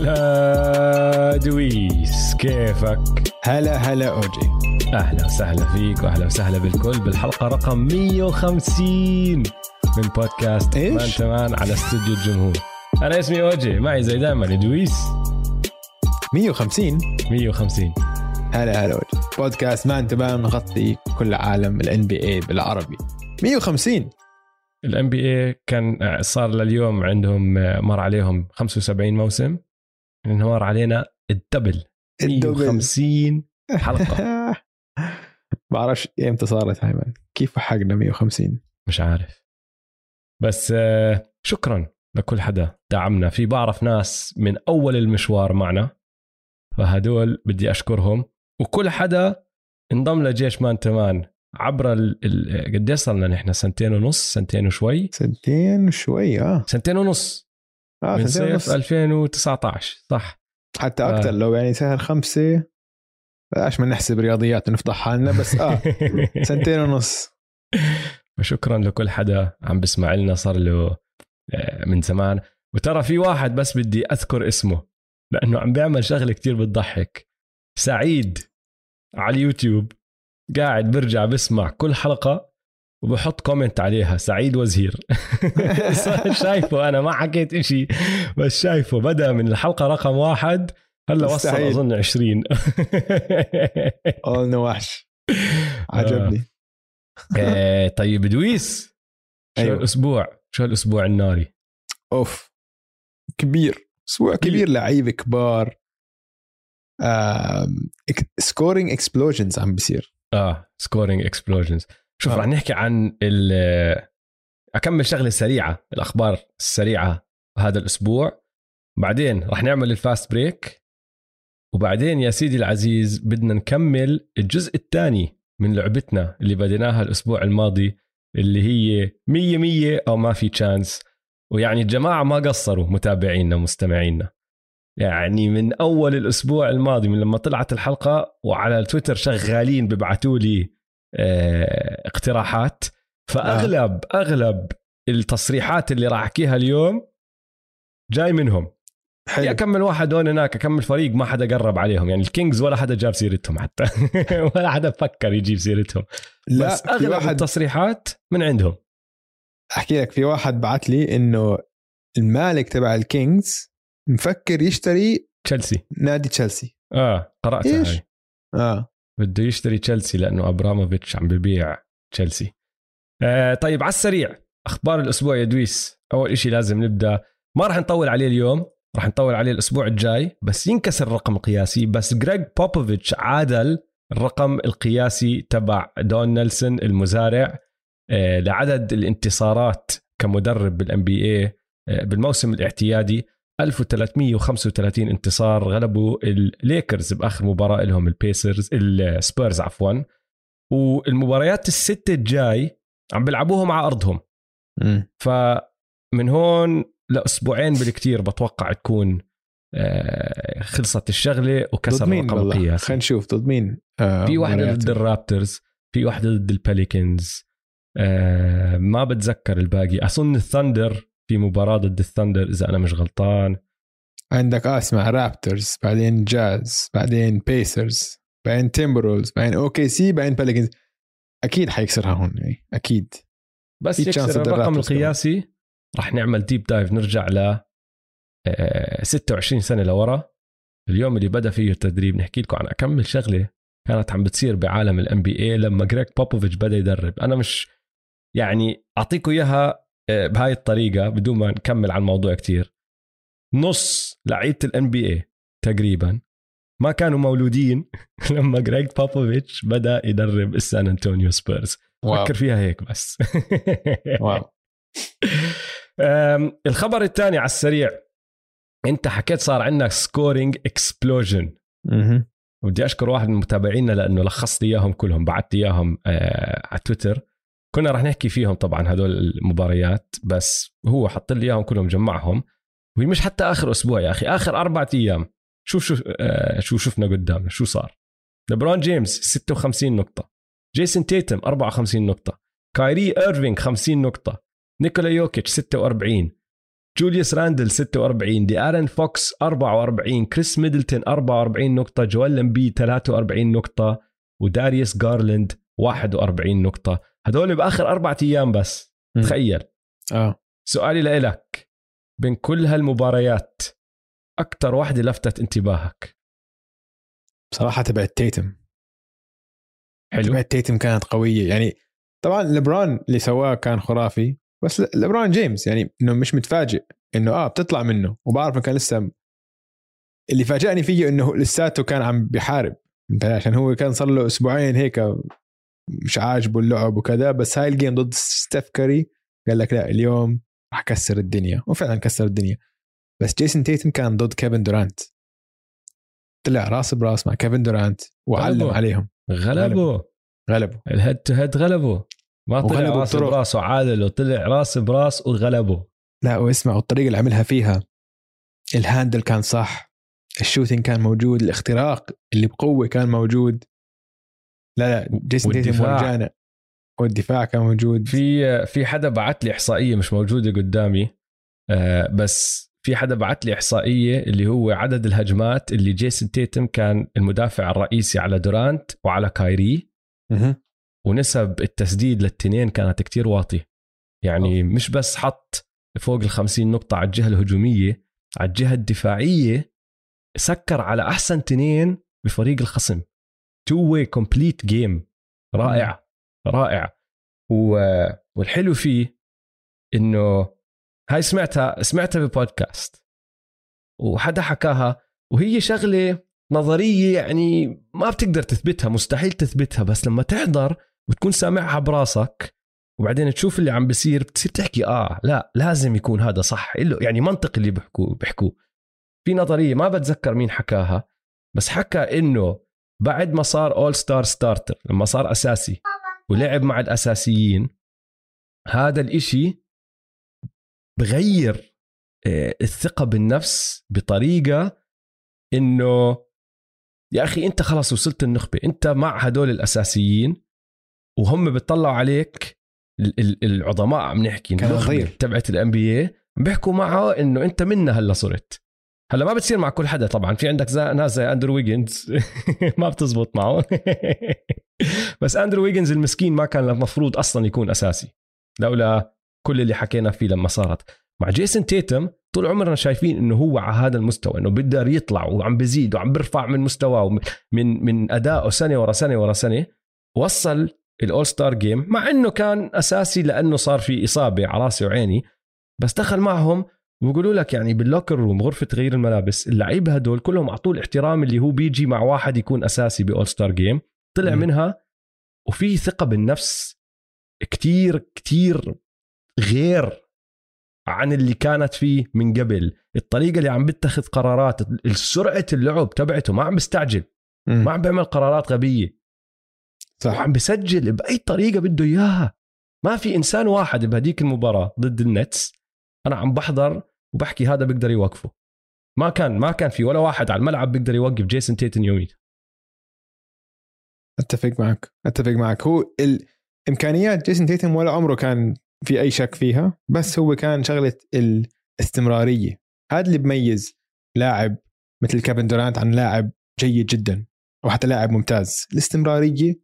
هلا دويس كيفك؟ هلا هلا أوجي. أهلا وسهلا فيك وأهلا وسهلا بالكل بالحلقة رقم 150 من بودكاست؟ Man to Man على استوديو الجمهور. أنا اسمي أوجي معي زي دائما دويس. 150 150 هلا هلا أوجي. بودكاست Man to Man بنغطي كل عالم ال NBA بالعربي. 150 ال NBA كان آه، صار لليوم عندهم آه، مر عليهم 75 موسم. انهار علينا الدبل الدبل. 150 حلقة. بعرفش إمتى صارت هاي كيف حقنا 150 مش عارف. بس آه، شكرا لكل حدا دعمنا. في بعرف ناس من أول المشوار معنا فهدول بدي أشكرهم. وكل حدا انضم لجيش مان تمان عبر ال... ال... قد صرنا نحن؟ سنتين ونص؟ سنتين وشوي؟ سنتين شوي آه. سنتين ونص. آه من صيف ونص 2019 صح. حتى آه. أكثر لو يعني سهل خمسة بلاش ما نحسب رياضيات ونفضح حالنا بس آه سنتين ونص. فشكرا لكل حدا عم بسمع لنا صار له آه، من زمان. وترى في واحد بس بدي أذكر اسمه لأنه عم بيعمل شغلة كتير بتضحك. سعيد على اليوتيوب قاعد برجع بسمع كل حلقة وبحط كومنت عليها. سعيد وزهير. شايفه أنا ما حكيت إشي. بس شايفه بدأ من الحلقة رقم واحد. هلا وصل. أظن 20 أول وحش عجبني. آه، طيب دويس. شو أيوة. الأسبوع شو الأسبوع الناري؟ أوف. كبير. أسبوع كبير. لعيبة كبار. scoring explosions عم بيصير. آه scoring explosions شوف آه. رح نحكي عن ال أكمل شغلة سريعة الأخبار السريعة هذا الأسبوع. بعدين رح نعمل ال fast break. وبعدين يا سيدي العزيز بدنا نكمل الجزء الثاني من لعبتنا اللي بديناها الأسبوع الماضي اللي هي مية مية أو ما في chance ويعني الجماعه ما قصروا متابعينا مستمعينا. يعني من أول الأسبوع الماضي من لما طلعت الحلقة وعلى التويتر شغالين ببعثوا لي اقتراحات. فأغلب أغلب التصريحات اللي راح أحكيها اليوم جاي منهم. حلو. اكمل واحد هون هناك اكمل فريق ما حدا قرب عليهم. يعني ال Kings ولا حدا جاب سيرتهم حتى. ولا حدا فكر يجيب سيرتهم. لا بس أغلب واحد التصريحات من عندهم. أحكي لك في واحد بعت لي إنه المالك تبع ال Kings مفكر يشتري تشيلسي. نادي تشيلسي. آه قرأتها إيش؟ هاي. آه. بده يشتري تشيلسي لأنه أبراموفيتش عم ببيع تشيلسي. آه طيب على السريع أخبار الأسبوع يا دويس. أول إشي لازم نبدأ. ما راح نطول عليه اليوم راح نطول عليه الأسبوع الجاي بس ينكسر الرقم القياسي. بس جريج بوبوفيتش عادل الرقم القياسي تبع دون نيلسون المزارع. آه، لعدد الانتصارات كمدرب بال NBA بالموسم الاعتيادي. 1335 انتصار غلبوا الليكرز بآخر مباراة لهم ال Pacers ال Spurs عفوا. والمباريات الستة الجاي عم بيلعبوهم على أرضهم. مم. فمن هون لأسبوعين بالكتير بتوقع تكون آه، خلصت الشغلة وكسر والله؟ القياسي. خلينا نشوف ضد مين؟ آه في مباريات. ضد ال Raptors في واحدة ضد ال Pelicans آه ما بتذكر الباقي. أظن ال Thunder في مباراة ضد ال Thunder إذا أنا مش غلطان. عندك آه اسمع Raptors بعدين جاز بعدين Pacers بعدين Timberwolves بعدين OKC بعدين Pelicans أكيد حيكسرها هون يعني أكيد. بس يكسر الرقم. القياسي. رح نعمل deep dive نرجع ل آه 26 سنة لورا. اليوم اللي بدأ فيه التدريب نحكي لكم عن أكمل شغلة كانت عم بتصير بعالم ال NBA لما جريج بوبوفيتش بدأ يدرب. أنا مش يعني اعطيكم إياها آه، بهاي الطريقة بدون ما نكمل عن الموضوع كتير. نص لعيبة ال NBA تقريبا ما كانوا مولودين لما جريج بوبوفيتش بدأ يدرب السان انطونيو سبيرز wow. فكر فيها هيك بس. wow. الخبر الثاني على السريع. انت حكيت صار عندك scoring explosion. بدي أشكر واحد من متابعينا لأنه لخص لي إياهم كلهم بعثت إياهم آه على تويتر كنا رح نحكي فيهم طبعا هدول المباريات بس هو حط لي إياهم كلهم جمعهم وهي مش حتى آخر أسبوع يا أخي آخر أربع أيام. شوف شو آه شو شفنا قدامنا شو صار. لبرون جيمس 56 نقطة جيسون تيتم 54 نقطة كايري ايرفينج 50 نقطة نيكولا يوكيتش 46 جوليوس راندل 46 دي آرن فوكس 44 كريس ميدلتون 44 نقطة جوال إمبيد 43 نقطة وداريوس جارلاند 41 نقطة. هدول بآخر أربعة أيام بس مم. تخيل. آه. سؤالي لإلك بين كل هالمباريات أكتر واحدة لفتت انتباهك؟ بصراحة تبعت تيتم حلو. تبعت تيتم كانت قوية. يعني طبعا لبران اللي سواه كان خرافي بس لبران جيمس يعني إنه مش متفاجئ إنه آه بتطلع منه. وبعرف إنه كان لسه اللي فاجأني فيه إنه لساته كان عم بيحارب. عشان هو كان صار له أسبوعين هيك مش عاجبه اللعب وكذا بس هاي ال game ضد ستيف كيري قال لك لا اليوم راح كسر الدنيا. وفعلا كسر الدنيا. بس جيسون تيتم كان ضد كيفن دورانت. طلع راس براس مع كيفن دورانت وعلم غلبه. عليهم. غلبه. غلبه. ال head to head غلبه. ما طلع راس بطرق. براس وعادل وطلع راس براس وغلبه. لا واسمع والطريقة اللي عملها فيها ال handle كان صح ال shooting كان موجود الاختراق اللي بقوة كان موجود. لا لا جيسون تيتم. ورجعنا والدفاع كان موجود. في في حدا بعت لي إحصائية مش موجودة قدامي آه، بس في حدا بعت لي إحصائية اللي هو عدد الهجمات اللي جيسون تيتم كان المدافع الرئيسي على دورانت وعلى كايري. ونسب التسديد للتنين كانت كتير واطية. يعني مش بس حط فوق ال 50 نقطة على الجهة الهجومية على الجهة الدفاعية سكر على أحسن تنين بفريق الخصم. two way complete game رائع رائع. و... والحلو فيه إنه هاي سمعتها سمعتها ببودكاست. وحدا حكاها وهي شغلة نظرية يعني ما بتقدر تثبتها مستحيل تثبتها بس لما تحضر وتكون سامعها براسك وبعدين تشوف اللي عم بيصير بتصير تحكي آه لا لازم يكون هذا صح. إله يعني منطق اللي بيحكوه بيحكوه. في نظرية ما بتذكر مين حكاها بس حكى إنه بعد ما صار all star starter لما صار أساسي ولعب مع الأساسيين هذا الإشي بغير آه، الثقة بالنفس بطريقة إنه يا أخي أنت خلص وصلت النخبة أنت مع هدول الأساسيين وهم بيطلعوا عليك ال- ال- العظماء عم نحكي صغير. تبعت ال NBA بيحكوا معه إنه أنت منا هلأ صرت هلا ما بتصير مع كل حدا طبعا. في عندك زي ناس زي أندرو ويجنز. ما بتزبط معه بس أندرو ويجنز المسكين ما كان المفروض أصلا يكون أساسي. لولا كل اللي حكينا فيه لما صارت. مع جيسون تيتم طول عمرنا شايفين إنه هو على هذا المستوى إنه بيقدر يطلع وعم بزيد وعم بيرفع من مستواه من من ادائه سنة ورا سنة ورا سنة وصل ال all star game مع إنه كان أساسي لأنه صار في إصابة على راسي وعيني بس دخل معهم وبيقولوا لك يعني بال locker room غرفة تغيير الملابس اللعيبه هدول كلهم أعطوه الاحترام اللي هو بيجي مع واحد يكون أساسي ب all star game طلع مم. منها وفي ثقة بالنفس كتير كتير غير عن اللي كانت فيه من قبل. الطريقة اللي عم بيتخذ قرارات السرعة اللعب تبعته ما عم بيستعجل مم. ما عم بيعمل قرارات غبية. صح. وعم بسجل بأي طريقة بده إياها. ما في إنسان واحد بهديك المباراة ضد النتس. أنا عم بحضر وبحكي هذا بيقدر يوقفه. ما كان ما كان في ولا واحد على الملعب بيقدر يوقف جيسون تيتن يوميتها أتفق معك. أتفق معك. هو الامكانيات جيسون تيتم ولا عمره كان في أي شك فيها بس هو كان شغلة الاستمرارية. هذا اللي بميز لاعب مثل كيفن دورانت عن لاعب جيد جدا أو حتى لاعب ممتاز. الاستمرارية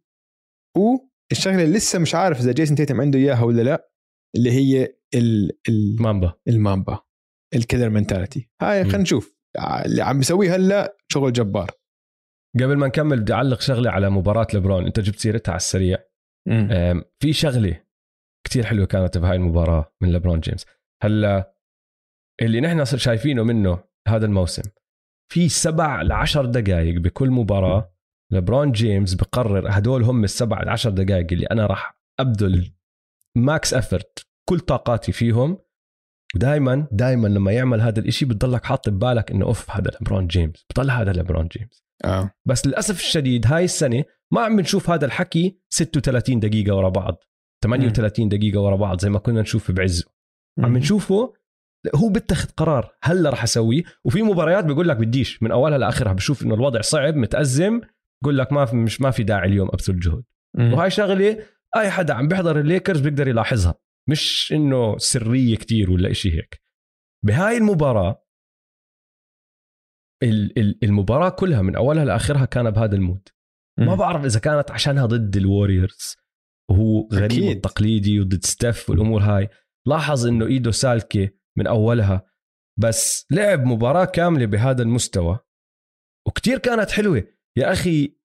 والشغلة اللي لسه مش عارف إذا جيسون تيتم عنده إياها ولا لا اللي هي ال ال مامبا. المامبا. الكيلر منتاليتي هاي. خلينا نشوف. اللي عم بيسويه هلا شغل جبار. قبل ما نكمل بدي أعلق شغلة على مباراة لبرون أنت جبت سيرتها على السريع. في شغلة كتير حلوة كانت بهاي المباراة من لبرون جيمس. هلا اللي نحن شايفينه منه هذا الموسم. في سبع لعشر دقائق بكل مباراة لبرون جيمس بقرر هدول هم السبع لعشر دقائق اللي أنا راح أبذل ماكس افرت كل طاقاتي فيهم ودائما دائما لما يعمل هذا الإشي بتضلك حاط ببالك إنه أوف هذا لبرون جيمس. بضل هذا لبرون جيمس. آه. بس للأسف الشديد هاي السنة ما عم نشوف هذا الحكي 36 دقيقة ورا بعض 38 دقيقة ورا بعض زي ما كنا نشوف بعزه. عم نشوفه هو بيتخذ قرار هلا رح أسويه وفي مباريات بيقول لك بديش من أولها لآخرها بشوف إنه الوضع صعب متأزم بقول لك ما في مش ما في داعي اليوم أبذل جهد. وهاي شغلة أي حدا عم بيحضر الليكرز بيقدر يلاحظها. مش إنه سرية كتير ولا إشي هيك. بهاي المباراة المباراة كلها من أولها لآخرها كان بهذا ال mood. ما بعرف إذا كانت عشانها ضد الوريورز وهو غريب أكيد. التقليدي وضد ستيف والأمور هاي. لاحظ إنه ايده سالكه من أولها بس لعب مباراة كاملة بهذا المستوى. وكتير كانت حلوة. يا أخي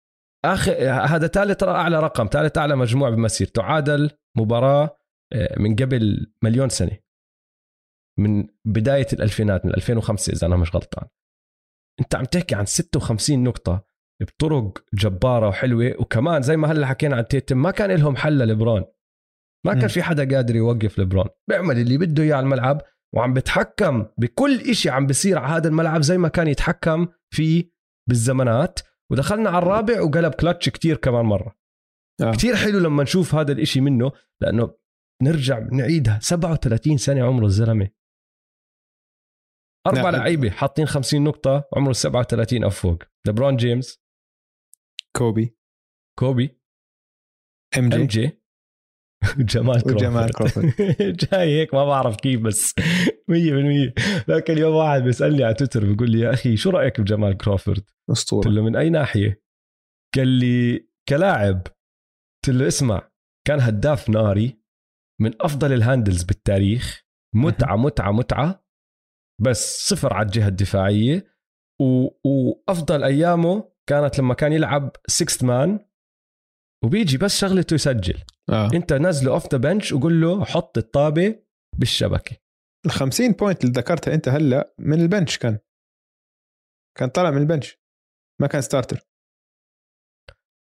اخر هذا ثالث أعلى رقم ثالث أعلى مجموع بمسيرته. عادل مباراة من قبل مليون سنة. من بداية الألفينات من 2005 إذا أنا مش غلطان. أنت عم تحكي عن 56 نقطة بطرق جبارة وحلوة وكمان زي ما هلا حكينا عن تيتم ما كان لهم حل لبرون ما كان في حدا قادر يوقف لبرون بيعمل اللي بده إياه على الملعب وعم بتحكم بكل إشي عم بيصير على هذا الملعب زي ما كان يتحكم فيه بالزمانات. ودخلنا على الرابع وقلب كلتش كتير كمان مرة. آه. كتير حلو لما نشوف هذا الإشي منه لأنه نرجع نعيدها. 37 سنة عمره الزلمة. أربع نعم. لعيبة حاطين 50 نقطة عمره 37 أو فوق لبرون جيمس. كوبي. كوبي. MJ, MJ. جمال كروفورد. وجمال كروفورد. جاي هيك ما بعرف كيف بس. 100% لكن اليوم واحد بيسألني على تويتر بيقول لي يا أخي شو رأيك بجمال كروفورد؟ أسطورة. قلت له من أي ناحية؟ قال لي كلاعب. قلت له اسمع كان هداف ناري. من أفضل ال handles بالتاريخ. متعة متعة متعة. بس صفر على الجهة الدفاعية. و... وأفضل أيامه كانت لما كان يلعب sixth man وبيجي بس شغلته يسجل. آه. أنت نزله off the bench وقول له حط الطابة بالشبكة. ال 50 point اللي ذكرتها أنت هلأ من ال bench كان. كان طالع من ال bench. ما كان starter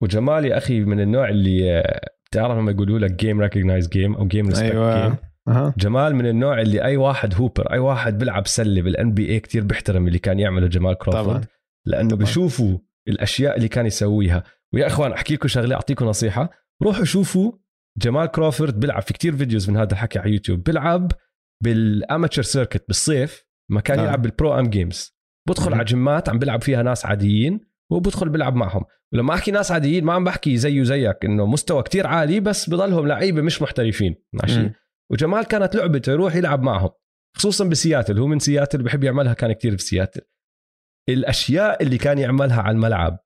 وجمال يا أخي من النوع اللي بتعرف لما يقولوا لك game recognize game أو game respect أيوة. game أه. جمال من النوع اللي أي واحد hooper أي واحد بيلعب سلة بالان بي اي كثير بيحترم اللي كان يعمله جمال كروفورد طبعا. لأنه طبعا. بشوفوا الأشياء اللي كان يسويها ويا إخوان أحكي لكم شغلة أعطيكم نصيحة روحوا شوفوا جمال كروفورد بيلعب في كتير videos من هذا الحكي على يوتيوب بيلعب بال amateur circuit بالصيف ما كان آه. يلعب بال Pro-Am games بدخل على game ات عم بيلعب فيها ناس عاديين وبدخل بيلعب معهم. ولما أحكي ناس عاديين ما عم بحكي زيه زيك إنه مستوى كتير عالي بس بضلهم لعيبة مش محترفين. ماشي؟ وجمال كانت لعبته يروح يلعب معهم خصوصا بسياتل. هو من سياتل بحب يعملها كان كتير بسياتل الأشياء اللي كان يعملها على الملعب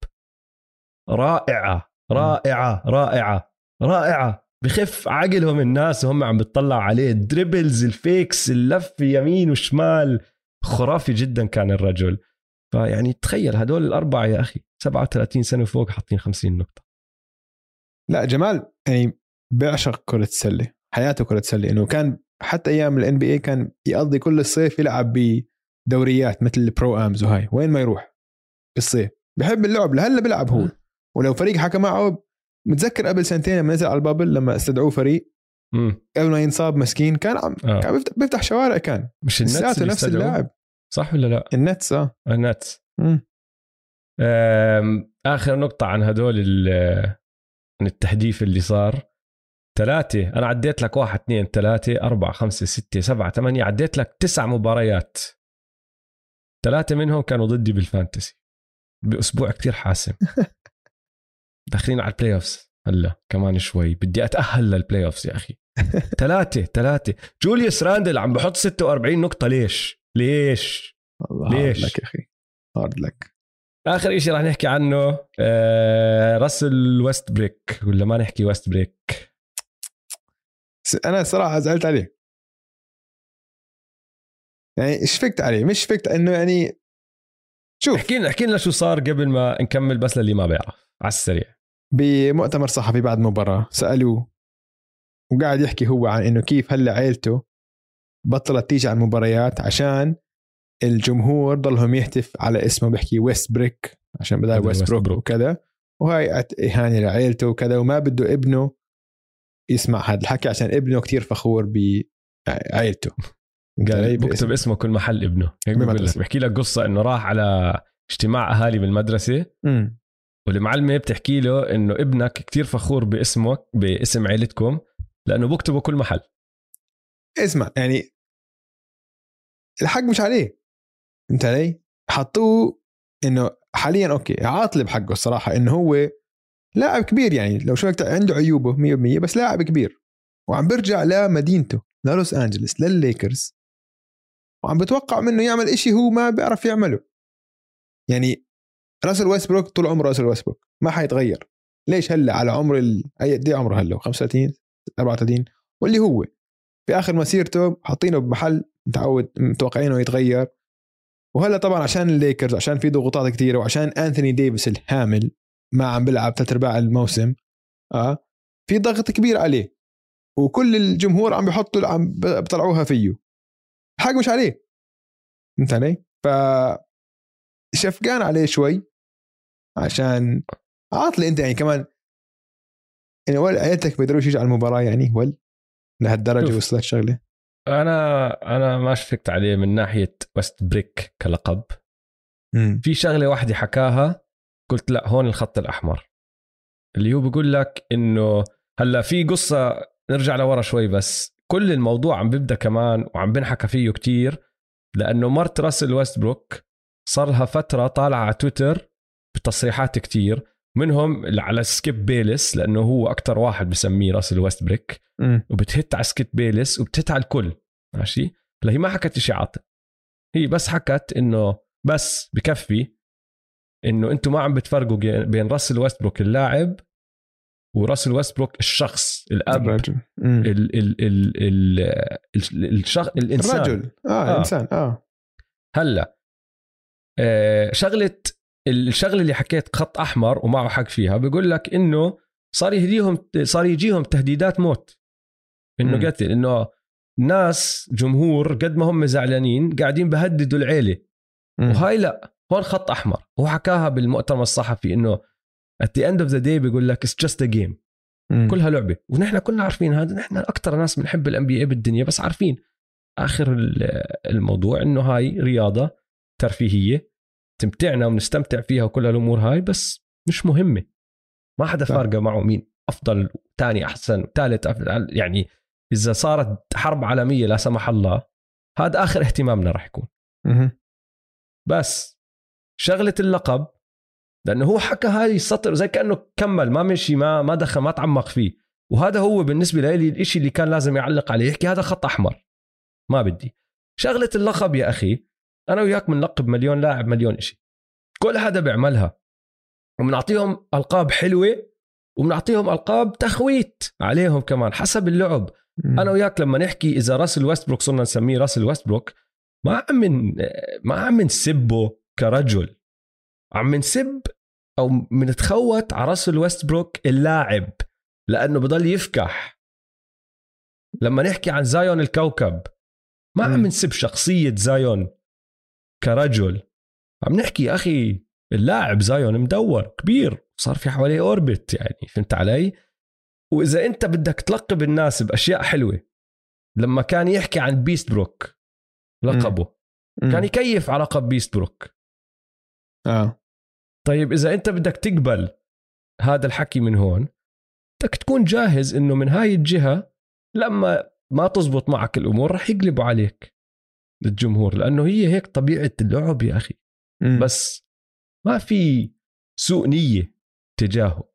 رائعة رائعة رائعة رائعة. بخف عقلهم الناس وهم عم بتطلع عليه. ال dribbles ال fakes اللف يمين وشمال. خرافي جدا كان الرجل. فيعني تخيل هدول الأربعة يا أخي 37 سنة وفوق حاطين 50 نقطة. لا جمال يعني بيعشق كرة السله حياته كرة السله إنه كان حتى أيام الان بي اي كان يقضي كل الصيف يلعب بدوريات مثل ال Pro-Ams وهاي وين ما يروح؟ بالصيف. بحب اللعب لهلأ بيلعب هو. ولو فريق حكى معه متذكر قبل سنتين لما نزل على ال bubble لما استدعوه فريق قبل ما ينصاب مسكين كان عم آه. كان بيفتح, بيفتح شوارع كان. مش النتس نفس اللاعب. صح ولا لا؟ النتس آه. النتس. آخر نقطة عن هدول عن التحديث اللي صار. ثلاثة أنا عديت لك واحد اثنين ثلاثة أربعة خمسة ستة سبعة ثمانية عديت لك تسع مباريات. ثلاثة منهم كانوا ضدي بال fantasy. بأسبوع كتير حاسم. داخلين على ال playoffs هلا كمان شوي. بدي أتأهل لل playoffs يا أخي. ثلاثة ثلاثة. جوليوس راندل عم بحط 46 نقطة ليش؟ ليش؟ الله ليش؟ لك يا أخي. hard luck آخر شيء راح نحكي عنه آه راسل ويست brick ولا ما نحكي ويست brick أنا صراحة زعلت عليه. يعني شفقت عليه؟ مش شفقت إنه يعني شوف. احكي لنا احكي لنا شو صار قبل ما نكمل بس للي ما بيعرف على السريع. بمؤتمر صحفي بعد مباراة سألوه وقاعد يحكي هو عن إنه كيف هلا عيلته بطلت تيجي على المباريات عشان الجمهور ضلهم يهتف على اسمه بيحكي ويست brick عشان بدال ويست بروك وكذا. وهاي إهانة لعيلته وكذا وما بده ابنه يسمع هذا الحكي عشان ابنه كتير فخور بعائلته قال بكتب اسمه. كل محل ابنه. هيك بحكي لك قصة إنه راح على اجتماع أهالي بالمدرسة. والمعلمة بتحكي له إنه ابنك كتير فخور باسمك باسم عيلتكم لأنه بكتبه كل محل. اسمع يعني الحق مش عليه. انت علي؟ حطوه إنه حاليا أوكي عاطله بحقه الصراحة إنه هو لاعب كبير يعني لو شفت عنده عيوبه 100% بس لاعب كبير. وعم برجع لمدينته للوس أنجلس للليكرز. وعم بتوقع منه يعمل إشي هو ما بيعرف يعمله. يعني راسل ويستبروك طول عمره راسل ويستبروك ما حيتغير. ليش هلأ على عمر ال... اي قد إيه عمره هلأ؟ 35 34 واللي هو. في اخر مسيرته حاطينه بمحل متعود متوقعينه يتغير. وهلأ طبعا عشان الليكرز عشان في ضغوطات كثيره وعشان أنثوني ديفيس الهامل ما عم بيلعب ثلاث ارباع الموسم آه في ضغط كبير عليه. وكل الجمهور عم بيحطوا عم بيطلعوها فيه. الحق مش عليه. فهمت علي؟ ف شفقان عليه شوي عشان عاطل أنت يعني كمان يعني ول عيلتك بيقدروش يجوا على المباراة يعني؟ ول لهالدرجة وصلت شغلة؟ أنا أنا ما شفقت عليه من ناحية وست بريك كلقب. مم. في شغلة واحدة حكاها قلت لا هون الخط الأحمر. اللي هو بيقول لك إنه هلأ في قصة نرجع لورا شوي بس. كل الموضوع عم بيبدأ كمان وعم بنحكى فيه كتير لأنه مرت راسل ويستبروك صار لها فترة طالعة على تويتر بتصريحات كتير. منهم على سكيب بيلس لأنه هو أكتر واحد بسميه راسل Westbrick. وبتهد على سكيب بيلس وبتهد على الكل ماشي هلا هي ما حكت شيء عاطل هي بس حكت إنه بس بكفي إنه أنتم ما عم بتفرقوا بين راسل ويستبروك اللاعب وراسل ويستبروك الشخص الأب الرجل. ال ال ال ال ال الشخ... الإنسان الرجل آه. آه. الانسان آه هلا آه شغلة الشغلة اللي حكيت خط أحمر ومعه حق فيها بيقول لك إنه صار يهديهم صار يجيهم تهديدات موت. إنه. قتل إنه ناس جمهور قد ما هم زعلانين قاعدين بهددوا العيلة. مم. وهاي لا هون خط أحمر. هو حكاها بالمؤتمر الصحفي إنه at the end of the day بيقول لك it's just a game. مم. كلها لعبة. ونحن كلنا عارفين هذا نحن أكثر ناس بنحب الان بي بالدنيا بس عارفين. آخر ال- الموضوع إنه هاي رياضة ترفيهية. تمتعنا ونستمتع فيها وكل هالأمور هاي بس مش مهمة. ما حدا. فارقة معه مين أفضل ثاني أحسن ثالث يعني إذا صارت حرب عالمية لا سمح الله هذا آخر اهتمامنا راح يكون. بس شغلة اللقب لأنه هو حكى هاي السطر زي كأنه كمل ما مشي ما ما دخل ما تعمق فيه. وهذا هو بالنسبة لي الإشي اللي كان لازم يعلق عليه يحكي هذا خط أحمر. ما بدي. شغلة اللقب يا أخي أنا وياك بنلقب مليون لاعب مليون إشي. كل حدا بيعملها. وبنعطيهم ألقاب حلوة وبنعطيهم ألقاب تخويت عليهم كمان حسب اللعب. أنا وياك لما نحكي إذا راسل ويستبروك صرنا نسميه راسل ويستبروك ما عم من ما عم نسبه كرجل. عم نسب أو بنتخوت على راسل ويستبروك اللاعب لأنه بضل يفكح. لما نحكي عن زايون الكوكب ما عم. نسب شخصية زايون. كرجل. عم نحكي أخي اللاعب زايون مدور كبير صار في حواليه orbit يعني فهمت علي؟ وإذا أنت بدك تلقب الناس بأشياء حلوة لما كان يحكي عن beast بروك لقبه مم. كان يكيف على لقب beast بروك آه. طيب إذا أنت بدك تقبل هذا الحكي من هون بدك تكون جاهز إنه من هاي الجهة لما ما تزبط معك الأمور رح يقلبوا عليك. الجمهور لأنه هي هيك طبيعة اللعب يا أخي. مم. بس ما في سوء نية تجاهه.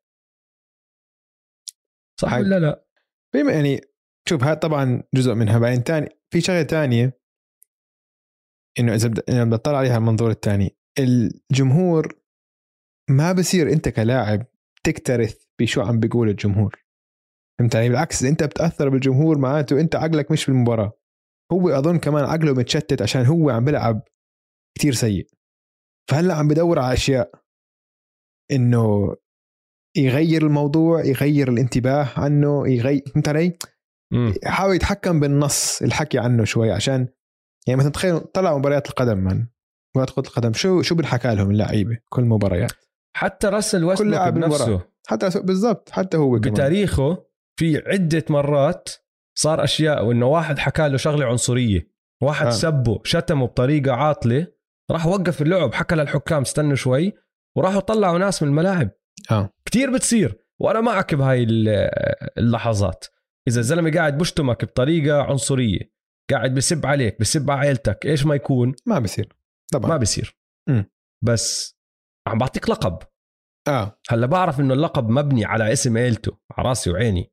صح حق. ولا لا؟ في يعني شوف هذا طبعا جزء منها بعدين تاني في شغلة تانية إنه إذا بدنا نطلع عليها المنظور الثاني الجمهور ما بصير أنت كلاعب تكترث بشو عم بيقول الجمهور. فهمت علي؟ بالعكس أنت بتأثر بالجمهور معناته أنت عقلك مش بالمباراة. هو أظن كمان عقله متشتت عشان هو عم بيلعب كتير سيء فهلأ عم بدور على أشياء إنه يغير الموضوع يغير الانتباه عنه يغير فهمت علي؟ مم. يحاول يتحكم بالنص الحكي عنه شوي عشان يعني مثلا تخيل طلعوا مباريات القدم من مباريات كرة القدم شو شو بنحكى لهم اللعيبة كل مباريات حتى راسل ويستبروك لاعب بنفسه بالمباراة. حتى بالضبط حتى هو كمان بتاريخه في عدة مرات صار أشياء وإنه واحد حكى له شغلة عنصرية واحد آه. آه. سبه شتمه بطريقة عاطلة راح وقف اللعب حكى للحكام استنوا شوي وراحوا طلعوا ناس من الملاعب. آه. كتير بتصير وأنا معك بهاي ال- اللحظات. إذا الزلمة قاعد بشتمك بطريقة عنصرية قاعد بسب عليك بسب على عيلتك إيش ما يكون؟ ما بصير طبعا. ما بصير. بس عم بعطيك لقب. آه. هلأ بعرف إنه اللقب مبني على اسم عيلته على راسي وعيني.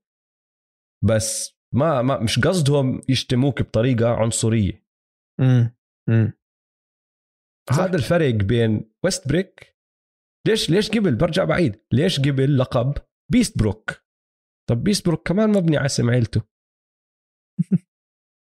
بس ما, ما مش قصدهم يشتموك بطريقة عنصرية. امم مم. هذا الفرق بين ويست brick ليش ليش قبل؟ برجع بعيد. ليش قبل لقب beast بروك طب beast بروك كمان مبني على اسم عيلته.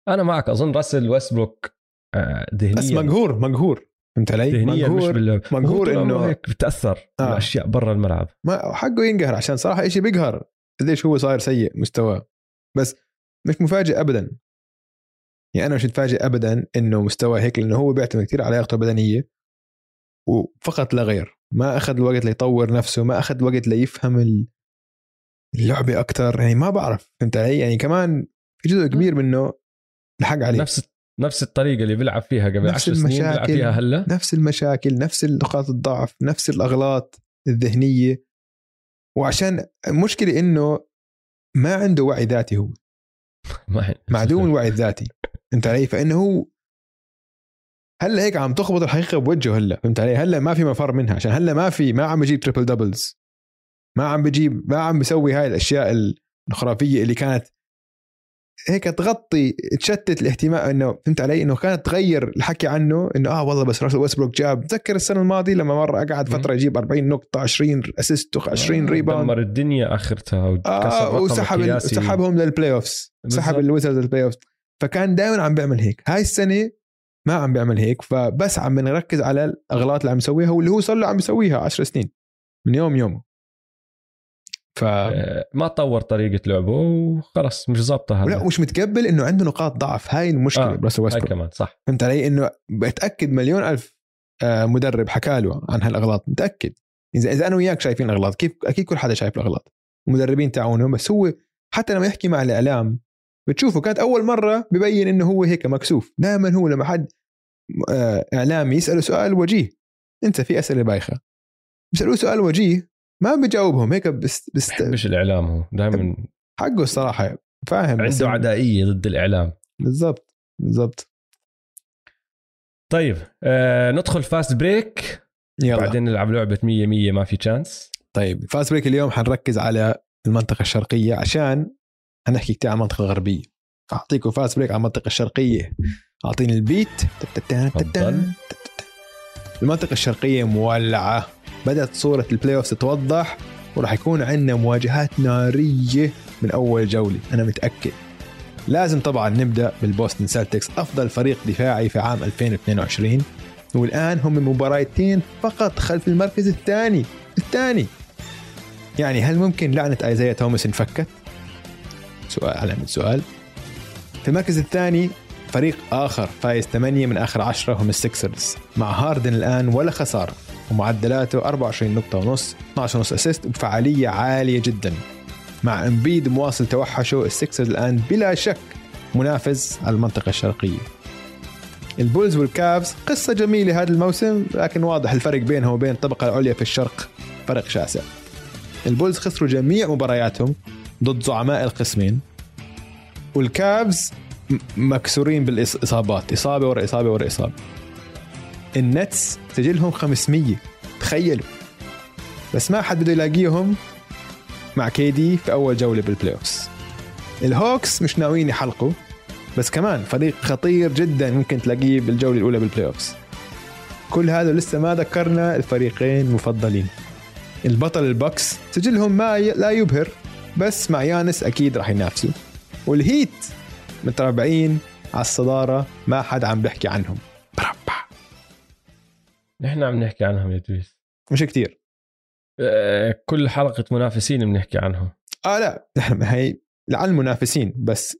أنا معك أظن راسل ويست بروك آه، ذهنيا. بس مقهور مقهور. فهمت علي؟ ذهنيا مش مقهور. بال مقهور إنه- هيك بتأثر آه. آه. الاشياء برا الملعب. ما حقه ينقهر عشان صراحة شيء بيقهر. قديش هو صاير سيء مستواه. بس مش مفاجئ ابدا. يعني أنا مش متفاجئ ابدا إنه مستواه هيك لأنه هو بيعتمد كثير على لياقته البدنية وفقط لا غير. ما أخذ الوقت ليطور نفسه ما أخذ الوقت ليفهم ال- اللعبة أكثر يعني ما بعرف فهمت علي؟ يعني كمان في جزء كبير منه الحق عليه. نفس نفس الطريقة اللي بيلعب فيها قبل نفس 10 سنين بيلعب المشاكل. فيها هلأ. نفس المشاكل نفس نقاط الضعف نفس الأغلاط الذهنية. وعشان المشكلة إنه ما عنده وعي ذاتي هو. معدوم الوعي الذاتي. فهمت علي؟ فإنه هلا هيك عم تخبط الحقيقة بوجهه هلا. فهمت علي؟ هلا ما في مفر منها. عشان هلا ما في ما عم بجيب triple doubles ما عم بجيب ما عم بسوي هاي الأشياء الخرافية اللي كانت هيك تغطي تشتت الاهتمام إنه فهمت علي؟ إنه كانت تغير الحكي عنه إنه آه والله بس راسل ويسبروك جاب. تذكر السنة الماضية لما مرة قعد فترة يجيب 40 نقطة 20 assist 20 rebound دمر الدنيا آخرتها وكسر آه وسحب. سحبهم لل playoffs سحب. الويزردز لل playoffs فكان دائما عم بيعمل هيك. هاي السنة ما عم بيعمل هيك. فبس عم نركز على الأغلاط اللي عم يسويها واللي هو صار له عم يسويها 10 سنين. من يوم يومه. ف آه، ما طور طريقة لعبه وخلص مش ظابطة ولا هلا مش متقبل؟ إنه عنده نقاط ضعف. هاي المشكلة. آه،. براسل هاي كمان صح. فهمت علي؟ إنه بتأكد مليون ألف آه، مدرب حكى له عن هالأغلاط. متأكد. اذا إذا أنا وياك شايفين الاغلاط كيف أكيد كل حدا شايف الأغلاط. المدربين تاعونه بس هو حتى لما يحكي مع الإعلام بتشوفه كانت أول مرة ببين إنه هو هيك مكسوف. دائما هو لما حد آه، إعلامي يسأله سؤال وجيه. أنت في أسئلة بايخة. بيسألوه سؤال وجيه ما بجاوبهم هيك بس بس مش الإعلام هو دائما حقه الصراحة فاهم. بس عنده عدائية ضد الإعلام. بالضبط بالضبط. طيب آه ندخل fast break يلا. بعدين نلعب لعبة 100 100 ما في chance طيب ال fast break اليوم حنركز على المنطقة الشرقية عشان حنحكي كتير عن المنطقة الغربية. أعطيكم fast break على المنطقة الشرقية. أعطيني ال beat تفضل. المنطقة الشرقية مولعة. بدأت صورة ال playoff تتوضح وراح يكون عندنا مواجهات نارية من أول جولة أنا متأكد. لازم طبعا نبدأ بالبوستن سلتكس أفضل فريق دفاعي في عام 2022 والآن هم مباراتين فقط خلف المركز الثاني الثاني. يعني هل ممكن لعنة إيزايا توماس انفكت؟ سؤال علامة سؤال. في المركز الثاني فريق آخر فايز 8 من آخر 10 هم السكسرز مع هاردن الآن ولا خسارة. ومعدلاته 24 نقطة ونص 12 ونص assist بفعالية عالية جدا. مع امبيد مواصل توحشه السكسرز الآن بلا شك منافس على المنطقة الشرقية. البولز والكابز قصة جميلة هذا الموسم لكن واضح الفرق بينهم وبين الطبقة العليا في الشرق فرق شاسع. البولز خسروا جميع مبارياتهم ضد زعماء القسمين. والكابز م- مكسورين بالإصابات إصابة ورا إصابة ورا إصابة. النتس سجلهم 500 تخيلوا. بس ما حد بده يلاقيهم مع كيدي في أول جولة بال playoffs الهوكس مش ناويين يحلقوا بس كمان فريق خطير جدا ممكن تلاقيه بالجولة الأولى بال playoffs كل هذا لسه ما ذكرنا الفريقين المفضلين. البطل البكس سجلهم ما. لا يبهر بس مع يانس أكيد راح ينافسوا. والهيت متربعين على الصدارة ما حد عم بيحكي عنهم. نحن عم نحكي عنهم يا دويس. مش كتير. آه كل حلقة منافسين بنحكي عنهم. آه لا نحن هي لعن المنافسين بس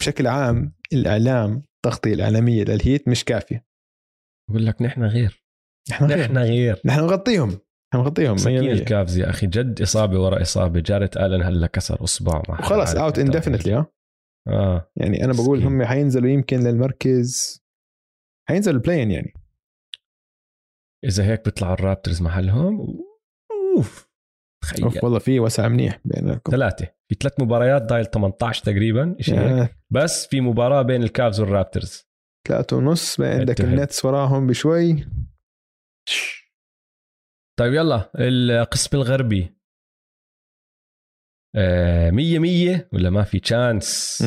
بشكل عام الإعلام التغطيه الإعلامية للهيت مش كافية. بقول لك نحن غير. نحن نحن غير. نحن نغطيهم. نحن نغطيهم. مية. الكافز يا أخي جد إصابة ورا إصابة. جارت آلن هلا كسر وخلص عارف out. indefinitely آه. آه. يعني أنا بقول مسكين. هم حينزلوا يمكن للمركز حينزلوا ال play-in يعني. إذا هيك بيطلعوا الرابترز محلهم أوف تخيل. أوف والله في وسع منيح بينكم. ثلاثة. في ثلاث مباريات ضايل 18 تقريبا شيء هيك. آه، بس في مباراة بين الكافز والرابترز. ثلاثة ونص بين عندك. النتس وراهم بشوي. طيب يلا القسم الغربي. آه مية مية ولا ما في تشانس.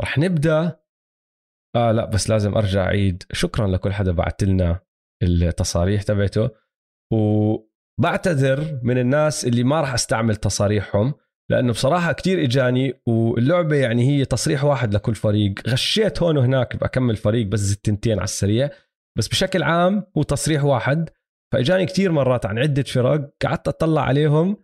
رح نبدأ. آه لا بس لازم أرجع أعيد. شكرا لكل حدا بعت لنا التصاريح تبعته. وبعتذر من الناس اللي ما راح أستعمل تصاريحهم لأنه بصراحة كتير إجاني واللعبة يعني هي تصريح واحد لكل فريق. غشيت هون وهناك بكمل فريق بس التنتين على السريع بس بشكل عام هو تصريح واحد. فإجاني كتير مرات عن عدة فرق قعدت أطلع عليهم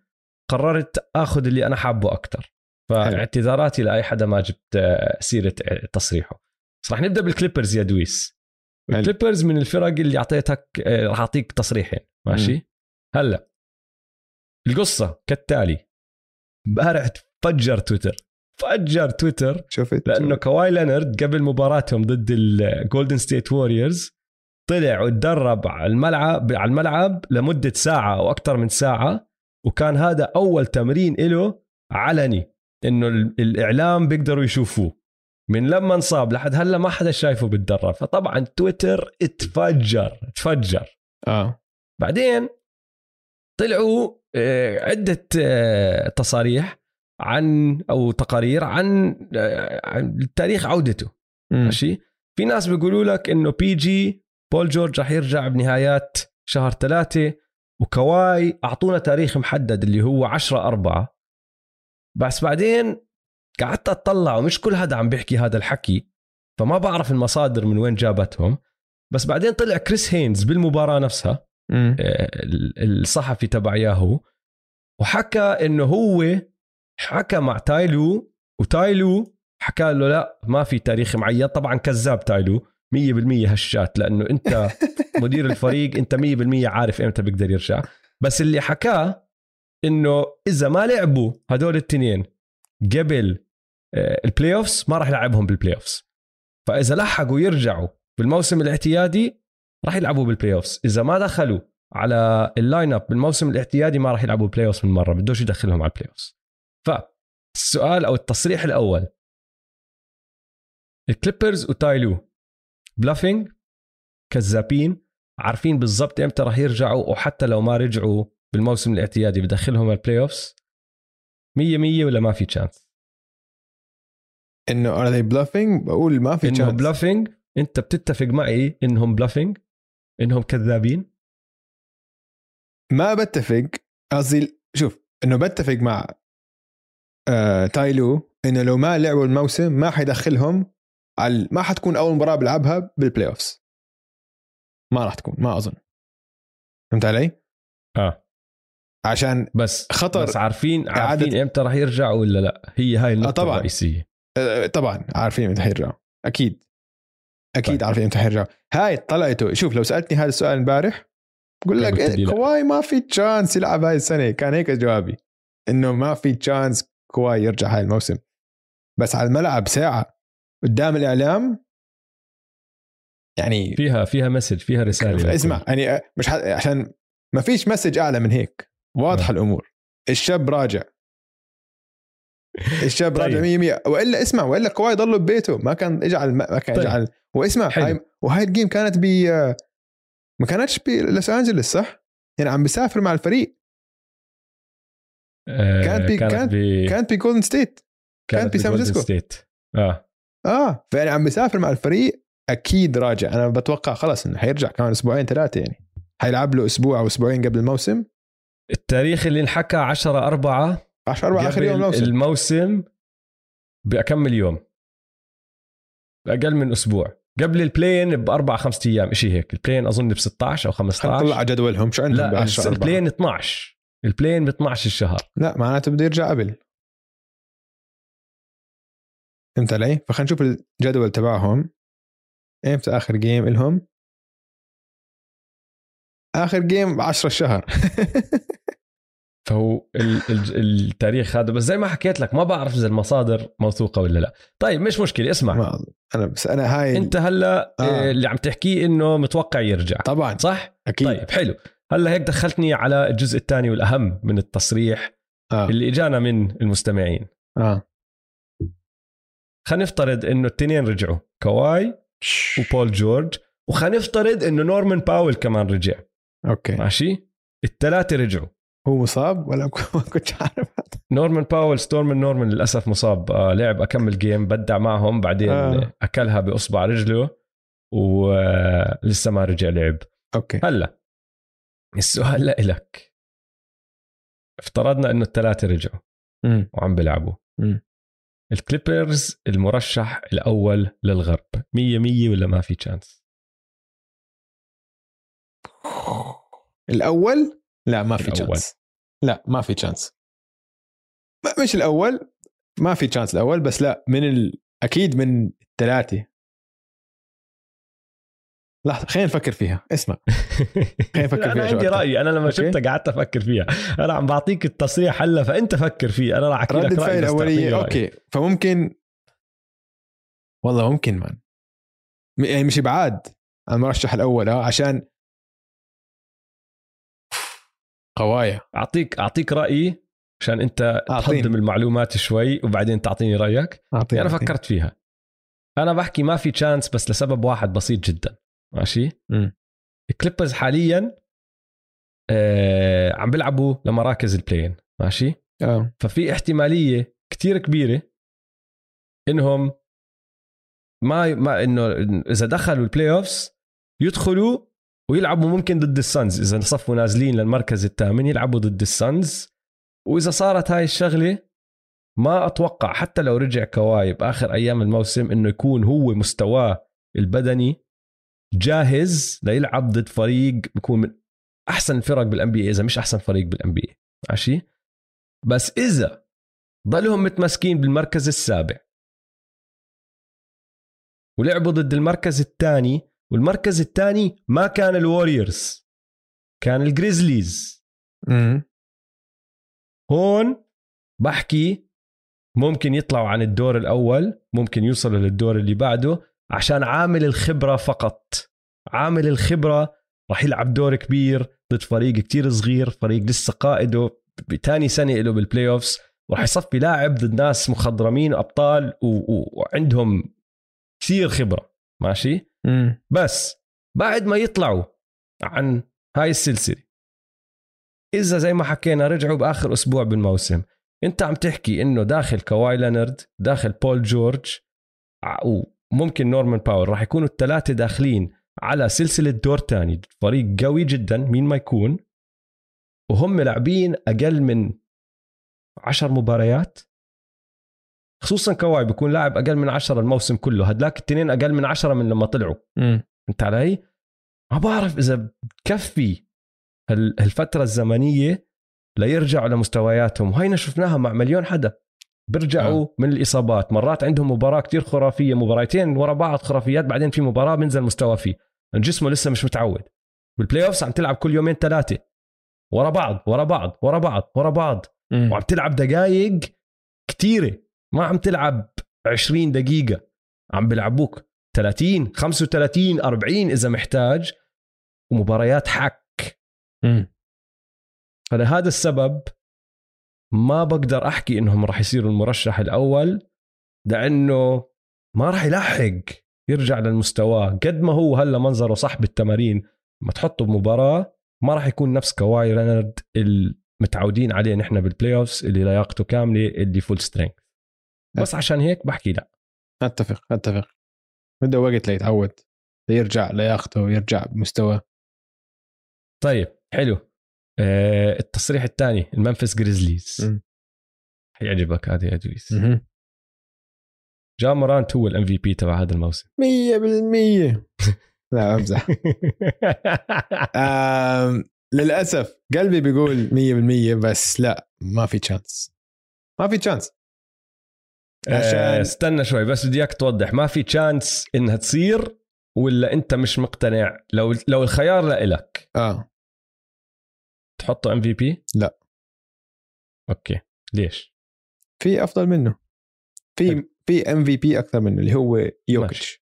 قررت آخذ اللي أنا حابه أكثر فاعتذاراتي لأي حدا ما جبت سيرة تصريحه. بس رح نبدأ بالكليبرز يا دويس. الكليبرز من الفرق اللي أعطيتك آه، راح أعطيك تصريحين ماشي؟ م. هلا. القصة كالتالي. امبارح تفجر تويتر. فجر تويتر. شفت؟ لأنه كواي لينرد قبل مباراتهم ضد الجولدن ستيت ووريرز طلع وتدرب على الملعب على الملعب لمدة ساعة أو أكثر من ساعة وكان هذا أول تمرين له علني إنه الإعلام بيقدروا يشوفوه. من لما انصاب لحد هلا ما حدا شايفه بتدرب فطبعا تويتر اتفجر تفجر آه. بعدين طلعوا آه، عدة آه، تصاريح عن أو تقارير عن آه، عن تاريخ عودته. ماشي؟ في ناس بيقولوا لك إنه بي جي بول جورج راح يرجع بنهايات شهر ثلاثة وكواي أعطونا تاريخ محدد اللي هو 10 أربعة. بس بعدين قعدت أطلع ومش كل حدا عم بيحكي هذا الحكي فما بعرف المصادر من وين جابتهم. بس بعدين طلع كريس هينز بالمباراة نفسها آه، الصحفي تبع ياهو وحكى إنه هو حكى مع تايلو وتايلو حكى له لا ما في تاريخ معين. طبعا كذاب تايلو 100% هشات لأنه أنت مدير الفريق أنت 100% عارف إمتى بيقدر يرجع. بس اللي حكاه إنه إذا ما لعبوا هدول التنين قبل ال playoffs ما راح يلعبهم بال playoffs فإذا لحقوا يرجعوا بالموسم الاعتيادي راح يلعبوا بال playoffs إذا ما دخلوا على ال line up بالموسم الاعتيادي ما راح يلعبوا playoffs من مرة بدوش يدخلهم على ال playoffs فالسؤال أو التصريح الأول. الكليبرز وتايلو bluffing كذابين. عارفين بالضبط إمتى راح يرجعوا وحتى لو ما رجعوا بالموسم الاعتيادي بدخلهم البلاي اوفس 100 100 ولا ما في تشانس إنه ار ذي بلافينج بقول ما في انه بلافينج أنت بتتفق معي إنهم بلافينج إنهم كذابين. ما بتفق. قصدي شوف إنه بتفق مع آه تايلو إنه لو ما لعبوا الموسم ما حيدخلهم على ما حتكون أول مباراة بلعبها بالبلاي اوفز ما راح تكون ما أظن. فهمت علي؟ آه. عشان بس خطر بس عارفين عارفين إمتى راح يرجعوا ولا لا. هي هاي النقطة آه طبعا. الرئيسية. طبعا عارفين إمتى حيرجعوا. أكيد. أكيد طيب. عارفين إمتى حيرجعوا. هاي طلعته شوف لو سألتني هذا السؤال امبارح بقول لك إيه كواي ما في chance يلعب هاي السنة. كان هيك جوابي إنه ما في chance كواي يرجع هاي الموسم. بس على الملعب ساعة قدام الإعلام. يعني فيها فيها مسج فيها رسالة اسمع يعني مش عشان ما فيش مسج أعلى من هيك. واضحة آه. الأمور. الشاب راجع. الشاب طيب. راجع 100 100 وإلا اسمع وإلا كواي ضل ببيته. ما كان اجعل ما كان طيب. اجعل. واسمع هاي وهاي الجيم كانت ب ما كانتش بلوس أنجلس صح؟ يعني عم بيسافر مع الفريق. آه كانت بي كانت بي كانت بجولدن ستيت كانت بسان فرانسيسكو ستيت آه. آه فيعني عم بيسافر مع الفريق أكيد راجع. أنا بتوقع خلص إنه حيرجع كمان أسبوعين ثلاثة يعني. حيلعب له أسبوع أو أسبوعين قبل الموسم. التاريخ اللي انحكى 10 4 10 4 اخر يوم الموسم الموسم باكمل يوم بأقل من أسبوع. قبل ال play-in بأربع خمس أيام شيء هيك. ال play-in أظن ب 16 أو 15 طلع جدولهم. شو عندهم لا ال play-in 12 البلين ب 12 الشهر. لا معناته بده يرجع قبل. فهمت علي؟ فخلينا نشوف الجدول تبعهم. إمتى آخر جيم لهم آخر جيم 10 الشهر. فهو التاريخ هذا بس زي ما حكيت لك ما بعرف إذا المصادر موثوقة ولا لا. طيب مش مشكلة اسمع. ما أنا بس أنا هاي أنت هلأ آه. آه. اللي عم تحكيه إنه متوقع يرجع. طبعا. صح؟ أكيد. طيب حلو. هلأ هيك دخلتني على الجزء الثاني والأهم من التصريح آه. اللي إجانا من المستمعين. آه. خلينا نفترض إنه الاثنين رجعوا كواي وبول جورج وخلينا نفترض إنه نورمان باول كمان رجع. okay. ماشي؟ الثلاثة رجعوا. هو مصاب ولا ما كنتش عارف نورمان باول ستورمان نورمان للأسف مصاب آه لعب أكمل game بدع معهم بعدين آه. آه. أكلها بإصبع رجله ولسه ما رجع لعب okay هلا السؤال لإلك افترضنا إنه الثلاثة رجعوا. وعم بيلعبوا. الكليبرز المرشح الأول للغرب مية مية ولا ما في chance الأول لا ما في. chance لا ما في chance مش الأول ما في chance الأول بس لا من ال... أكيد من الثلاثه لحظة خلينا نفكر فيها. اسمع. خلينا نفكر أنا فيها شو عندي. رايي أنا لما. شفتها قعدت أفكر فيها. أنا عم بعطيك التصريح هلا فأنت فكر فيه. أنا راح أحكي لك ردة رأيي فعل رأيك. أوكي. فممكن والله ممكن مان يعني مش إبعاد. عن المرشح الأول آه عشان قوايا. أعطيك أعطيك رأيي عشان أنت أعطيني. تهضم المعلومات شوي وبعدين تعطيني رأيك. أعطيني أنا أعطيني. فكرت فيها. أنا بحكي ما في chance بس لسبب واحد بسيط جدا. ماشي. الكليبرز حاليا آه عم بيلعبوا لمراكز ال play-in ماشي؟ آه. ففي احتمالية كتير كبيرة إنهم ما ما إنه إذا دخلوا ال playoffs يدخلوا ويلعبوا ممكن ضد السانز. إذا صفوا نازلين للمركز الثامن يلعبوا ضد السانز. وإذا صارت هاي الشغلة ما أتوقع حتى لو رجع كواي باخر أيام الموسم إنه يكون هو مستواه البدني جاهز ليلعب ضد فريق بيكون من أحسن الفرق بال NBA إذا مش أحسن فريق بال NBA ماشي؟ بس إذا ضلهم متمسكين بالمركز السابع ولعبوا ضد المركز الثاني والمركز الثاني ما كان الووريورز كان الجريزليز. هون بحكي ممكن يطلعوا عن الدور الأول ممكن يوصلوا للدور اللي بعده عشان عامل الخبرة فقط. عامل الخبرة راح يلعب دور كبير ضد فريق كتير صغير فريق لسه قائده بتاني سنة له بال playoffs وراح يصفي لاعب ضد ناس مخضرمين و- وعندهم كثير خبرة ماشي؟ بس بعد ما يطلعوا عن هاي السلسلة إذا زي ما حكينا رجعوا بآخر أسبوع بالموسم أنت عم تحكي إنه داخل كواي لينارد داخل بول جورج وممكن نورمان باول راح يكونوا الثلاثه داخلين على سلسلة دور تاني فريق قوي جدا مين ما يكون وهم لاعبين أقل من عشر مباريات. خصوصا كواي بيكون لاعب أقل من عشرة الموسم كله. هدلاك التنين أقل من عشرة من لما طلعوا. مم. فهمت علي؟ ما بعرف إذا بكفي هال- هالفترة الزمنية ليرجعوا لمستوياتهم. وهينا شفناها مع مليون حدا. بيرجعوا آه. من الإصابات. مرات عندهم مباراة كتير خرافية مباراتين ورا بعض خرافيات بعدين في مباراة بينزل مستوى فيه. جسمه لسه مش متعود. بال playoffs عم تلعب كل يومين ثلاثة. ورا بعض ورا بعض ورا بعض ورا بعض. مم. وعم تلعب دقائق كتيرة. ما عم تلعب 20 دقيقة. عم بيلعبوك 30 35 40 إذا محتاج ومباريات حك. فلهذا السبب ما بقدر أحكي إنهم راح يصيروا المرشح الأول لأنه ما راح يلحق يرجع للمستوى. قد ما هو هلا منظره صح بالتمارين ما تحطه بمباراة ما راح يكون نفس كواي لينارد المتعودين عليه نحن بال playoffs اللي لياقته كاملة اللي full strength بس عشان هيك بحكي لا. أتفق أتفق. بده وقت ليتعود ليرجع لياقته ويرجع بمستوى. طيب حلو. آه التصريح الثاني الممفيس جريزليز. حيعجبك هذا يا دويس. جا مورانت هو ال MVP تبع هذا الموسم. مية بالمية. لا امزح آم، للأسف قلبي بيقول مية بالمية بس لا ما في تشانس ما في تشانس عشان- آه، استنى شوي بس بدي إياك توضح. ما في chance إنها تصير ولا أنت مش مقتنع؟ لو لو الخيار لإلك آه. تحطه MVP لا. okay. ليش؟ في أفضل منه. في. في MVP أكثر منه اللي هو يوكيتش.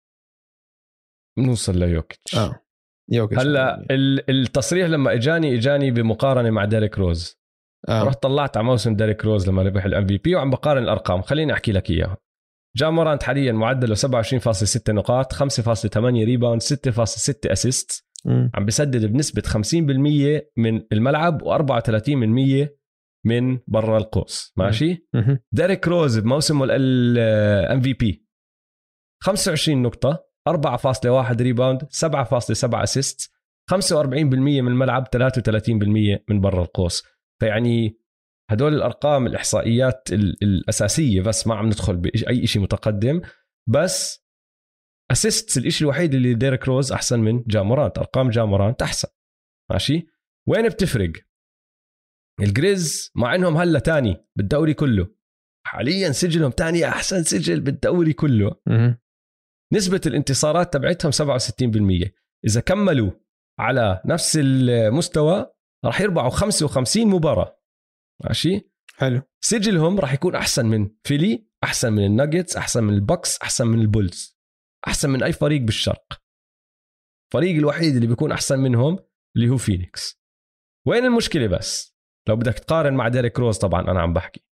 نوصل ليوكيتش. آه. يوكيتش هلأ ال- التصريح لما إجاني إجاني بمقارنة مع ديريك روز آه. رحت طلعت على موسم ديريك روز لما ربح ال MVP وعم بقارن الأرقام. خليني أحكي لك إياها. جا مورانت حاليا معدله 27.6 نقاط 5.8 rebound 6.6 assist. عم بسدد بنسبة 50% من الملعب و34% من برا القوس. ماشي. ديريك روز بموسمه ال MVP 25 نقطة 4.1 rebound 7.7 assist 45% من الملعب 33% من برا القوس. فيعني هدول الأرقام الإحصائيات ال- الأساسية بس ما عم ندخل باي شيء متقدم. بس assist الشيء الوحيد اللي ديريك روز أحسن من جا مورانت أرقام جا مورانت أحسن. ماشي؟ وين بتفرق؟ الجريز مع إنهم هلأ تاني بالدوري كله. حاليا سجلهم تاني أحسن سجل بالدوري كله. نسبة الانتصارات تبعتهم 67% إذا كملوا على نفس المستوى راح يربحوا 55 مباراة. ماشي؟ حلو. سجلهم راح يكون أحسن من فيلي أحسن من الناجتس أحسن من البكس أحسن من البولز أحسن من أي فريق بالشرق. الفريق الوحيد اللي بيكون أحسن منهم اللي هو فينيكس. وين المشكلة بس؟ لو بدك تقارن مع ديريك روز طبعا أنا عم بحكي.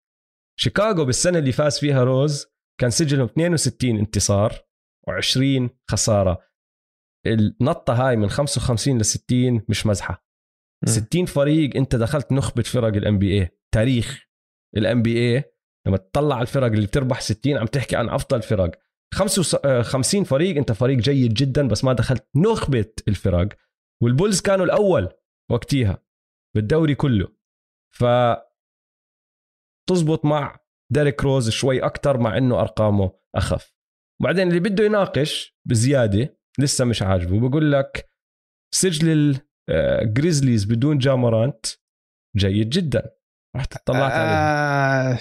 شيكاغو بالسنة اللي فاز فيها روز كان سجلهم 62 انتصار و20 خسارة. النطة هاي من 55 ل 60 مش مزحة. 60 فريق انت دخلت نخبة فرق ال NBA تاريخ ال NBA لما تطلع على الفرق اللي بتربح 60 عم تحكي عن أفضل فرق. 55 فريق انت فريق جيد جدا بس ما دخلت نخبة الفرق. والبولز كانوا الأول وقتيها بالدوري كله. ف تزبط مع ديريك روز شوي أكثر مع إنه أرقامه أخف. وبعدين اللي بده يناقش بزيادة لسه مش عاجبه بقول لك سجل الجريزليز بدون جا مورانت جيد جدا. رحت طلعت عليه آه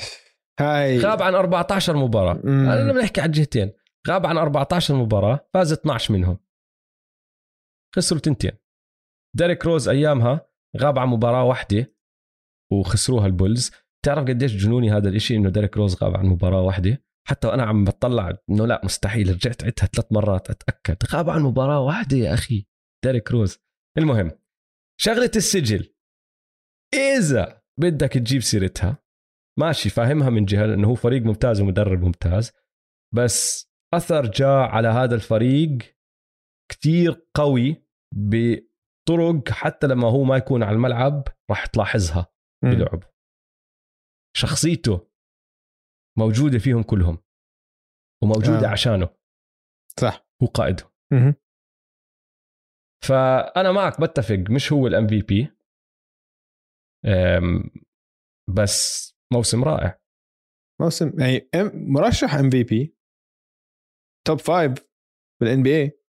هاي. غاب عن 14 مباراة. مم. أنا بنحكي على الجهتين غاب عن 14 مباراة فاز 12 منهم. خسروا تنتين. ديريك روز أيامها غاب عن مباراة واحدة وخسروها البولز. تعرف قديش جنوني هذا الإشي إنه ديريك روز غاب عن مباراة واحدة؟ حتى وأنا عم بطلع إنه لا مستحيل. رجعت عدتها ثلاث مرات أتأكد. غاب عن مباراة واحدة يا أخي. ديريك روز. المهم شغلة السجل إذا بدك تجيب سيرتها ماشي فاهمها من جهة لأنه هو فريق ممتاز ومدرب ممتاز بس أثر جاء على هذا الفريق كتير قوي بطرق حتى لما هو ما يكون على الملعب راح تلاحظها مم. بلعب شخصيته موجودة فيهم كلهم وموجودة آه. آه. عشانه صح هو قائدهم فأنا معك بتفق مش هو الام في بي بس موسم رائع. موسم يعني مرشح ام في بي توب فايف بالان بي اي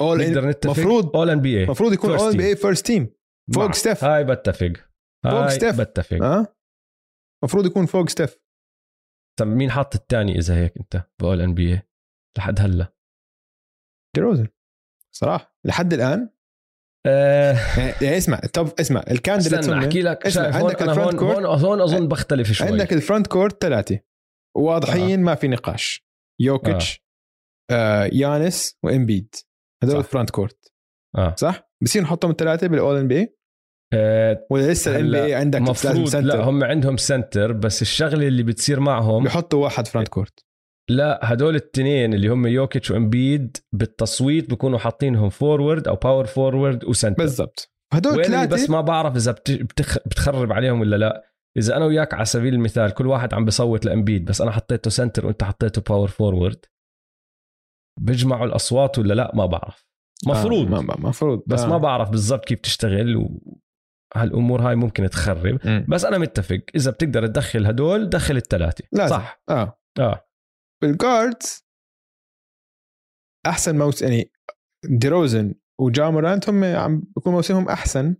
اول نقدر نتفق؟ مفروض all NBA المفروض يكون all team. NBA first team فوق ستيف هاي بتفق. فوق ستيف. بتفق. ها المفروض يكون فوق ستيف طب مين حاط الثاني إذا هيك أنت ب all NBA لحد هلأ. ديروزن صراحة. لحد الآن؟ أه. يعني, اسمع ال top اسمع هم- أحكي لك اسمع، عندك ال front هون, court. هون هون أظن بختلف شوي. عندك ال front court ثلاثة. واضحين ما في نقاش. يوكيتش آه. يانس وإمبيد. هذول. ال front court آه. صح؟ بصير نحطهم الثلاثة بال all NBA آه، ولا لسه ال NB عندك مفروض لا هم عندهم center بس الشغلة اللي بتصير معهم بحطوا واحد front court لا هدول التنين اللي هم يوكيتش وإمبيد بالتصويت بيكونوا حاطينهم forward أو power forward و center بالضبط. هدول ثلاثة بس ما بعرف إذا بت- بتخ... بتخرب عليهم ولا لا. إذا أنا وياك على سبيل المثال كل واحد عم بصوت لإمبيد بس أنا حطيته center وأنت حطيته power forward بيجمعوا الأصوات ولا لا؟ ما بعرف. مفروض. آه مفروض. بس آه. ما بعرف بالضبط كيف تشتغل وهالامور هاي ممكن تخرب. مم. بس أنا متفق. إذا بتقدر تدخل هدول دخل الثلاثة. صح. آه. آه. بال guards أحسن موسم يعني ديروزن وجا مورانت هم عم بيكون موسمهم أحسن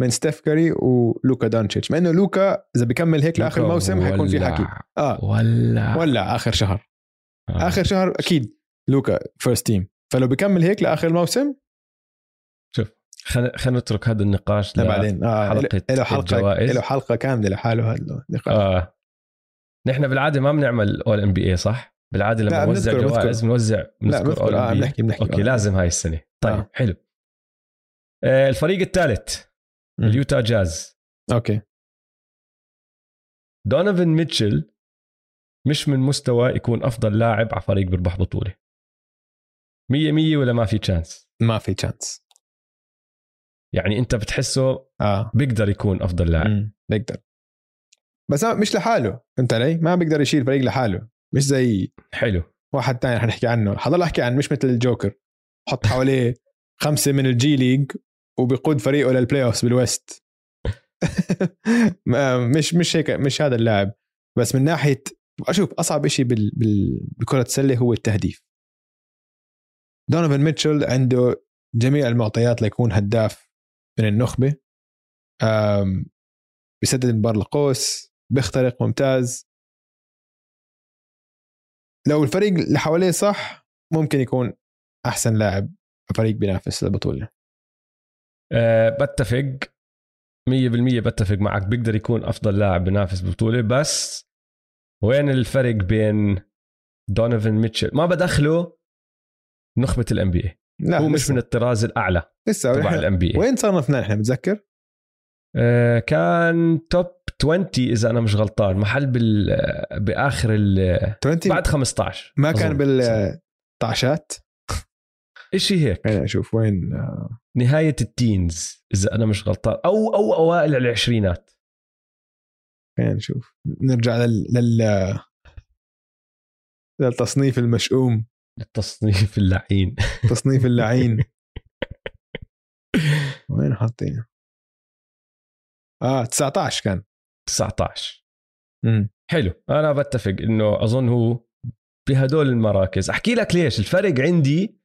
من ستيف كاري ولوكا دونتشيتش مع إنه لوكا إذا بيكمل هيك لآخر الموسم حيكون في. حكي. آه. ولا ولا آخر شهر. آه. آخر شهر أكيد لوكا first team فلو بيكمل هيك لآخر الموسم خلينا خلينا نترك هذا النقاش لا بعدين. آه حلقة له حلقه. له حلقة كاملة لحاله هذا النقاش. آه. نحن بالعادة ما بنعمل all NBA صح؟ بالعادة لما نوزع جوائز بنوزع بنذكر all NB بنحكي بنحكي okay آه. لازم هاي السنة. طيب آه. حلو. آه الفريق الثالث. اليوتا جاز. okay. دونيفن ميتشل مش من مستوى يكون أفضل لاعب على فريق بيربح بطولة. مية مية ولا ما في chance ما في chance يعني أنت بتحسه آه. بيقدر يكون أفضل لاعب. بيقدر. بس مش لحاله فهمت علي؟ ما بيقدر يشيل فريق لحاله مش زي حلو. واحد تاني حنحكي عنه. حضل أحكي عن مش مثل الجوكر حط حواليه خمسة من الجي ليج وبيقود فريقه لل playoff بال West مش مش هيك مش هذا اللاعب. بس من ناحية أشوف أصعب شيء بال... بال... بكرة السله هو التهديف. دونيفن ميتشل عنده جميع المعطيات ليكون هداف من النخبة. بيسدد من بار القوس بيخترق ممتاز. لو الفريق اللي حواليه صح ممكن يكون أحسن لاعب فريق بينافس البطوله أه بتفق. 100% بتفق معك. بيقدر يكون أفضل لاعب بينافس ببطولة بس وين الفرق بين دونيفن ميتشل؟ ما بدخله نخبة ال NBA لا هو مش من الطراز الأعلى لسه. تبع ال NBA وين صنفنا إحنا متذكر؟ آه كان top 20 إذا أنا مش غلطان. محل بال بآخر ال 20 بعد 15 ما كان بالطعشات شيء هيك. خليني أشوف وين؟ نهاية التينز إذا أنا مش غلطان. أو أو أوائل العشرينات. خلينا نشوف نرجع لل, لل... للتصنيف المشؤوم. التصنيف اللعين. تصنيف اللعين. وين حاطينه؟ آه 19 كان. 19 امم حلو. أنا بتفق إنه أظن هو بهدول المراكز. أحكي لك ليش. الفرق عندي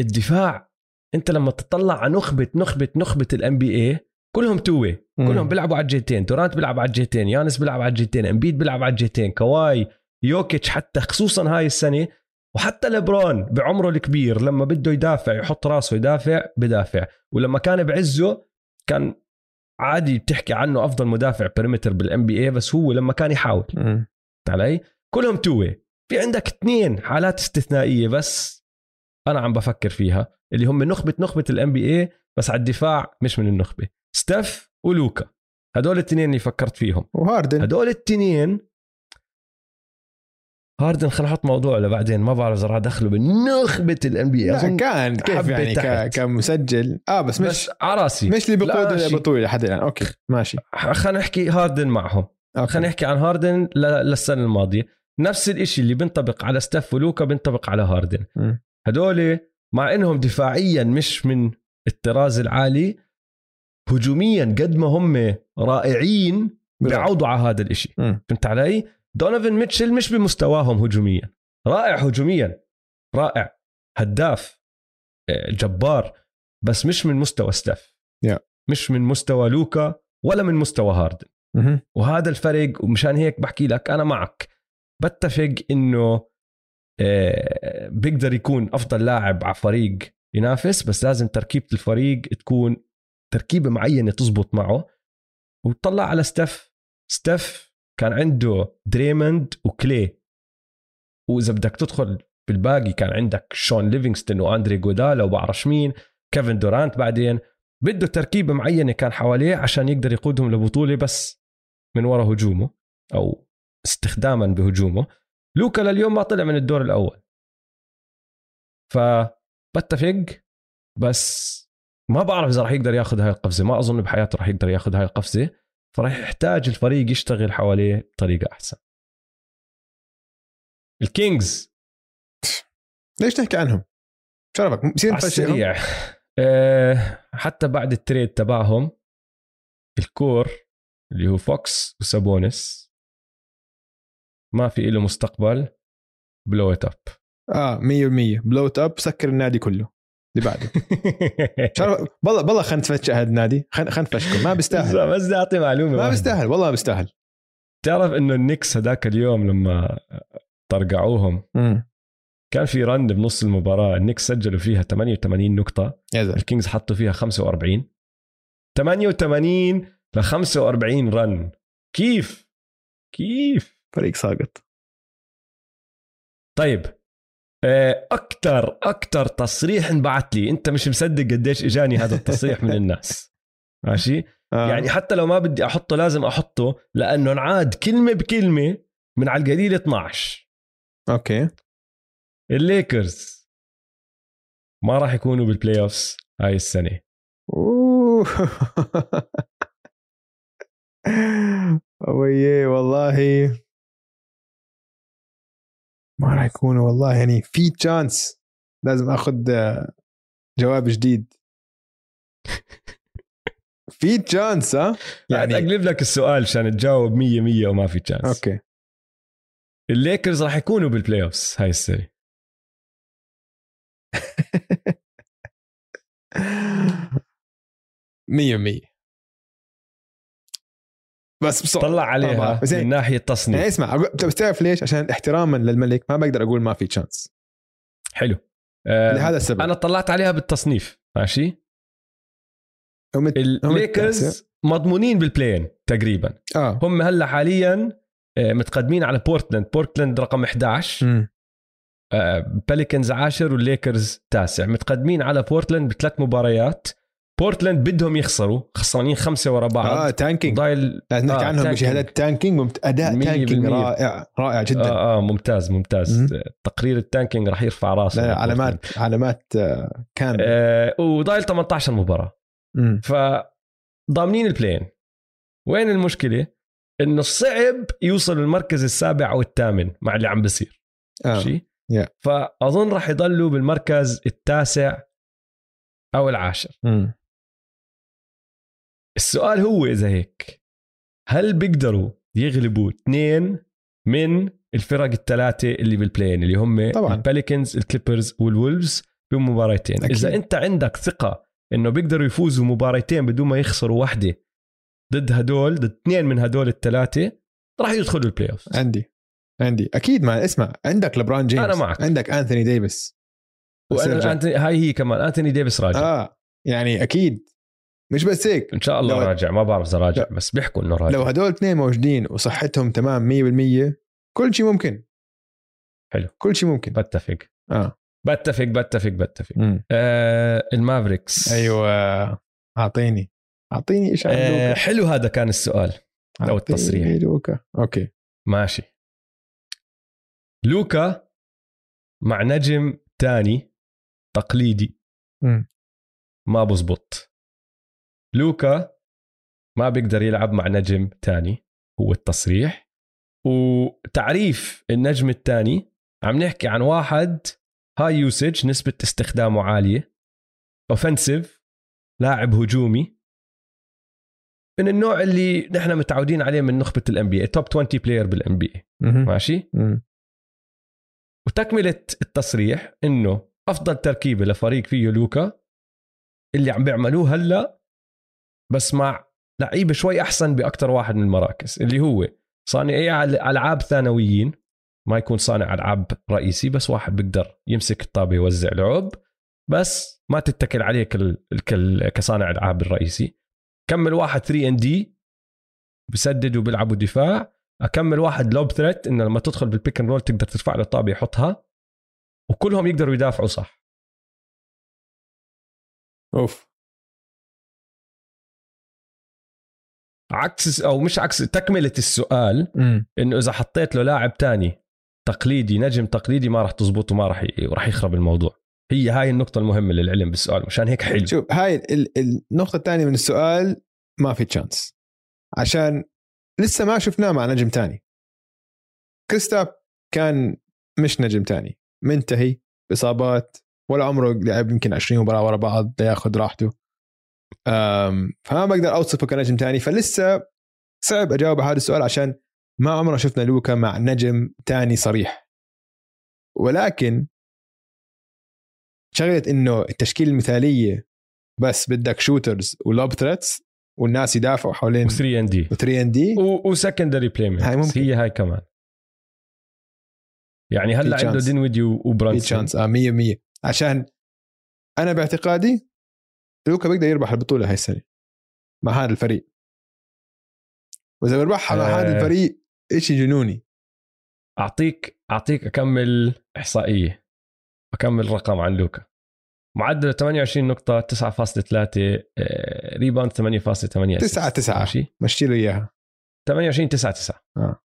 الدفاع أنت لما تطلع على نخبة نخبة نخبة ال NBA كلهم two-way كلهم بيلعبوا على الجهتين. دورانت بيلعب على الجهتين. يانس بيلعب على الجهتين. إمبيد بيلعب على الجهتين. كواي. يوكيتش حتى خصوصا هاي السنة. وحتى لبرون بعمره الكبير لما بده يدافع يحط راسه يدافع بدافع. ولما كان بعزه كان عادي بتحكي عنه أفضل مدافع perimeter بال NBA بس هو لما كان يحاول. علي؟ كلهم two-way في عندك اثنين حالات استثنائية بس أنا عم بفكر فيها اللي هم نخبة نخبة ال NBA بس على الدفاع مش من النخبة. ستيف ولوكا. هدول الاثنين اللي فكرت فيهم. وهاردن. هدول الاثنين هاردن خلينا نحط موضوع لبعدين. ما بعرف إذا راح أدخله بنخبه ال NBA أظن كان كيف يعني كمسجل. آه بس مش بس عراسي مش اللي بقود البطوله لحد الآن. okay ماشي. خلينا نحكي هاردن معهم. خلينا نحكي عن هاردن للسنة الماضية. نفس الشيء اللي بينطبق على ستيف ولوكا بينطبق على هاردن. هدول مع إنهم دفاعيا مش من الطراز العالي هجوميا قد ما هم رائعين بيعوضوا على هذا الإشي. فهمت علي؟ دونيفن ميتشل مش بمستواهم هجوميا. رائع هجوميا. رائع. هداف. آه، جبار بس مش من مستوى ستيف yeah. مش من مستوى لوكا ولا من مستوى هاردن. mm-hmm. وهذا الفرق ومشان هيك بحكي لك أنا معك. بتفق إنه آه، بيقدر يكون أفضل لاعب على فريق ينافس بس لازم تركيبة الفريق تكون تركيبة معينة تزبط معه وتطلع على ستيف. ستيف كان عنده دريموند وكلي. وإذا بدك تدخل بالباقي كان عندك شون ليفينغستون وأندري إجودالا وبعرفش مين كيفن دورانت بعدين. بده تركيبة معينة كان حواليه عشان يقدر يقودهم لبطولة بس من وراء هجومه أو استخداما بهجومه. لوكا لليوم ما طلع من الدور الأول. فبتفق بس ما بعرف إذا راح يقدر ياخذ هاي القفزة. ما أظن بحياته راح يقدر ياخذ هاي القفزة. فراح يحتاج الفريق يشتغل حواليه بطريقة أحسن. الكينجز. ليش تحكي عنهم؟ شرفك بصير نفشلهم أه حتى بعد ال trade تبعهم ال core اللي هو فوكس وسابونس ما في له مستقبل blow it up آه 100% blow it up سكر النادي كله. اللي بعده. والله والله خلينا نتفتش هذا النادي. خلينا نفشكم ما بيستاهل. بس بدي أعطي معلومة ما بيستاهل. والله ما بيستاهل. تعرف إنه النكس هذاك اليوم لما طرقعوهم كان في run بنص المباراة. النكس سجلوا فيها 88 نقطة. الكينجز حطوا فيها 45 88 ل 45 run كيف؟ كيف؟ فريق ساقط. طيب أكثر أكثر تصريح انبعث لي. أنت مش مصدق قديش إجاني هذا التصريح من الناس. ماشي؟ آه. يعني حتى لو ما بدي أحطه لازم أحطه لأنه انعاد كلمة بكلمة من على القليل 12 okay. الليكرز ما راح يكونوا بال playoffs هاي السنة. أوه. والله. ما راح يكونوا والله يعني في chance لازم أخذ آه، جواب جديد. في chance ها؟ يعني أقلب لك السؤال عشان تجاوب 100 100 وما في chance okay. الليكرز راح يكونوا بال playoffs هاي السنة. مية مية. بس بص... طلع عليها. بس من يعني- ناحية يعني تصنيف اسمع أقول- بس تعرف ليش؟ عشان احتراما للملك ما بقدر أقول ما في chance حلو. آه، لهذا السبب. أنا طلعت عليها بالتصنيف ماشي؟ الليكرز مضمونين بال play-in تقريبا. آه. هم هلأ حاليا آه، متقدمين على بورتلاند بورتلاند رقم 11 مم. بليكنز عاشر والليكرز تاسع. متقدمين على بورتلاند بثلاث مباريات. بورتلاند بدهم يخسروا خسرانين خمسة ورا بعض آه tanking ضايل لازم نحكي آه، عنهم. بشهادات tanking ممت... أداء تانكينج. رائع رائع جدا آه آه ممتاز ممتاز مم. تقرير ال tanking راح يرفع راسه لا. علامات علامات آه، كاملة آه وضايل 18 مباراة مم. فضامنين ال play-in وين المشكلة إنه صعب يوصل المركز السابع أو الثامن مع اللي عم بصير آه. شيء Yeah. فأظن راح يضلوا بالمركز التاسع أو العاشر مم. السؤال هو إذا هيك هل بيقدروا يغلبوا اثنين من الفرق الثلاثة اللي بال play-in اللي هم طبعاً. الباليكنز الكليبرز والولفز بمباراتين أكيد. إذا أنت عندك ثقة إنه بيقدروا يفوزوا مباراتين بدون ما يخسروا واحدة ضد هدول ضد اثنين من هدول الثلاثة راح يدخلوا ال playoff عندي عندي أكيد ما اسمع عندك لبران جيمس أنا معك. عندك أنثوني ديفيس. أنتوني هاي هي كمان انتوني ديفيس راجع. آه يعني أكيد مش بس هيك. إن شاء الله راجع ما بعرف إذا راجع لا. بس بيحكوا إنه راجع. لو هدول اثنين موجودين وصحتهم تمام 100% كل شيء ممكن. حلو. كل شيء ممكن. بتفق. آه. بتفق بتفق بتفق. مم. آه المافريكس. أيوه. أعطيني. أعطيني إيش عن آه حلو هذا كان السؤال. أعطيني التصريح. لوكا. okay. ماشي. لوكا مع نجم تاني تقليدي. مم. ما بزبط. لوكا ما بيقدر يلعب مع نجم تاني هو التصريح. وتعريف النجم الثاني عم نحكي عن واحد high usage نسبة استخدامه عالية. offensive لاعب هجومي. من النوع اللي نحن متعودين عليه من نخبة ال NBA top 20 player بال NBA. ماشي؟ مم. وتكملة التصريح إنه أفضل تركيبة لفريق فيه لوكا اللي عم بيعملوه هلأ بس مع لعيبة شوي أحسن باكثر واحد من المراكز اللي هو صانعي ألعاب ثانويين ما يكون صانع ألعاب رئيسي بس واحد بيقدر يمسك الطابة يوزع لعب بس ما تتكل عليه كال... كال... كصانع ألعاب الرئيسي. كمل واحد 3 and D بسدد وبيلعبوا دفاع. أكمل واحد lob threat انه لما تدخل بال pick and roll تقدر ترفع له الطابة يحطها. وكلهم يقدروا يدافعوا صح. أوف. عكس أو مش عكس تكملة السؤال. إنه إذا حطيت له لاعب تاني تقليدي نجم تقليدي ما راح تزبط وما راح. راح يخرب الموضوع. هي هاي النقطة المهمة للعلم بالسؤال مشان هيك حلو. شوف هاي ال- النقطة الثانية من السؤال ما في تشانس عشان لسه ما شفناه مع نجم تاني. كريستاب كان مش نجم تاني. منتهي بإصابات ولا عمره لعب يمكن 20 مباراة ورا بعض ياخذ راحته. فما بقدر أوصفه كنجم تاني. فلسه صعب أجاوب على هذا السؤال عشان ما عمرنا شفنا لوكا مع نجم تاني صريح. ولكن شغلة إنه التشكيلة المثالية بس بدك shooters و lob threats والناس يدافعوا حوالين و 3 and D 3 and D و secondary play هاي ممكن. هي هاي كمان. يعني هلأ عنده. دينويدي وبرانسون. chance آه 100% عشان أنا باعتقادي لوكا بيقدر يربح البطولة هاي السنة. مع هذا الفريق. وإذا بيربحها مع آه. هذا الفريق شيء جنوني. أعطيك أعطيك أكمل إحصائية. أكمل رقم عن لوكا. معدل 28 نقطة 9.3 آه، ريباوند 8.8 9 9 ماشي. مشي له إياها. 28 9 9 آه.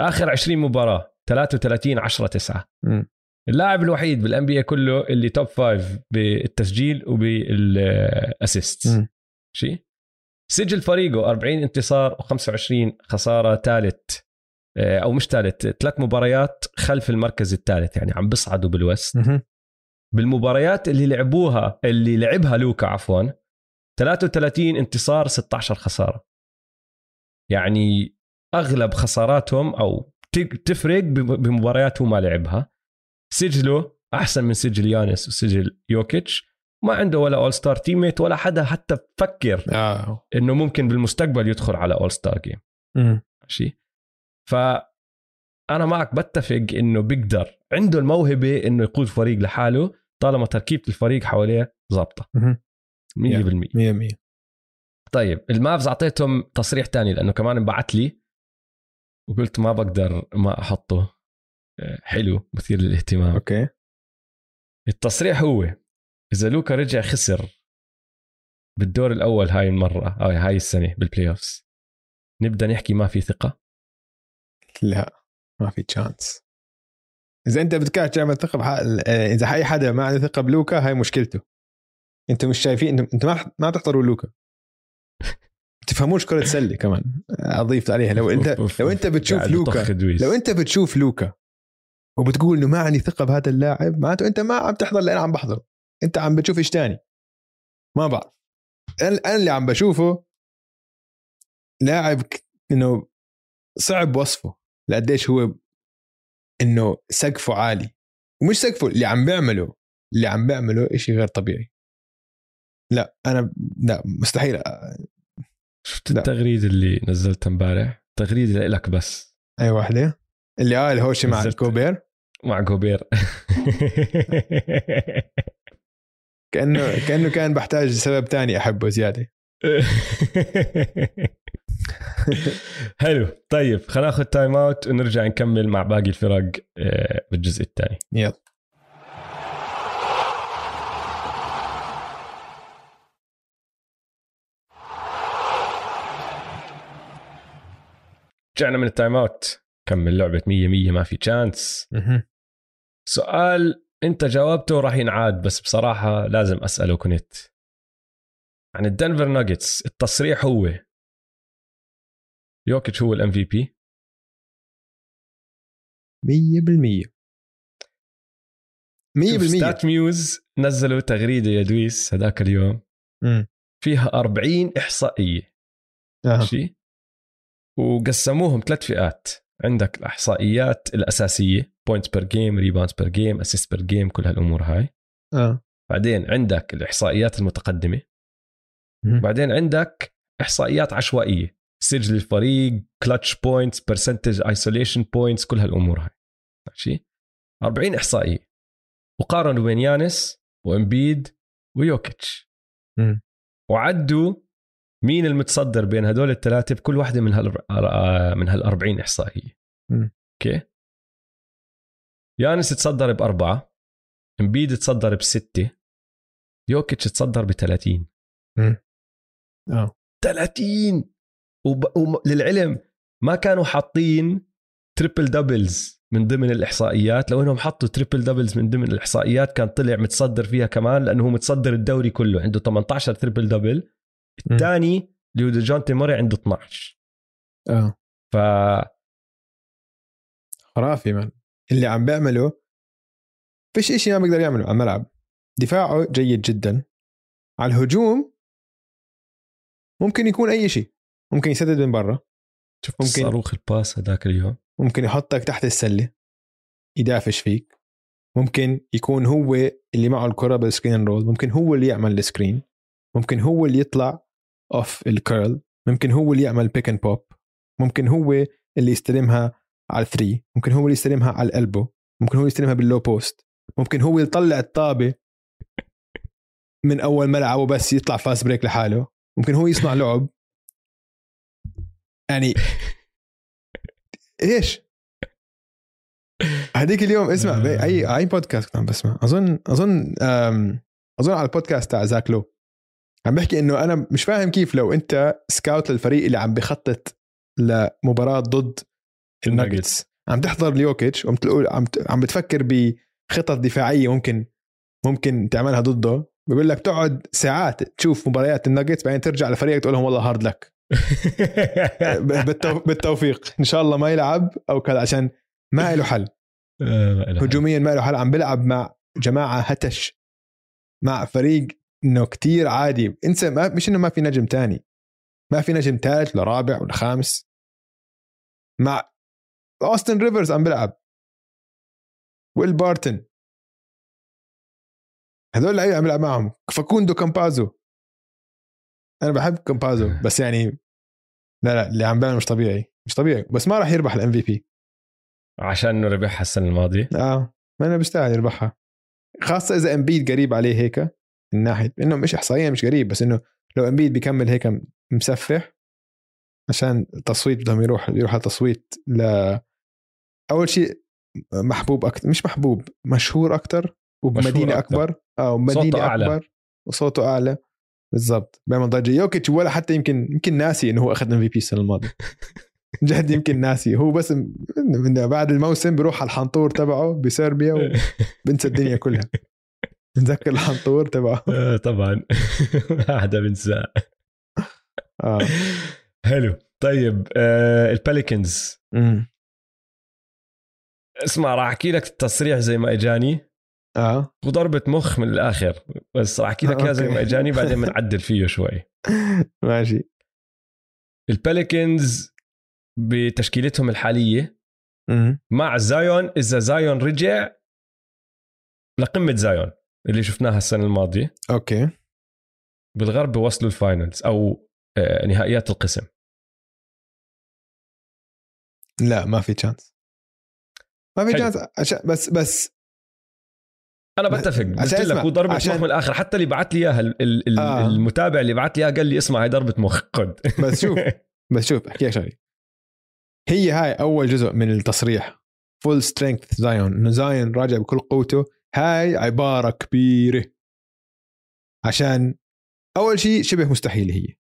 آخر 20 مباراة 33 10 9 مم. اللاعب الوحيد بال NBA كله اللي top five بالتسجيل وبال assist. شيء سجل فريقه 40 انتصار و25 خسارة ثالث أو مش ثالث ثلاث مباريات خلف المركز الثالث يعني عم بيصعدوا بال West. بالمباريات اللي لعبوها اللي لعبها لوكا عفوا 33 انتصار 16 خسارة. يعني أغلب خساراتهم أو تفرق بمباريات هو ما لعبها. سجله أحسن من سجل يانس وسجل يوكيتش. ما عنده ولا all-star teammate ولا حدا حتى فكر آه. إنه ممكن بالمستقبل يدخل على all-star game ماشي؟ ف أنا معك بتفق إنه بيقدر. عنده الموهبة إنه يقود فريق لحاله طالما تركيبة الفريق حواليه ظابطة. 100% 100% طيب المافز أعطيتهم تصريح تاني لأنه كمان انبعت لي وقلت ما بقدر ما أحطه. حلو مثير للاهتمام. okay. التصريح هو إذا لوكا رجع خسر بالدور الأول هاي المرة أو هاي السنة بال playoffs نبدأ نحكي ما في ثقة؟ لا ما في chance إذا أنت بدك تعمل ثقة بح... إذا أي حدا ما عنده ثقة بلوكا هاي مشكلته. أنتم مش شايفين انت ما ما تحضروا لوكا. تفهموش كره سله كمان. أضيف عليها لو أنت لو أنت بتشوف لوكا لو أنت بتشوف لوكا وبتقول إنه ما عندي ثقة بهذا اللاعب معناته أنت ما عم تحضر اللي أنا عم بحضره أنت عم بتشوف إيش تاني. ما بعرف. أنا اللي عم بشوفه لاعب إنه صعب وصفه لقديش هو إنه سقفه عالي. ومش سقفه اللي عم بيعمله اللي عم بيعمله إشي غير طبيعي. لا أنا لا مستحيل شفت التغريده اللي نزلتها امبارح تغريده لك بس. أي واحدة؟ اللي آه الهوشي مع غوبير مع غوبير. كانه كأنه كان بحتاج سبب تاني أحبه زيادة. حلو. طيب خلينا ناخذ time out ونرجع نكمل مع باقي الفرق آه، بالجزء الثاني. يلا. رجعنا من ال time out كمل لعبة 100 100 ما في chance سؤال انت جاوبته راح ينعاد بس بصراحة لازم أسأله كنت. عن الدنفر ناجتس التصريح هو. يوكيتش هو ال MVP 100% 100% StatMuse نزلوا تغريدة يا دويس هذاك اليوم. م. فيها 40 إحصائية. ماشي؟ وقسموهم ثلاث فئات. عندك الإحصائيات الأساسية points per game rebounds per game assist per game كل هالأمور هاي. آه. بعدين عندك الإحصائيات المتقدمة. م. بعدين عندك إحصائيات عشوائية سجل الفريق clutch points percentage isolation points كل هالأمور هاي. ماشي؟ 40 إحصائية. وقارنوا بين يانس وإمبيد ويوكيتش. وعدوا مين المتصدر بين هدول الثلاثة بكل واحدة من هال من هال 40 احصائيه أوكي. يانس تصدر بأربعة امبيد تصدر بستة يوكيتش تصدر ب 30 آه. 30 وب... وللعلم ما كانوا حاطين triple doubles من ضمن الإحصائيات. لو إنهم حطوا triple doubles من ضمن الإحصائيات كان طلع متصدر فيها كمان لأنه هو متصدر الدوري كله عنده 18 triple double الثاني اللي هو ديجونتي موري عنده 12 آه. ف خرافي من اللي عم بيعمله فيش إشي ما بيقدر يعمله على الملعب. دفاعه جيد جدا. على الهجوم ممكن يكون أي شيء ممكن يسدد من برا. ممكن صاروخ ال pass هذاك اليوم؟ ممكن يحطك تحت السلة. يدافش فيك. ممكن يكون هو اللي معه الكرة بال screen roll ممكن هو اللي يعمل ال screen ممكن هو اللي يطلع off ال curl ممكن هو اللي يعمل pick and pop ممكن هو اللي يستلمها على ال three. ممكن هو اللي يستلمها على ال elbow. ممكن هو يستلمها بال low post ممكن هو يطلع الطابة من أول ملعب وبس يطلع fast break لحاله. ممكن هو يصنع لعب. يعني إيش؟ هذيك اليوم اسمع اي أي بودكاست كنت عم بسمع. أظن أظن أظن على البودكاست تاع زاك لو. عم بحكي إنه أنا مش فاهم كيف لو أنت scout للفريق اللي عم بخطط لمباراة ضد الناجتس. عم تحضر ليوكيتش وعم عم عم بتفكر بخطط دفاعية ممكن ممكن تعملها ضده بيقول لك تقعد ساعات تشوف مباريات الناجتس بعدين ترجع لفريقك تقول لهم والله hard luck بالتوفيق. إن شاء الله ما يلعب أو كذا عشان ما له حل. هجوميا ما له حل. عم بيلعب مع جماعة هتش مع فريق إنه كتير عادي. إنسى ما مش إنه ما في نجم تاني. ما في نجم ثالث ولا رابع ولا خامس. مع اوستن ريفرز عم بيلعب. ويل بارتن هذول اللعيبة عم بيلعب معهم. فاكوندو كامبازو. أنا بحب كامبازو بس يعني لا لا اللي عم بيعمل مش طبيعي. مش طبيعي. بس ما راح يربح ال MVP عشان إنه ربحها السنة الماضية. آه. ما أنا بيستاهل يربحها. خاصة إذا امبيد قريب عليه هيك. من ناحية إنه مش احصائيا مش قريب بس إنه لو إمبيد بيكمل هيك مسفح عشان التصويت بدهم يروح يروح التصويت ل أول شيء محبوب أكثر مش محبوب مشهور أكثر وبمدينة أكبر. آه ومدينة اكبر أعلى. وصوته أعلى. بالضبط. بيعمل ضجة. يوكيتش ولا حتى يمكن يمكن ناسي إنه هو أخذ MVP السنة الماضية. جد يمكن ناسي. هو بس من بعد الموسم بيروح على الحنطور تبعه بسربيا وبنسى الدنيا كلها. نتذكر الحنطور تبعه. آه، طبعا. ما حدا بنساه. آه. حلو. طيب آه الباليكنز اسمع راح أحكي لك التصريح زي ما إجاني. آه. وضربة مخ من الآخر. بس راح أحكي لك اياه زي ما إجاني بعدين بنعدل فيه شوي. ماشي. البيليكنز بتشكيلتهم الحالية مع زايون إذا زايون رجع لقمة زايون اللي شفناها السنة الماضية. أوكي. بالغرب بوصلوا ال finals أو آه، نهائيات القسم. لا ما في chance ما في chance عشان بس بس أنا بتفق. قلت لك هو ضربة عشان... مخ من الآخر. حتى اللي بعت لي إياها آه. المتابع اللي بعت لي إياها قال لي اسمع هاي ضربة مخ. خد بس شوف بس شوف احكي لك شغلة. هي هاي أول جزء من التصريح. full strength زايون إنه زايون راجع بكل قوته. هاي عبارة كبيرة. عشان أول شيء شبه مستحيل هي.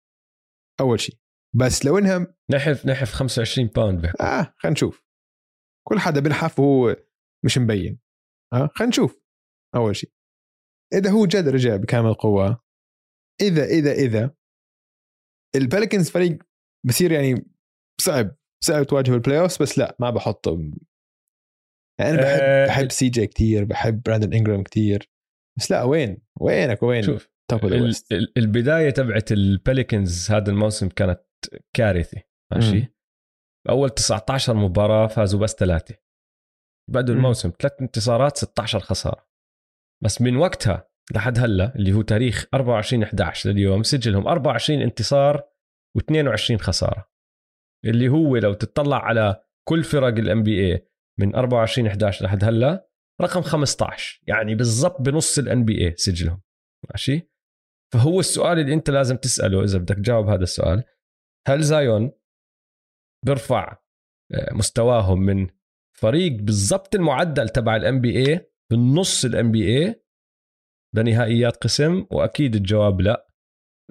أول شيء بس لو إنها نحف نحف 25 pound بحكي. آه خلينا نشوف. كل حدا بنحف وهو مش مبين. آه خلينا نشوف. أول شيء إذا هو جد رجع بكامل قوه اذا اذا إذا البيليكنز فريق بصير يعني صعب صعب تواجهه بال playoff بس لا ما بحطه يعني أنا بحب أه بحب سي جي كثير بحب براندن إنجرام كثير بس لا وين؟ وينك؟ وين؟ شوف البداية تبعت البيليكنز هذا الموسم كانت كارثة ماشي؟ أول 19 مباراة فازوا بس ثلاثة. بدوا الموسم ثلاث انتصارات 16 خسارة. بس من وقتها لحد هلأ اللي هو تاريخ 24 11 لليوم سجلهم 24 انتصار و22 خسارة. اللي هو لو تطلع على كل فرق الـ NBA من 24 11 لحد هلا رقم 15 يعني بالضبط بنص الـ NBA سجلهم. ماشي؟ فهو السؤال اللي أنت لازم تسأله إذا بدك تجاوب هذا السؤال. هل زايون بيرفع آه، مستواهم من فريق بالضبط المعدل تبع الـ NBA بالنص الـ NBA لنهائيات قسم؟ وأكيد الجواب لا.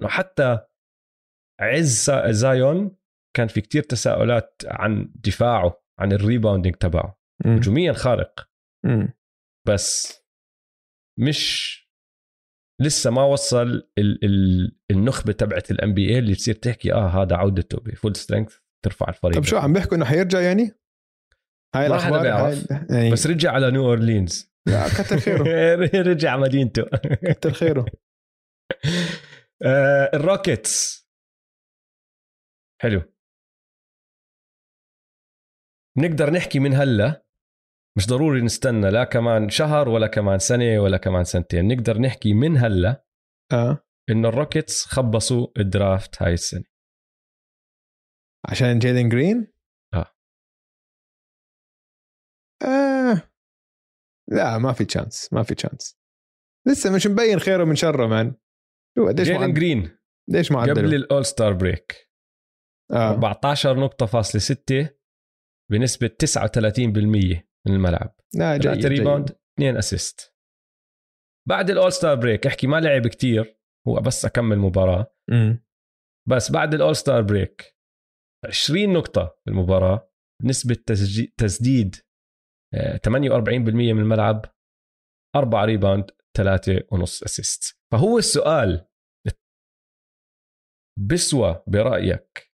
حتى عز زايون كان في كتير تساؤلات عن دفاعه. عن الـ rebounding تبعه. هجوميا خارق. م. بس مش لسه ما وصل ال ال النخبة تبعت الـ NBA اللي تصير تحكي آه هذا عودته بـ full strength ترفع الفريق. طيب شو عم بيحكوا إنه حيرجع يعني؟ هاي الأخبار هاي يعني... بس رجع على نيو اورلينز كتر خيره. رجع مدينته. كتر خيره. آه الروكيتس. حلو. بنقدر نحكي من هلا مش ضروري نستنى لا كمان شهر ولا كمان سنة ولا كمان سنتين نقدر نحكي من هلا آه. إنه الروكيتس خبصوا الـ draft هاي السنة. عشان جيلين جرين؟ آه. آه. لا ما في chance ما في chance لسه مش مبين خيره من شره مان شو قديش جيلين جرين. ليش معدل قبل الأول all-star break آه. 14 نقطة فاصلة 6 بنسبة 39% من الملعب. لا جيد rebound اثنين assist بعد الـ all-star break احكي ما لعب كتير هو بس أكمل مباراة. م. بس بعد الـ all-star break 20 نقطة بالمباراة نسبة تسديد 48% من الملعب أربعة rebound ثلاثة ونص assist فهو السؤال بسوى برأيك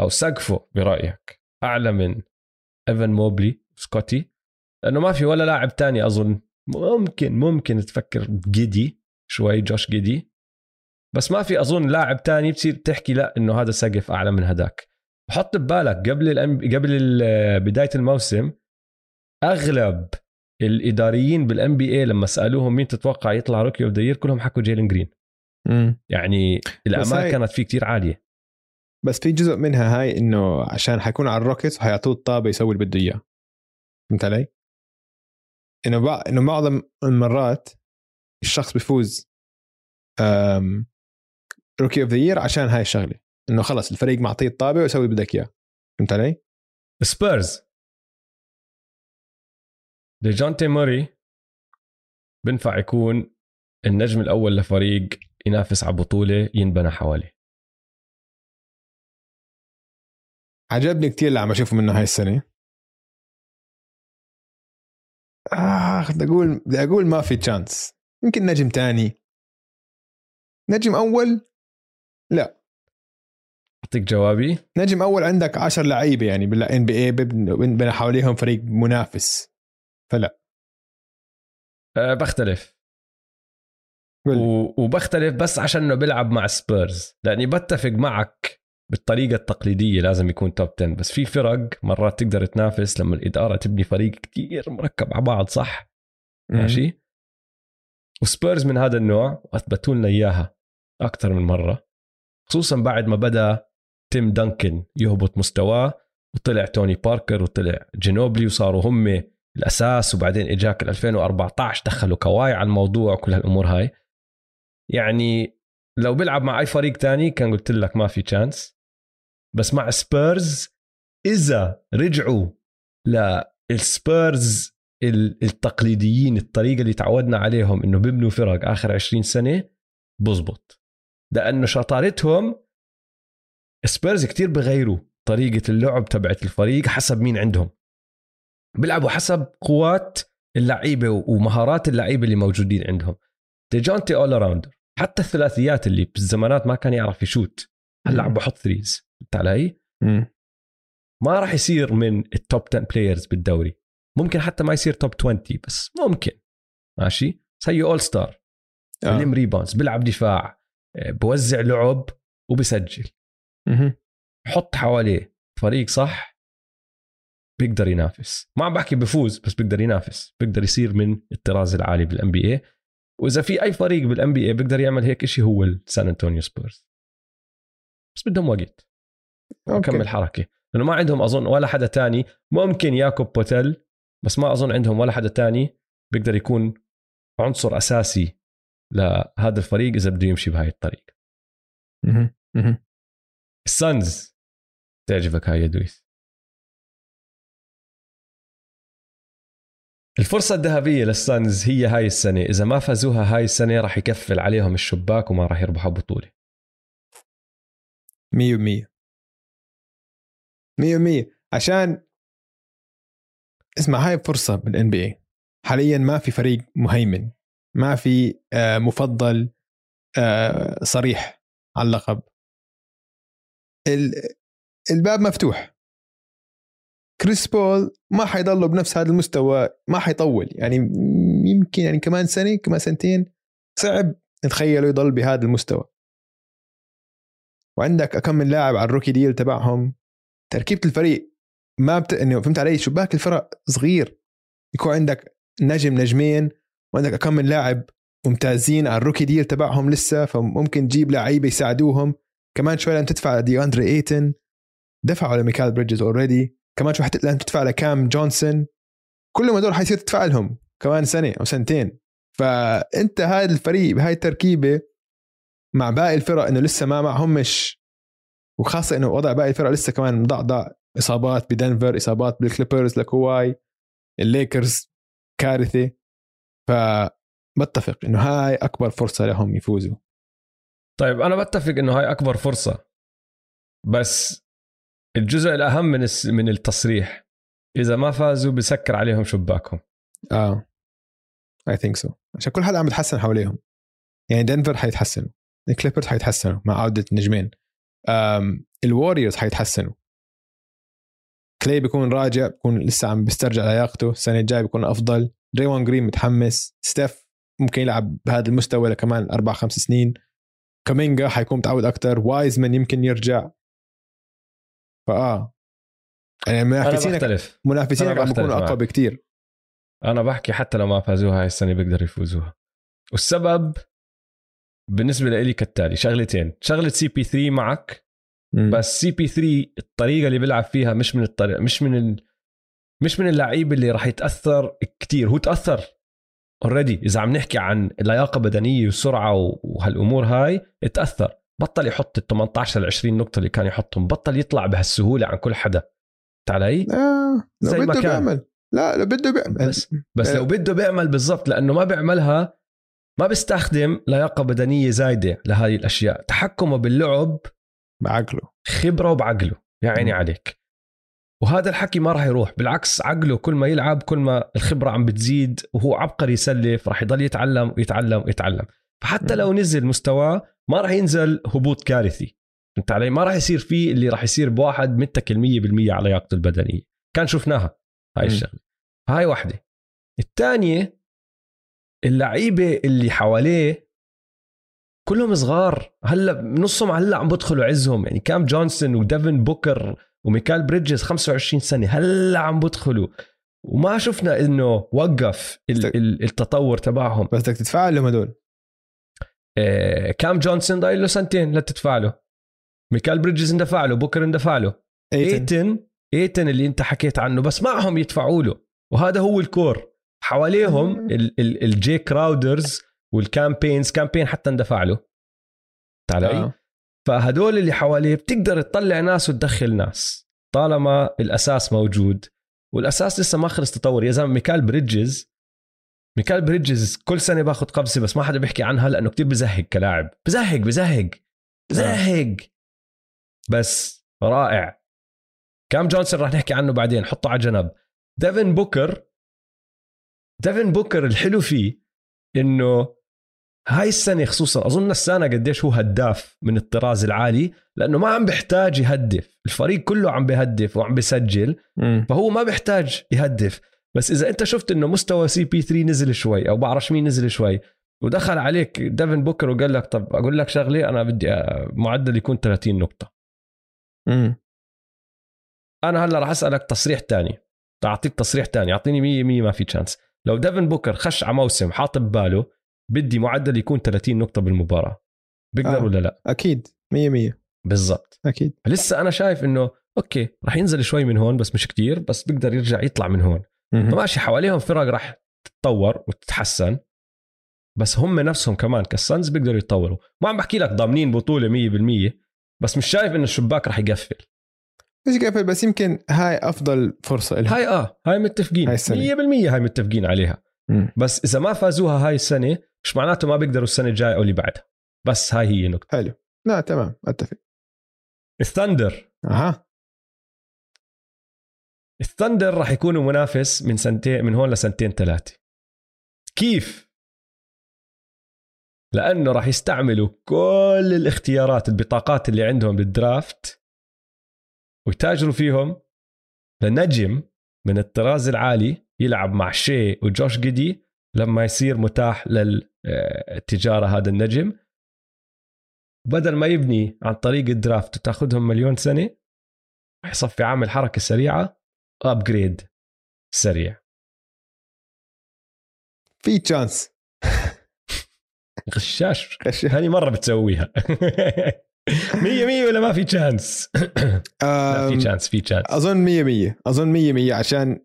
أو سقفه برأيك أعلى من إيفن موبلي سكوتي. لأنه ما في ولا لاعب تاني أظن. ممكن ممكن تفكر بگيدي شوي جوش گيدي. بس ما في أظن لاعب تاني بتصير تحكي لا إنه هذا سقف أعلى من هداك حط ببالك قبل الأم... قبل بداية الموسم أغلب الإداريين بالـ NBA لما سألوهم مين تتوقع يطلع rookie of كلهم حكوا جيلين جرين مم. يعني الامال هاي... كانت فيه كتير عالية. بس في جزء منها هاي إنه عشان حيكون على الروكيتس حيعطوه الطابة يسوي اللي بده إياه. فهمت علي؟ إنه بع... إنه معظم المرات الشخص بيفوز rookie of the year عشان هاي الشغلة. إنه خلص الفريق معطيه الطابة ويسوي اللي بدك إياه. فهمت علي؟ سبيرز ديجونتي موري بنفع يكون النجم الأول لفريق ينافس على بطولة ينبنى حواليه. عجبني كتير اللي عم اشوفه منه هاي السنة. آه بدي أقول بدي أقول ما في تشانس يمكن نجم تاني. نجم أول؟ لا. أعطيك جوابي. نجم أول عندك 10 لعيبة يعني بالان بي اي بين حواليهم فريق منافس. فلا. أه بختلف. و... وبختلف بس عشان إنه بيلعب مع سبيرز لأني بتفق معك بالطريقة التقليدية لازم يكون top 10 بس في فرق مرات تقدر تنافس لما الإدارة تبني فريق كتير مركب على بعض صح؟ ماشي؟ وسبيرز من هذا النوع واثبتوا لنا إياها أكثر من مرة خصوصا بعد ما بدأ تيم دانكن يهبط مستواه وطلع توني باركر وطلع جينوبلي وصاروا هم الأساس وبعدين إجاك 2014 دخلوا كواي على الموضوع وكل هالأمور هاي. يعني لو بيلعب مع أي فريق تاني كان قلت لك ما في chance بس مع سبيرز إذا رجعوا للسبيرز التقليديين الطريقة اللي تعودنا عليهم إنه بيبنوا فرق آخر 20 سنة بزبط. لأنه شطارتهم سبيرز كتير بغيروا طريقة اللعب تبعت الفريق حسب مين عندهم. بيلعبوا حسب قوات اللعيبة ومهارات اللعيبة اللي موجودين عندهم. ديجونتي all-arounder حتى الثلاثيات اللي بالزمانات ما كان يعرف يـ shoot. هلأ عم بحط threes فهمت علي؟ ما راح يصير من الـ top 10 players بالدوري. ممكن حتى ما يصير top 20 بس ممكن. ماشي؟ زي all-star آه. بلم rebounds بيلعب دفاع آه، بوزع لعب وبسجل. حط حواليه فريق صح بيقدر ينافس. ما عم بحكي بفوز بس بيقدر ينافس. بيقدر يصير من الطراز العالي بالـ NBA وإذا في أي فريق بالـ NBA بيقدر يعمل هيك شيء هو السان انطونيو سبيرز بس بدهم وقت. نكمل حركه لأنه ما عندهم أظن ولا حدا تاني. ممكن ياكوب بوتيل بس ما أظن عندهم ولا حدا تاني بيقدر يكون عنصر أساسي لهذا الفريق إذا بده يمشي بهاي الطريقة السانز. تعجبك هاي دويس. الفرصة الذهبية للسانز هي هاي السنة. إذا ما فازوها هاي السنة راح يكفل عليهم الشباك وما راح يربحوا بطولة. مية ومية مية. ومية عشان اسمع هاي فرصة بالـ NBA حاليا ما في فريق مهيمن. ما في آه، مفضل آه، صريح على اللقب. الباب مفتوح. كريس بول ما حيضله بنفس هذا المستوى ما حيطول. يعني يمكن يعني كمان سنة كمان سنتين صعب نتخيله يضل بهذا المستوى. وعندك كم من لاعب على ال rookie deal تبعهم. تركيبة الفريق ما بت... انه فهمت علي؟ شباك الفرق صغير. يكون عندك نجم نجمين وعندك كم من لاعب ممتازين على ال rookie deal تبعهم لسه فممكن تجيب لعيبة يساعدوهم. كمان شوي لازم تدفع دياندري إيتن. دفعوا لميكال بريدجز already كمان شوي لازم تدفع لكام جونسون. كلهم هدول حيصير تدفع لهم كمان سنة أو سنتين. فأنت هذا الفريق بهاي التركيبة مع باقي الفرق إنه لسه ما معهمش وخاصة إنه وضع باقي الفرق لسه كمان مضعضع إصابات بدنفر إصابات بالكليبرز لكواي الليكرز كارثة. فبتفق إنه هاي أكبر فرصة لهم يفوزوا. طيب أنا بتفق إنه هاي أكبر فرصة. بس الجزء الأهم من من التصريح إذا ما فازوا بسكر عليهم شباكهم. آه. I think so عشان كل حدا عم يتحسن حواليهم. يعني دنفر حيتحسنوا. الكليبرز حيتحسنوا مع عودة نجمين. الوريورز حيتحسنوا. كلاي بيكون راجع بيكون لسه عم بيسترجع لياقته. السنة الجاية بيكون أفضل. دريموند جرين متحمس. ستيف ممكن يلعب بهذا المستوى لكمان أربع خمس سنين. كامينجا حيكون متعود أكثر وايزمان يمكن يرجع. فآه. يعني منافسين بختلف. منافسينك عم بيكونوا أقوى بكثير أنا بحكي حتى لو ما فازوها هاي السنة بيقدروا يفوزوها. والسبب بالنسبة لي كالتالي. شغلتين. شغلة سي بي 3 معك م. بس سي بي 3 الطريقة اللي بيلعب فيها مش من الطريقة مش من ال... مش من اللعيبه اللي راح يتأثر كتير. هو تأثر already إذا عم نحكي عن لياقه بدنية وسرعة وهالأمور هاي تأثر. بطل يحط ال 18 ل 20 نقطة اللي كان يحطهم. بطل يطلع بهالسهولة عن كل حدا. علي؟ آه زي ما كان. بيعمل. لا لو بده بيعمل. بس, بس لو بده بيعمل بالضبط لأنه ما بيعملها ما بيستخدم لياقة بدنية زايدة لهذه الأشياء. تحكمه باللعب بعقله. خبرة وبعقله. يا عيني عليك. وهذا الحكي ما راح يروح. بالعكس عقله كل ما يلعب كل ما الخبرة عم بتزيد وهو عبقري يسلف راح يضل يتعلم ويتعلم ويتعلم فحتى لو نزل مستواه ما راح ينزل هبوط كارثي. انت علي؟ ما راح يصير فيه اللي راح يصير بواحد متكل 100% على لياقته البدنية. كان شفناها هاي الشغلة. هاي واحدة. الثانية اللعيبة اللي حواليه كلهم صغار. هلا نصهم هلا عم بدخلوا عزهم. يعني كام جونسون وديفن بوكر وميكال بريدجز 25 سنة هلا عم بدخلوا. وما شفنا إنه وقف التطور تبعهم. بس بدك تدفع لهم هدول. آه كام جونسون ضايل له سنتين لتدفع له ميكال بريدجز اندفع له بوكر اندفع له. ايتن ايتن اللي انت حكيت عنه بس معهم يدفعوا له. وهذا هو ال core. حواليهم الجي كراودرز والكامبينز كامبين حتى اندفع له. تعال آه. فهدول اللي حواليه بتقدر تطلع ناس وتدخل ناس طالما الأساس موجود. والأساس لسه ما خلص تطور. يا زلمة ميكال بريدجز ميكال بريدجز كل سنة باخذ قفزه بس ما حدا بيحكي عنها لأنه كتير بزهق كلاعب. بزهق بزهق بزهق. بس رائع. كام جونسون راح نحكي عنه بعدين؟ حطه على جنب. ديفن بوكر ديفن بوكر الحلو فيه إنه هاي السنة خصوصا أظن السنة قديش هو هداف من الطراز العالي لأنه ما عم بيحتاج يهدف. الفريق كله عم بيهدف وعم بيسجل فهو ما بيحتاج يهدف. بس إذا أنت شفت إنه مستوى سي بي 3 نزل شوي أو بعرف مين نزل شوي ودخل عليك ديفن بوكر وقال لك طب أقول لك شغلة أنا بدي معدل يكون 30 نقطة. امم أنا هلأ راح أسألك تصريح تاني. أعطيك تصريح تاني أعطيني 100 100 ما في chance لو ديفن بوكر خش على موسم حاط بباله بدي معدل يكون 30 نقطة بالمباراة. بيقدر آه. ولا لا؟ أكيد 100 100 بالضبط. أكيد. لسه أنا شايف إنه okay راح ينزل شوي من هون بس مش كتير بس بيقدر يرجع يطلع من هون. فماشي حواليهم فرق راح تتطور وتتحسن بس هم نفسهم كمان كالصنز بيقدروا يتطوروا. ما عم بحكي لك ضامنين بطولة 100% بس مش شايف إنه الشباك راح يقفل. مش قفل بس يمكن هاي أفضل فرصة لها هاي آه هاي متفقين. هاي 100% هاي متفقين عليها. م. بس إذا ما فازوها هاي السنة مش معناته ما بيقدروا السنة الجاية أو اللي بعدها. بس هاي هي نقطة. حلو. لا تمام أتفق. الثندر أها. الثندر راح يكونوا منافس من سنتين من هون لسنتين ثلاثة. كيف؟ لأنه راح يستعملوا كل الاختيارات البطاقات اللي عندهم بالدرافت ويتاجروا فيهم لنجم من الطراز العالي يلعب مع شي وجوش جدي لما يصير متاح للتجاره هذا النجم. بدل ما يبني عن طريق ال draft وتاخذهم مليون سنة راح يصفي عامل حركة سريعة upgrade سريع. في chance غشاش. هذه مرة بتسويها. مية مية ولا ما في chance؟ في chance في chance أظن مية مية أظن مية مية عشان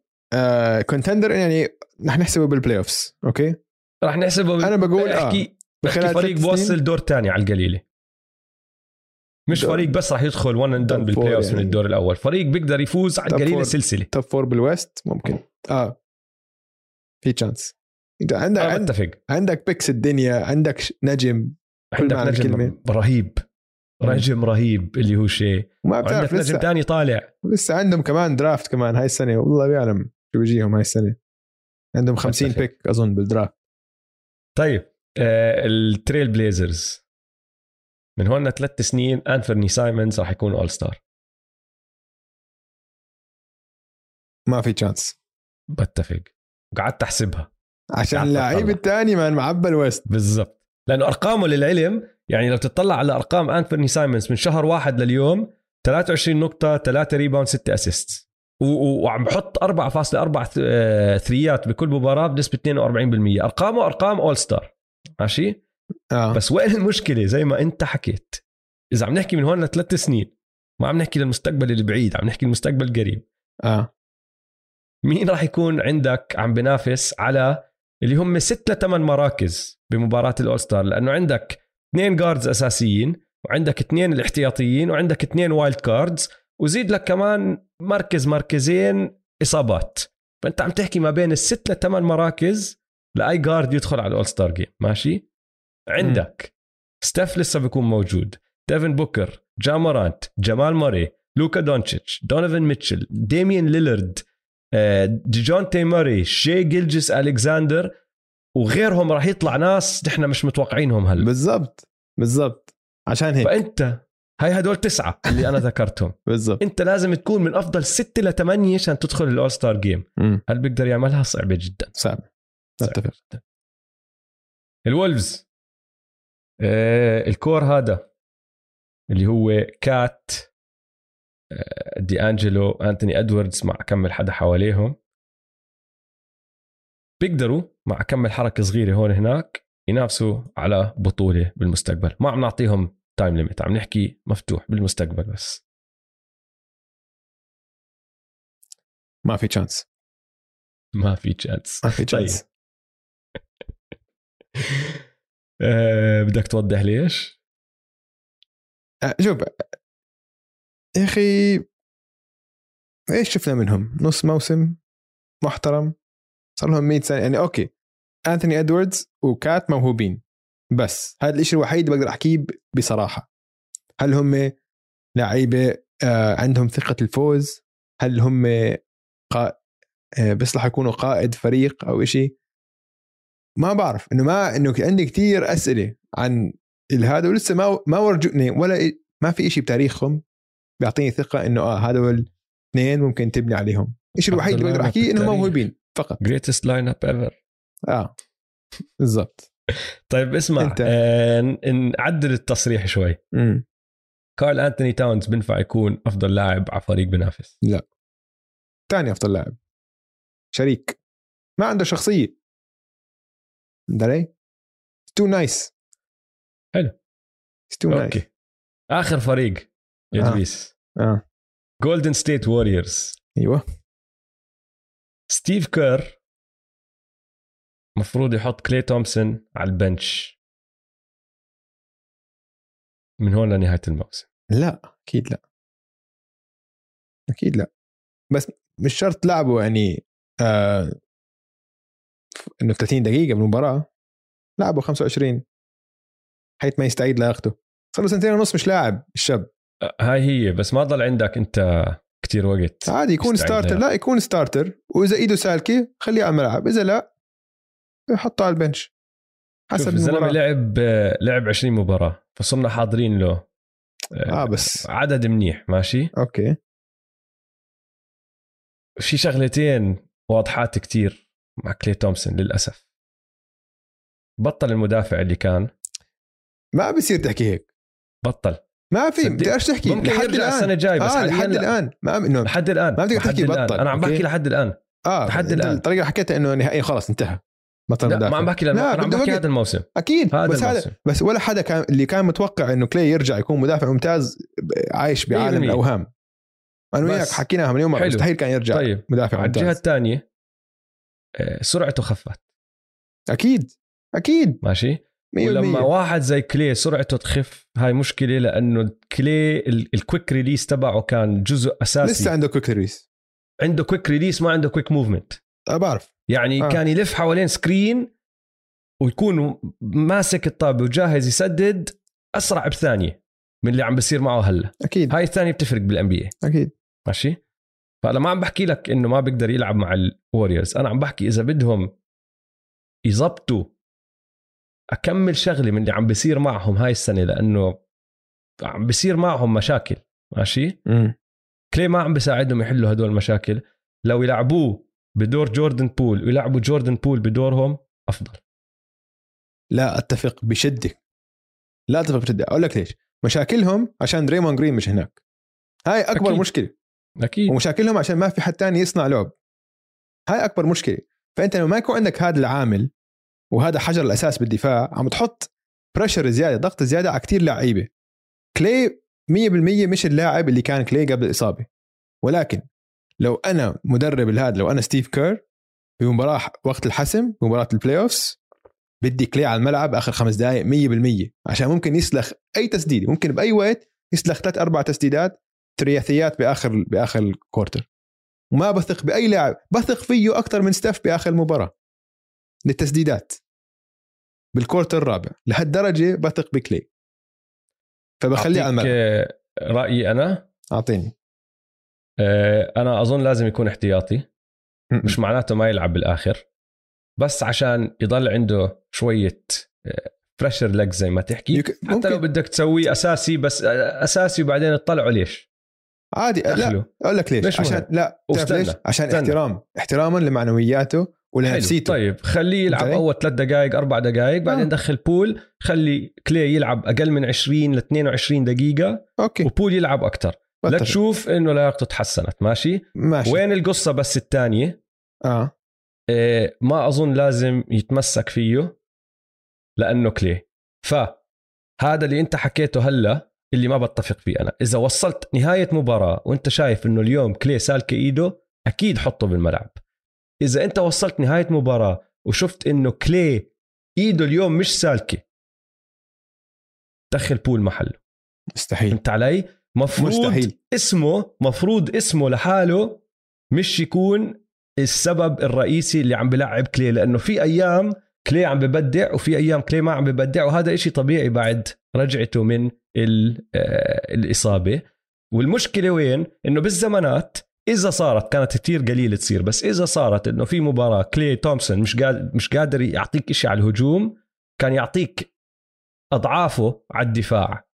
contender آه يعني رح نحسبه بالبلاي اوفز okay؟ رح نحسبه أنا بقول احكي آه. فريق بوصل دور تاني على القليلة. مش دور. فريق بس راح يدخل one and done بال playoff يعني. من الدور الأول. فريق بيقدر يفوز على القليلة سلسلة. top four بال West ممكن. آه. في chance إنت عندك آه عندك picks الدنيا عندك نجم. عندك نجم رهيب. نجم رهيب اللي هو شيء. وما بتعرف لسه نجم ثاني طالع. لسه عندهم كمان draft كمان هاي السنة والله بيعلم شو بيجيهم هاي السنة. عندهم 50 pick أظن بال draft طيب آه التريل بليزرز. من هون ثلاث سنين انفرني سايمونز راح يكون all star ما في chance بتفق. وقعدت أحسبها. عشان اللعيب. الثاني مان معبى ال West بالضبط. لأنه أرقامه للعلم يعني لو تطلع على أرقام انفرني سايمونز من شهر واحد لليوم 23 نقطة 3 rebound 6 assist وعم بحط 4.4 آه، ثريات بكل مباراة بنسبة 42% أرقامه أرقام all star ماشي؟ آه. بس وين المشكلة؟ زي ما أنت حكيت. إذا عم نحكي من هون لثلاث سنين ما عم نحكي للمستقبل البعيد عم نحكي المستقبل القريب آه. مين راح يكون عندك عم بنافس على اللي هم ست لثمان مراكز بمباراة ال all star لأنه عندك اثنين guards أساسيين وعندك اثنين الاحتياطيين وعندك اثنين wild cards وزيد لك كمان مركز مركزين إصابات. فأنت عم تحكي ما بين الست لثمان مراكز لأي guard يدخل على ال all star game ماشي؟ عندك ستيف لسه بيكون موجود ديفن بوكر جا مورانت جمال موري لوكا دونتشيتش دونوفان ميتشل ديميان ليلارد آه، ديجونتي موري شاي جيلجس الكساندر وغيرهم راح يطلع ناس نحن مش متوقعينهم هلا. بالضبط بالضبط. عشان هيك. فأنت هاي هدول تسعة اللي أنا ذكرتهم. بالضبط. أنت لازم تكون من أفضل ستة لثمانية عشان تدخل ال all star game. هل بيقدر يعملها؟ صعبة جدا. صعب. صعب. اتفق الوولفز. آه ال core هذا اللي هو كات آه دي انجلو انتوني إدواردز مع كم حدا حواليهم. بيقدروا مع كم حركه صغيرة هون هناك ينافسوا على بطولة بالمستقبل. ما عم نعطيهم time limit عم نحكي مفتوح بالمستقبل بس. ما في chance ما في chance ما في chance آه بدك توضح ليش؟ آه، شوف يا أخي إيش شفنا منهم؟ نص موسم محترم. صار لهم 100 سنة. يعني أوكي أنثوني إدواردز وكات موهوبين. بس هذا الشيء الوحيد اللي بقدر أحكيه بصراحة. هل هم لعيبة آه، عندهم ثقة الفوز؟ هل هم قا... آه، بيصلحوا يكونوا قائد فريق أو إشي؟ ما بعرف. إنه ما إنه عندي كتير أسئلة عن هذا ولسه ما ما ورجوني ولا ما في إشي بتاريخهم بيعطيني ثقة إنه آه هذول اثنين ممكن تبني عليهم. الشيء الوحيد اللي بقدر أحكيه إنهم. موهوبين. فقط. greatest lineup ever آه. بالضبط. طيب اسمع أنت. آه نعدل التصريح شوي. امم كارل انتوني تاونز بينفع يكون أفضل لاعب على فريق بنافس؟ ثاني أفضل لاعب. شريك. ما عنده شخصية. علي؟ too nice حلو. too nice okay. آخر فريق يا آه. آه. جولدن ستيت ووريرز أيوه. ستيف كير مفروض يحط كلي تومسون على ال bench. من هون لنهاية الموسم. لا أكيد لا. أكيد لا. بس مش شرط تلعبه يعني آه إنه 30 دقيقة بالمباراه لعبه 25 حيث ما يستعيد لياقته. صار له سنتين ونص مش لاعب الشاب. آه، هاي هي. بس ما ضل عندك أنت كتير وقت عادي يكون starter. لا يكون starter وإذا إيده سالكة خليه على الملعب إذا لا حطه على ال bench. حسب الزلمه لعب لعب 20 مباراة فصرنا حاضرين له. آه بس. عدد منيح ماشي؟ okay. في شغلتين واضحات كتير مع كلي تومسون للأسف. بطل المدافع اللي كان. ما بصير تحكي هيك. بطل. ما في. بدي تحكي ممكن لحد يرجع الآن السنة الجاي بس حالياً لحد لا. الآن ما إنه لحد الآن ما لحد تحكي. بطل، أنا عم بحكي؟ لحد الآن آه لحد الآن. الطريقة اللي حكيتها إنه نهائيا خلص انتهى بطل لا ما عم بحكي لا، أنا عم بحكي. هذا الموسم أكيد هذا بس. هذا بس ولا حدا كان اللي كان متوقع إنه كلاي يرجع يكون مدافع ممتاز عايش بعالم 100%. الأوهام أنا وياك. حكيناها مليون مره. مستحيل كان يرجع طيب مدافع على الجهة الثانية آه، سرعته خفت أكيد أكيد 100% ماشي ولما واحد زي كلي سرعته تخف هاي مشكلة لأنه كلي ال- ال quick release تبعه كان جزء أساسي. لسه عنده quick release عنده quick release ما عنده quick movement بعرف. يعني آه. كان يلف حوالين screen ويكون ماسك الطابة وجاهز يسدد أسرع بثانية من اللي عم بصير معه هلأ. أكيد. هاي الثانية بتفرق بال NBA أكيد. ماشي؟ فانا ما عم بحكي لك إنه ما بيقدر يلعب مع الوريورز أنا عم بحكي إذا بدهم يزبطوا أكمل شغله من اللي عم بيصير معهم هاي السنة لأنه عم بيصير معهم مشاكل ماشي؟ مم. كلي ما عم بيساعدهم يحلوا هدول المشاكل؟ لو يلعبوه بدور جوردن بول ويلعبوا جوردن بول بدورهم أفضل. لا أتفق بشدة. لا أتفق بشدة. أقول لك ليش. مشاكلهم عشان دريمون جرين مش هناك. هاي أكبر أكيد. أكيد. مشكلة. أكيد. ومشاكلهم عشان ما في حد تاني يصنع لعب. هاي أكبر مشكلة. فأنت لما ما يكون عندك هذا العامل وهذا حجر الأساس بالدفاع عم تحط pressure زيادة ضغط زيادة على كتير لعيبه كلي 100% مش اللاعب اللي كان كلي قبل الإصابة. ولكن لو أنا مدرب الهاد لو أنا ستيف كير بمباراة وقت الحسم بمباراة ال playoffs بدي كلي على الملعب آخر خمس دقائق 100% عشان ممكن يسلخ أي تسديده ممكن بأي وقت يسلخ ثلاث أربع تسديدات ثلاثيات بآخر بآخر ال quarter وما بثق بأي لاعب بثق فيه أكثر من ستيف بآخر المباراه للتسديدات بال quarter الرابع لهالدرجة بثق بكلي. فبخليه أعطيك، آه، رأيي أنا. أعطيني. آه، أنا أظن لازم يكون احتياطي. مش معناته ما يلعب بالآخر. بس عشان يضل عنده شوية fresher legs زي ما تحكي. يك- حتى لو بدك تسويه أساسي بس آه، أساسي وبعدين تطلعوا ليش؟ عادي. لا أقول لك ليش؟ ليش عشان؟ لا ليش؟ عشان استنى. احترام احتراما لمعنوياته. ولنفسيته. طيب خليه يلعب؟ أول ثلاث دقائق أربع دقائق بعدين آه. دخل بول خلي كلي يلعب أقل من 20 ل 22 دقيقة okay. وبول يلعب أكثر بتفق. لتشوف إنه لياقته تحسنت ماشي؟ ماشي. وين القصة بس الثانية؟ آه. إيه ما أظن لازم يتمسك فيه لأنه كلي. فهذا اللي أنت حكيته هلا. اللي ما بتفق فيه أنا. إذا وصلت نهاية مباراة وأنت شايف إنه اليوم كلي سالكه ايده أكيد حطه بالملعب. إذا أنت وصلت نهاية مباراة وشفت إنه كلي ايده اليوم مش سالكه دخل بول محله. مستحيل. فهمت علي؟ مفروض مستحيل. اسمه مفروض اسمه لحاله مش يكون السبب الرئيسي اللي عم بلعب كلي لأنه في أيام كلي عم ببدع وفي أيام كلي ما عم ببدع وهذا إشي طبيعي بعد رجعته من آه، الإصابة. والمشكلة وين؟ إنه بالزمانات إذا صارت كانت كتير قليل تصير بس إذا صارت إنه في مباراة كلي تومسون مش قادر مش قادر يعطيك إشي على الهجوم كان يعطيك أضعافه على الدفاع.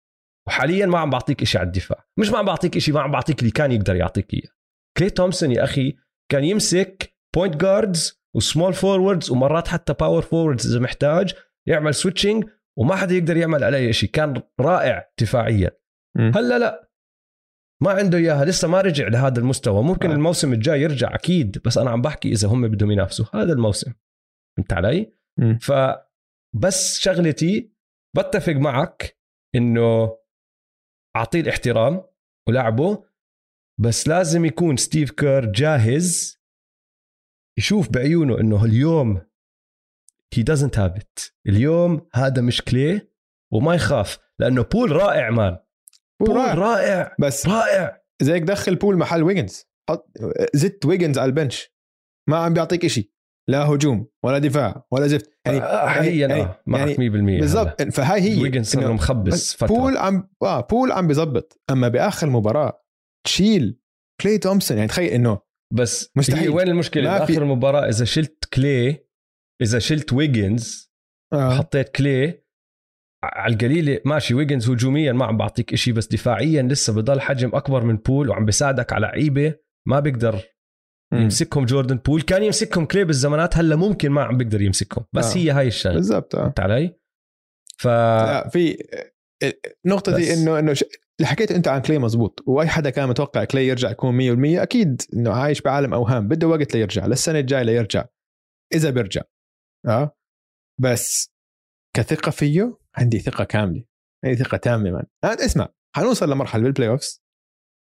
وحاليا ما عم بعطيك إشي على الدفاع. مش ما عم بعطيك إشي ما عم بعطيك اللي كان يقدر يعطيك إياه. كلي تومسون يا أخي كان يمسك point guards و small forwards ومرات حتى power forwards إذا محتاج يعمل switching وما حدا يقدر يعمل عليه شيء. كان رائع دفاعيا. هلا لا. ما عنده إياها لسه ما رجع لهذا المستوى. ممكن آه. الموسم الجاي يرجع أكيد بس أنا عم بحكي إذا هم بدهم ينافسوا. هذا الموسم. فهمت علي؟ مم. فبس شغلتي بتفق معك إنه أعطيه الاحترام ولعبه بس لازم يكون ستيف كير جاهز يشوف بعيونه إنه اليوم he doesn't have it. اليوم هذا مش كلي وما يخاف لأنه بول رائع man بول رائع. رائع بس رائع. زيك دخل بول محل ويجنز حط زت ويجنز على ال bench. ما عم بيعطيك إشي. لا هجوم ولا دفاع ولا زفت. يعني آه، حاليا يعني- آه معك يعني 100% بالضبط. فهاي هي. ويجنز صار مخبص فترة. بول عم آه بول عم بيزبط أما بآخر مباراة تشيل كلي تومسون يعني تخيل إنه بس مستحيل. هي وين المشكلة؟ بآخر المباراه إذا شلت كلي إذا شلت ويجنز آه. حطيت كلي على القليلة ماشي ويجنز هجوميا ما عم بعطيك إشي بس دفاعيا لسه بضل حجم أكبر من بول وعم بيساعدك على لعيبة ما بيقدر مم. يمسكهم جوردن بول كان يمسكهم كلي بالزمانات هلا ممكن ما عم بيقدر يمسكهم بس آه. هي هاي الشغلة بالضبط فهمت علي؟ ف في نقطة بس. دي إنه إنه ش- اللي حكيته أنت عن كلي مزبوط وأي حدا كان متوقع كلي يرجع يكون 100% أكيد إنه عايش بعالم أوهام بده وقت ليرجع للسنة الجاية ليرجع إذا بيرجع آه بس كثقة فيه عندي ثقة كاملة عندي ثقة تامة مان أنا اسمع حنوصل لمرحلة بال playoffs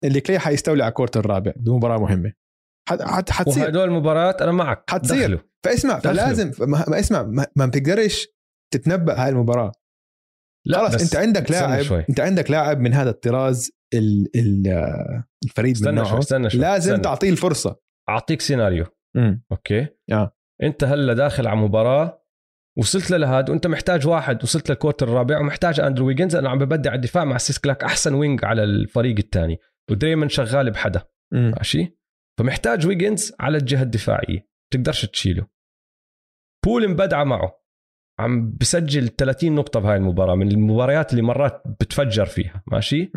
اللي كلي حيستولي على ال quarter الرابع بمباراة مهمة حت حت حتصير وهدول المباريات أنا معك حتصير. دخلوا. فاسمع دخلوا. فلازم ما اسمع ما, بتقدرش تتنبأ هاي المباراة لا خلاص أنت عندك لاعب. أنت عندك لاعب من هذا الطراز ال ال الفريد من استنى نوعه شوي استنى شوي لازم استنى. تعطيه الفرصة أعطيك سيناريو امم okay آه. انت هلا داخل على مباراة وصلت لهاد وانت محتاج واحد وصلت لل quarter الرابع ومحتاج أندرو ويجنز أنا عم ببدع الدفاع ماسك لك أحسن wing على الفريق الثاني ودريموند شغال بحدا ماشي؟ فمحتاج ويجنز على الجهة الدفاعية تقدرش تشيله. بول مبدعة معه عم بسجل 30 نقطة بهاي المباراة من المباريات اللي مرات بتفجر فيها ماشي.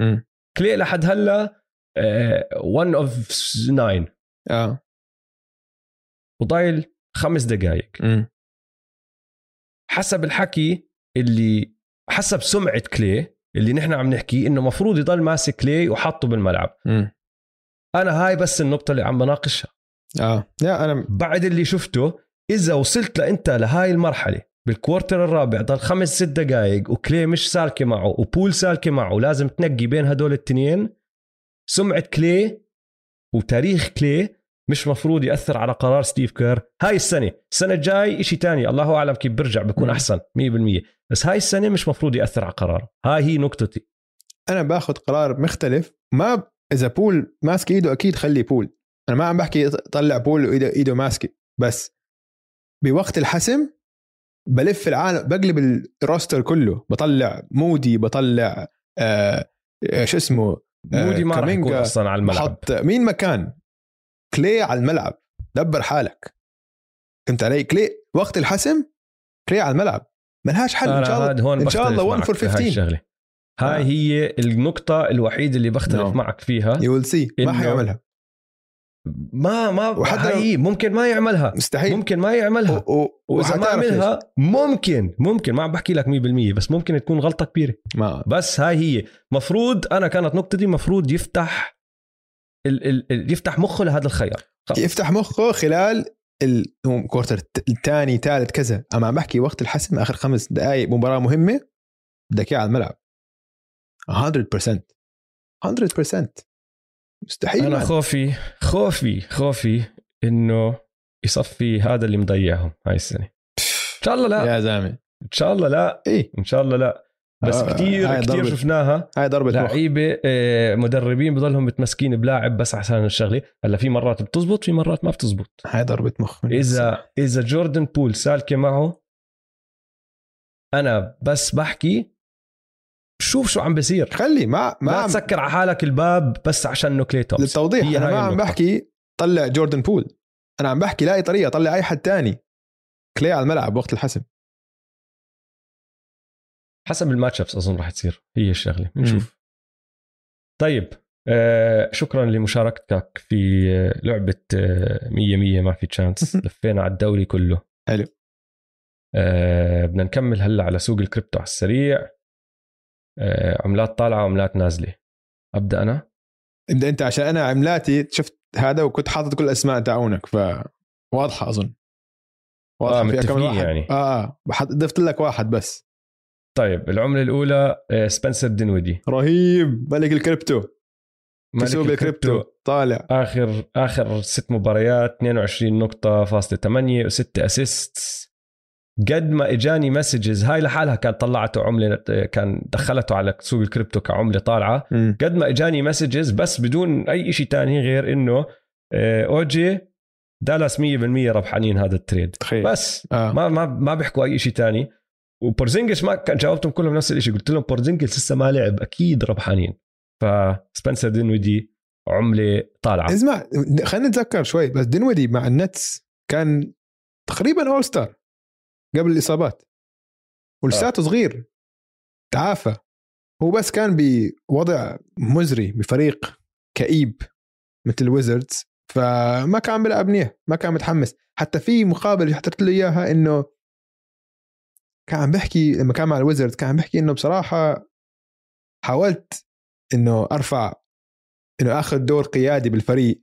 كلي لحد هلا 1 of 9 آه. وضايل خمس دقائق. حسب الحكي اللي حسب سمعة كلي اللي نحن عم نحكي إنه مفروض يضل ماسك كلي وحطه بالملعب مم. أنا هاي بس النقطة اللي عم بناقشها آه لا أنا بعد اللي شفته إذا وصلت لأنت لهاي المرحلة بال quarter الرابع ضل خمس ست دقائق وكلي مش سالكة معه وبول سالكة معه لازم تنقي بين هدول الاثنين سمعة كلي وتاريخ كلي مش مفروض يأثر على قرار ستيف كير. هاي السنة السنة الجاي إشي تاني الله أعلم كيف برجع بكون مم. أحسن 100% بس هاي السنة مش مفروض يأثر على قراره هاي هي نقطتي. أنا باخذ قرار مختلف. ما. إذا بول ماسك إيده أكيد خلي بول. أنا ما عم بحكي طلع بول وإيده إيده ماسكة. بس بوقت الحسم بلف العالم بقلب ال roster كله. بطلع مودي بطلع آه آه، شو اسمه؟ آه، مودي ما راح يكون أصلا على الملعب. بحط مين مكان كلي على الملعب. دبر حالك. فهمت علي؟ كلي وقت الحسم كلي على الملعب. ملهاش حل إن شاء الله إن شاء الله بختلف 1 معك for في هاي 15 الشغلة. هاي آه. هي النقطة الوحيدة اللي بختلف No. معك فيها. you will see ما حيعملها. ما ما وحتى هي ممكن ما يعملها. مستحيل. ممكن ما يعملها. و- و- وإذا ما. عملها ممكن ممكن ما عم بحكي لك 100% بس ممكن تكون غلطة كبيرة. ما. بس هاي هي. مفروض أنا كانت نقطتي مفروض يفتح ال ال ال يفتح مخه لهذا الخيار. خلص. يفتح مخه خلال ال quarter الثاني ثالث كذا. أما عم بحكي وقت الحسم آخر خمس دقائق مباراة مهمة بدك اياه على الملعب. 100% 100% مستحيل أنا man. خوفي خوفي خوفي إنه يصفي هذا اللي مضيعهم هاي السنة. إن شاء الله لا. يا زلمة. إن شاء الله لا. إيه. إن شاء الله لا. بس آه، كثير كثير شفناها. هاي ضربة لعيبة آه، مدربين بضلهم متمسكين بلاعب بس عشان الشغلة. هلا في مرات بتزبط في مرات ما بتزبط. هاي ضربة مخ. اذا إذا جوردن بول سالكة معه أنا بس بحكي شوف شو عم بيصير. خلي ما ما ما عم تسكر على حالك الباب بس عشان إنه كلي تومسون للتوضيح أنا ما عم النقطة. بحكي طلع جوردن بول. أنا عم بحكي لاقي طريقة طلع أي حد تاني. كلي على الملعب وقت الحسم. حسب ال match-ups أظن راح تصير. هي الشغلة. بنشوف طيب آه شكرا لمشاركتك في آه، لعبة آه 100 100 ما في chance لفينا على الدوري كله. حلو. آه بدنا نكمل هلأ على سوق الكريبتو على السريع. آه عملات طالعة وعملات نازلة. أبدأ أنا؟ انت أنت عشان أنا عملاتي شفت هذا وكنت حاطط كل الأسماء تاعونك فواضحه أظن. آه، في كم واحد؟ يعني. آه آه. ضفت لك واحد بس. طيب العملة الأولى آه سبنسر دينودي. رهيب. ملك الكريبتو. ملك سوق الكريبتو. طالع. آخر آخر ست مباريات 22 نقطة فاصلة 8 و6 assist قد ما إجاني messages هاي لحالها كانت طلعته عملة كان دخلته على سوق الكريبتو كعملة طالعة. مم. قد ما إجاني messages بس بدون أي شيء تاني غير إنه آه، أوجي دالاس 100% ربحانين هذا ال trade. تخيل. بس آه. ما ما ما بيحكوا أي شيء تاني. وبورزينجس ما كان جاوبتهم كلهم نفس الشيء قلت لهم بورزينجس لسه ما لعب أكيد ربحانين فسبنسر دينويدي عملة طالعة. اسمع خلينا نتذكر شوي بس دينودي مع النتس كان تقريبا all star قبل الإصابات. ولساته صغير تعافى. هو بس كان بوضع مزري بفريق كئيب مثل الويزردز فما كان بيلعب منيح ما كان متحمس. حتى في مقابله حطيت له إياها إنه كان عم بحكي لما كان مع الويزردز كان عم بحكي إنه بصراحة حاولت إنه أرفع إنه آخذ دور قيادي بالفريق.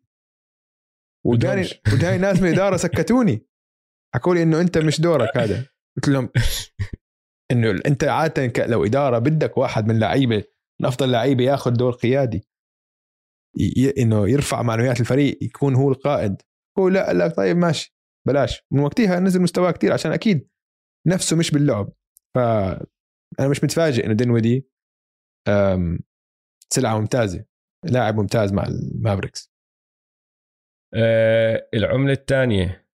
وجاني بدهمش. وجاني ناس من الاداره سكتوني. حكوا لي إنه أنت مش دورك هذا. قلت لهم إنه أنت عادة لو إدارة بدك واحد من لعيبة من أفضل لعيبة ياخذ دور قيادي. ي- إنه يرفع معنويات الفريق يكون هو القائد. هو لا قال لك طيب ماشي بلاش. من وقتها نزل مستواه كتير عشان أكيد نفسه مش باللعب. فانا مش متفاجئ انه دينودي سلعة ممتازة لاعب ممتاز مع المافريكس آه العملة الثانية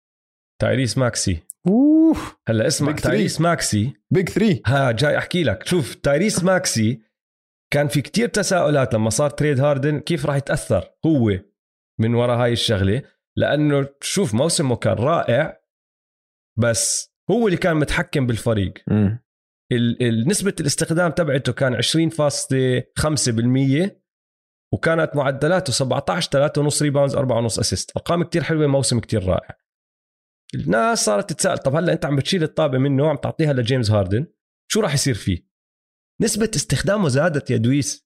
تايريس ماكسي. أوف هلأ اسمع. تايريس ماكسي. big 3 ها جاي أحكي لك. شوف تايريس ماكسي كان في كتير تساؤلات لما صار trade هاردن كيف راح يتأثر هو من وراء هاي الشغلة. لأنه شوف موسمه كان رائع بس هو اللي كان متحكم بالفريق. ال- نسبة الاستخدام تبعته كان 20.5% وكانت معدلاته 17 3.5 rebounds 4.5 assist أرقام كتير حلوة موسم كتير رائع. الناس صارت تتساءل طب هلا أنت عم بتشيل الطابة منه وعم تعطيها لجيمس هاردن؟ شو راح يصير فيه؟ نسبة استخدامه زادت يا دويس.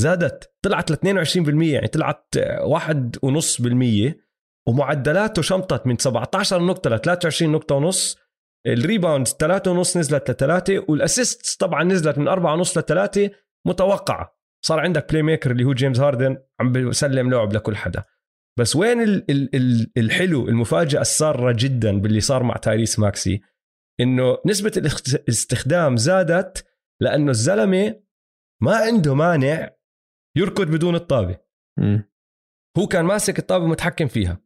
زادت طلعت ل 22% يعني طلعت آه، واحد ونص بالمية ومعدلاته شمطت من 17 نقطة ل 23 نقطة ونص ال rebounds 3 ونص نزلت لثلاثة وال assist طبعا نزلت من 4 ونص لثلاثة متوقعة. صار عندك playmaker اللي هو جيمس هاردن عم بيسلم لعب لكل حدا. بس وين ال ال ال الحلو المفاجأة السارة جدا باللي صار مع تايريس ماكسي؟ إنه الاخت- الاستخدام زادت لأنه الزلمة ما عنده مانع يركض بدون الطابة. مم. هو كان ماسك الطابة ومتحكم فيها.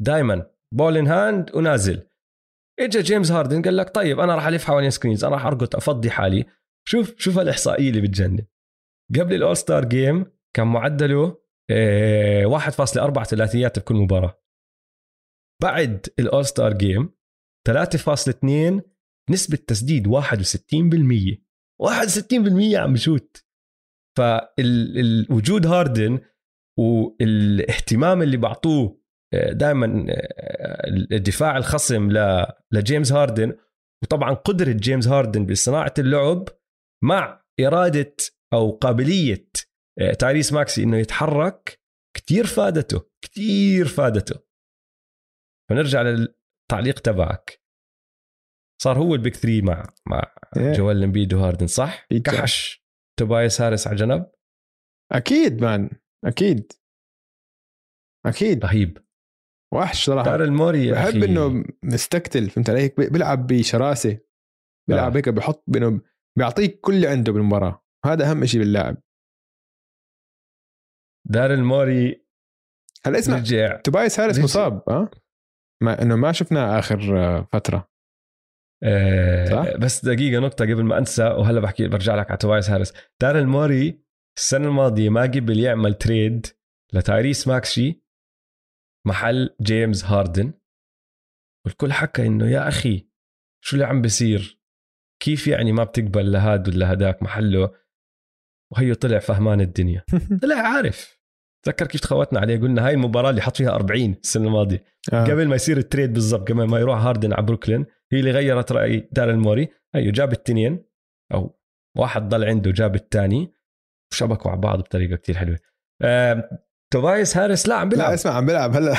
دائما ball in hand ونازل. اجى جيمس هاردن قال لك طيب أنا راح ألف حوالين screens أنا راح أركض أفضي حالي. شوف شوف الإحصائية اللي بتجنن. قبل ال all star game كان معدله آه، 1.4 ثلاثيات بكل مباراة. بعد ال all star game 3.2 نسبة تسديد 61% 61% عم بشوت. فالوجود هاردن والإهتمام اللي بعطوه دائما الدفاع الخصم ل- لجيمس هاردن. وطبعا قدرة جيمس هاردن بصناعة اللعب مع إرادة أو قابلية آه، تايريس ماكسي إنه يتحرك كتير فادته كتير فادته. فنرجع للتعليق تبعك. صار هو ال big three مع مع إيه. جويل إمبيد وهاردن صح؟ صح. كحش توبايس هاريس على جنب أكيد man. أكيد. أكيد. رهيب. وحش صراحة. داريل موري بحب. إنه مستقتل فهمت علي؟ هيك بيلعب بشراسة بيلعب آه. هيك بحط بانه بيعطيك كل اللي عنده بالمباراة. هذا أهم شيء باللاعب. داريل موري هلا اسمع رجع. توبايس هاريس رجع. مصاب ها؟ ما إنه ما شفناه آخر فترة. آه صح؟ بس دقيقة نقطة قبل ما أنسى وهلا بحكي برجع لك على توبايس هاريس داريل موري السنة الماضية ما قبل يعمل trade لتايريس ماكسي محل جيمس هاردن والكل حكى إنه يا أخي شو اللي عم بيصير؟ كيف يعني ما بتقبل لهاد ولا هداك محله؟ وهيو طلع فهمان الدنيا. طلع عارف. تذكر كيف تخوتنا عليه؟ قلنا هاي المباراة اللي حط فيها 40 السنة الماضية. آه. قبل ما يصير ال trade بالضبط قبل ما يروح هاردن على بروكلين هي اللي غيرت رأي داريل موري أيوه جاب التنين أو واحد ضل عنده جاب الثاني. وشبكوا على بعض بطريقة كتير حلوة. توبايس هاريس لا عم بيلعب. لا اسمع عم بلعب هلا.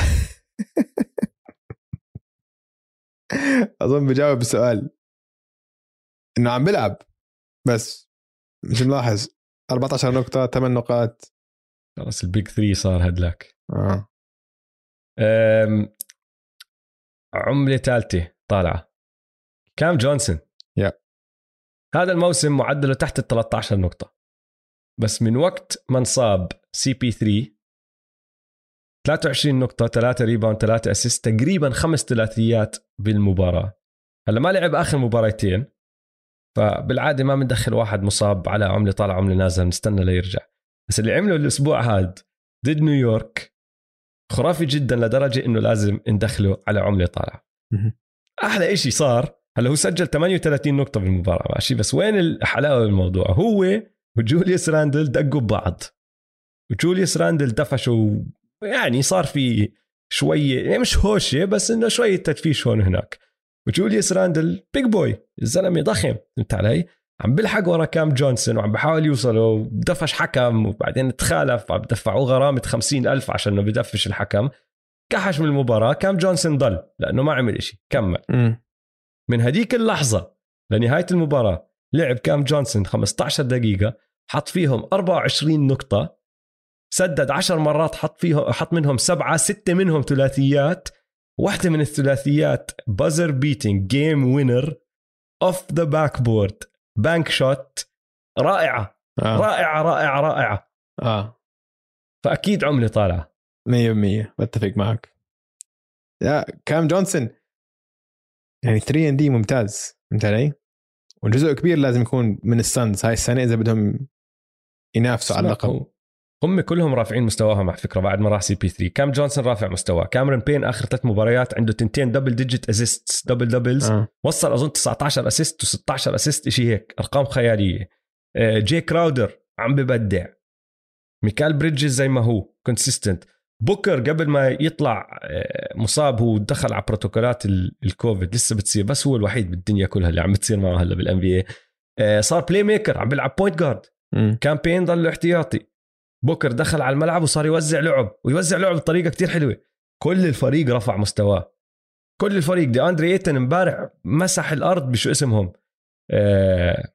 أظن بجاوب السؤال. إنه عم بلعب بس مش ملاحظ. 14 نقطة 8 نقاط. خلص ال big three صار هدلاك. آه. عملة ثالثة طالعة. كام جونسون؟ yeah. هذا الموسم معدله تحت ال 13 نقطة. بس من وقت ما انصاب CP 3 23 نقطة 3 rebound 3 assist تقريبا خمس ثلاثيات بالمباراة. هلا ما لعب آخر مباراتين فبالعادة ما بندخل واحد مصاب على عملة طالعة عملة نازلة نستنى ليرجع بس اللي عمله الأسبوع هاد ضد نيويورك خرافي جدا لدرجة إنه لازم ندخله على عملة طالعه مهم. أحلى إشي صار هلا هو سجل 38 نقطة بالمباراة ماشي؟ بس وين الحلاوه بالموضوع؟ هو وجوليوس راندل دقوا ببعض. وجوليوس راندل دفشوا يعني صار في شوية يعني مش هوشة بس إنه شوية تدفيش هون وهناك وجوليوس راندل big boy الزلمه ضخم فهمت علي؟ عم بلحق ورا كام جونسون وعم بحاول يوصله ودفش حكم وبعدين تخالف وعم بدفعوه غرامة خمسين ألف عشان إنه بدفش الحكم كحش من المباراة كام جونسون ضل لأنه ما عمل إشي كمل. من هديك اللحظة لنهاية المباراة لعب كام جونسون 15 دقيقة حط فيهم 24 نقطة سدد 10 مرات حط فيهم حط منهم سبعة ستة منهم ثلاثيات. واحدة من الثلاثيات buzzer beating game winner off the backboard bank shot رائعة. آه. رائعة رائعة رائعة. آه. فأكيد عملة طالعة 100% بتفق معك. يا كام جونسون؟ يعني 3 and D ممتاز. فهمت علي؟ وجزء كبير لازم يكون من السانز. هاي السنة إذا بدهم ينافسوا على اللقب هم كلهم رافعين مستواهم على فكرة بعد ما راح سي بي 3 كام جونسون رافع مستواه؟ كاميرون بين آخر ثلاث مباريات عنده تنتين double digit assist double doubles آه. وصل أظن 19 assist و16 assist شيء هيك أرقام خيالية. آه، جي كراودر عم ببدع. ميكال بريدجز زي ما هو consistent بوكر قبل ما يطلع آه، مصاب هو دخل على بروتوكولات ال- الكوفيد. لسه بتصير بس هو الوحيد بالدنيا كلها اللي عم بتصير معه هلا بال NBA صار playmaker عم بيلعب point guard. كام بين ضل احتياطي. بوكر دخل على الملعب وصار يوزع لعب ويوزع لعب بطريقة كتير حلوة. كل الفريق رفع مستواه. كل الفريق دي أندري إيتن امبارح مسح الأرض بشو اسمهم؟ آه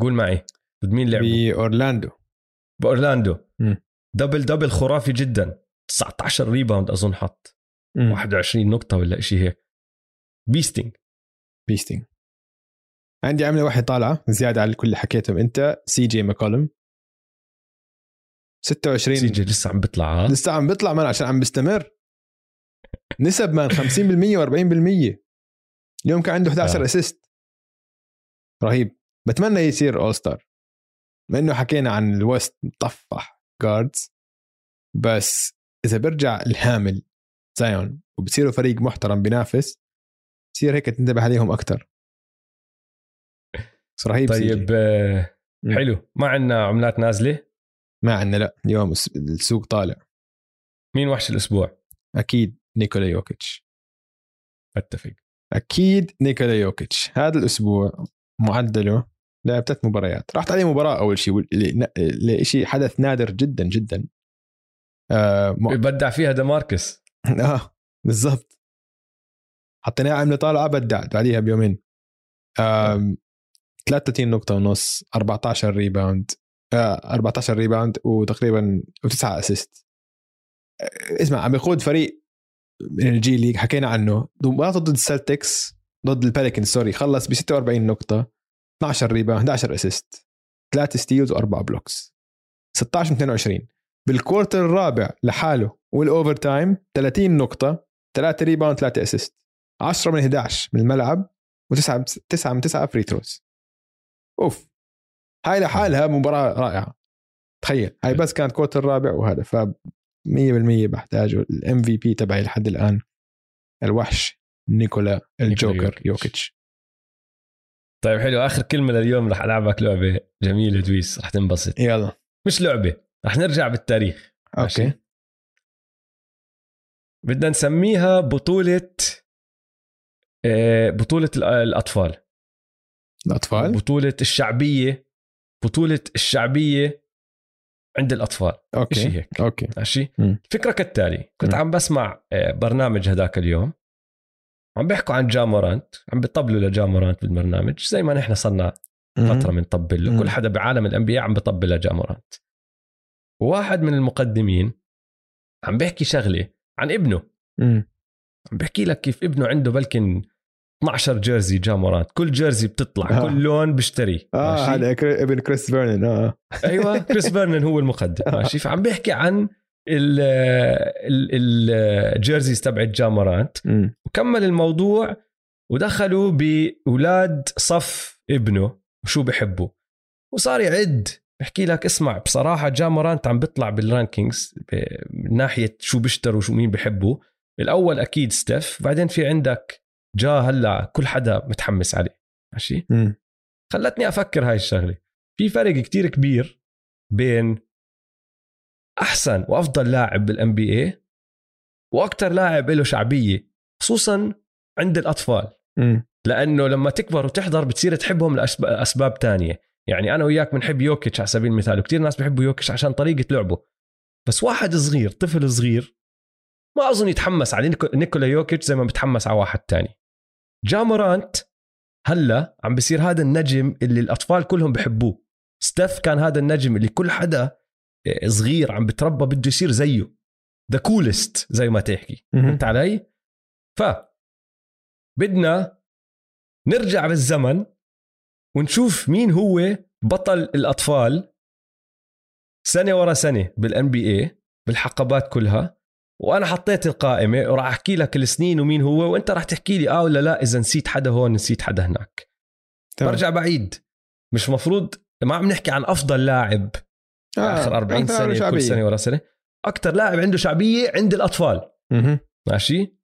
قول معي ضد مين لعبوا؟ بأورلاندو. بأورلاندو. double double خرافي جدا. 19 rebound أظن حط. مم. 21 نقطة ولا شيء هيك. beasting beasting عندي عملة واحدة طالعة زيادة على كل اللي حكيتهم. أنت سي جي ماكولم 26 سي جي لسه عم بيطلع ها؟ لسه عم بيطلع مان عشان عم بيستمر. نسب مان 50% و40% اليوم كان عنده 11 آه. اسيست رهيب. بتمنى يصير اول ستار بما إنه حكينا عن الوست مطفح جاردز بس إذا برجع الهامل زايون وبصيروا فريق محترم بينافس بصير هيك تنتبه عليهم أكثر رهيب. طيب آه مم. حلو. ما عندنا عملات نازلة. ما عندنا لا اليوم الس- السوق طالع. مين وحش الأسبوع؟ أكيد نيكولا يوكيتش. أتفق. أكيد نيكولا يوكيتش. هذا الأسبوع معدله لعب ثلاث مباريات. راحت عليه مباراة أول شيء لشيء حدث نادر جدا جدا. آه, م... بدع فيها ديماركس آه بالضبط. حطيناها عمله طالعه بدعت عليها بيومين. آه 33 نقطة ونص 14 rebound 14 rebound وتقريبا وتسعة assist اسمع عم بيقود فريق من الجي ليج حكينا عنه. مباراته ضد السلتكس ضد الباليكن sorry خلص ب 46 نقطة 12 rebound 11 assist 3 steals واربع blocks 16 من 22 بال quarter الرابع لحاله وال overtime 30 نقطة 3 rebound 3 assist 10 من 11 من الملعب و9 9 من 9 free throws أوف. هاي لحالها مباراة رائعة. تخيل. هاي بس كانت quarter الرابع وهذا ف 100% بحتاجه ال MVP تبعي لحد الآن. الوحش نيكولا الجوكر يوكيتش. طيب حلو آخر كلمة لليوم رح ألعبك لعبة جميلة دويس رح تنبسط. يلا. مش لعبة رح نرجع بالتاريخ. ماشي؟ okay. بدنا نسميها بطولة آه، بطولة الأطفال. الأطفال؟ بطولة الشعبية. بطولة الشعبية عند الأطفال شيء okay هيك okay ماشي. الفكرة كالتالي كنت مم. عم بسمع آه، برنامج هذاك اليوم عم بيحكوا عن جا مورانت عم بيطبلوا لجا مورانت بالبرنامج زي ما نحن صرنا فترة بنطبل له. كل حدا بعالم ال NBA عم بطبل لجا مورانت وواحد من المقدمين عم بيحكي شغلة عن ابنه مم. عم بحكي لك كيف ابنه عنده يمكن 12 jersey جا مورانت كل jersey بتطلع آه. كل لون بيشتري. آه؟ هذا ابن كريس فيرنن آه. أيوه كريس فيرنن هو المقدم ماشي؟ فعم بيحكي عن ال- ال- ال jerseys تبعت جا مورانت. وكمل الموضوع ودخلوا بأولاد صف ابنه وشو بحبوا وصار يعد. بحكي لك اسمع بصراحة جا مورانت عم بيطلع بال rankings من ناحية شو بيشتروا شو مين بحبوا الأول أكيد ستيف بعدين في عندك جا هلا كل حدا متحمس عليه ماشي. خلتني أفكر هاي الشغلة. في فرق كتير كبير بين أحسن وأفضل لاعب بال NBA وأكثر لاعب له شعبية خصوصا عند الأطفال. مم. لأنه لما تكبر وتحضر بتصير تحبهم لأسباب تانية. يعني أنا وياك بنحب يوكيتش على سبيل المثال وكثير ناس بيحبوا يوكيتش عشان طريقة لعبه. بس واحد صغير طفل صغير ما أظن يتحمس على نيكو- نيكولا يوكيتش زي ما بتحمس على واحد تاني. جا مورانت هلا عم بصير هذا النجم اللي الأطفال كلهم بحبوه. ستيف كان هذا النجم اللي كل حدا آه، صغير عم بتربى بده يصير زيه. the coolest زي ما تحكي. فهمت علي؟ ف بدنا نرجع بالزمن ونشوف مين هو بطل الأطفال سنة ورا سنة بالان بي اي بالحقبات كلها. وأنا حطيت القائمة وراح أحكي لك السنين ومين هو وأنت راح تحكي لي آه ولا لا إذا نسيت حدا هون نسيت حدا هناك تمام. برجع بعيد مش مفروض ما عم نحكي عن أفضل لاعب آه. آخر 40 أكثر سنة شعبية. كل سنة ورا سنة أكثر لاعب عنده شعبية عند الأطفال مهم. ماشي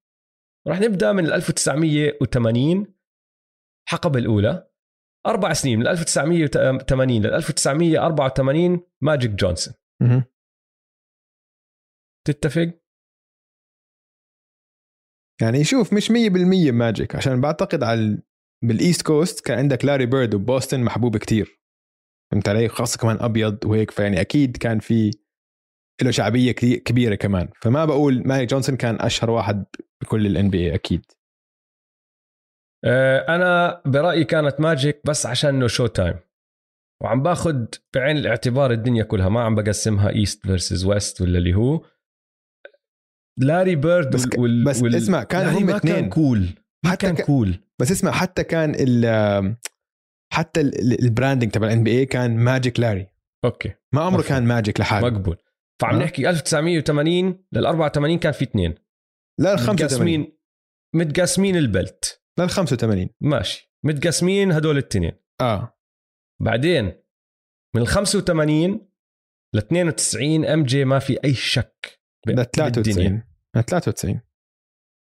راح نبدأ من 1980 حقبه الأولى أربع سنين من 1980 ل 1984 ماجيك جونسون مهم. تتفق؟ يعني شوف مش 100% ماجيك عشان بعتقد على ال- بالايست كوست كان عندك لاري بيرد وبوسطن محبوب كتير. فهمت علي؟ خاصة كمان أبيض وهيك فيعني أكيد كان في له شعبية كتير كبيرة كمان. فما بقول ماجيك جونسون كان أشهر واحد بكل ال NBA أكيد. آه، أنا برأيي كانت ماجيك بس عشان إنه Showtime وعم باخذ بعين الاعتبار الدنيا كلها ما عم بقسمها East versus West ولا اللي هو. لاري بيرد بس ك- بس اسمع، كان هم ما اتنين. كان cool ما حتى كان cool بس اسمع حتى كان ال حتى ال- ال- ال branding تبع ال NBA كان ماجيك لاري. okay. ما عمره مفهوم. كان ماجيك لحاله. مقبول. فعم أه. نحكي 1980 لل 84 كان في اثنين. لا ال 85 متقسمين متقسمين البلت. لا ال 85 ماشي. متقسمين هدول الاثنين. آه. بعدين من ال 85 ل 92 MJ ما في أي شك. ب- ل بالدنيا. 93 ل 93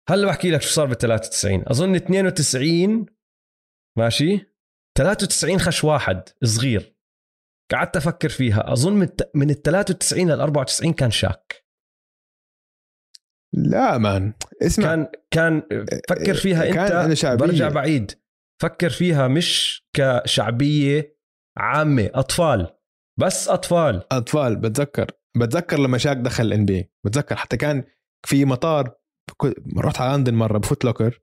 هلا بحكي لك شو صار بال 93 أظن 92 ماشي؟ 93 خش واحد صغير. قعدت أفكر فيها. أظن من من ال 93 لل 94 كان شاك. لا مان اسمع. كان كان فكر فيها كان أنت عنده شعبية. برجع بعيد. فكر فيها مش كشعبية عامة أطفال. بس أطفال. أطفال بتذكر. بتذكر لما شاك دخل الان بي بتذكر حتى كان في مطار رحت على لندن مرة ب Foot Locker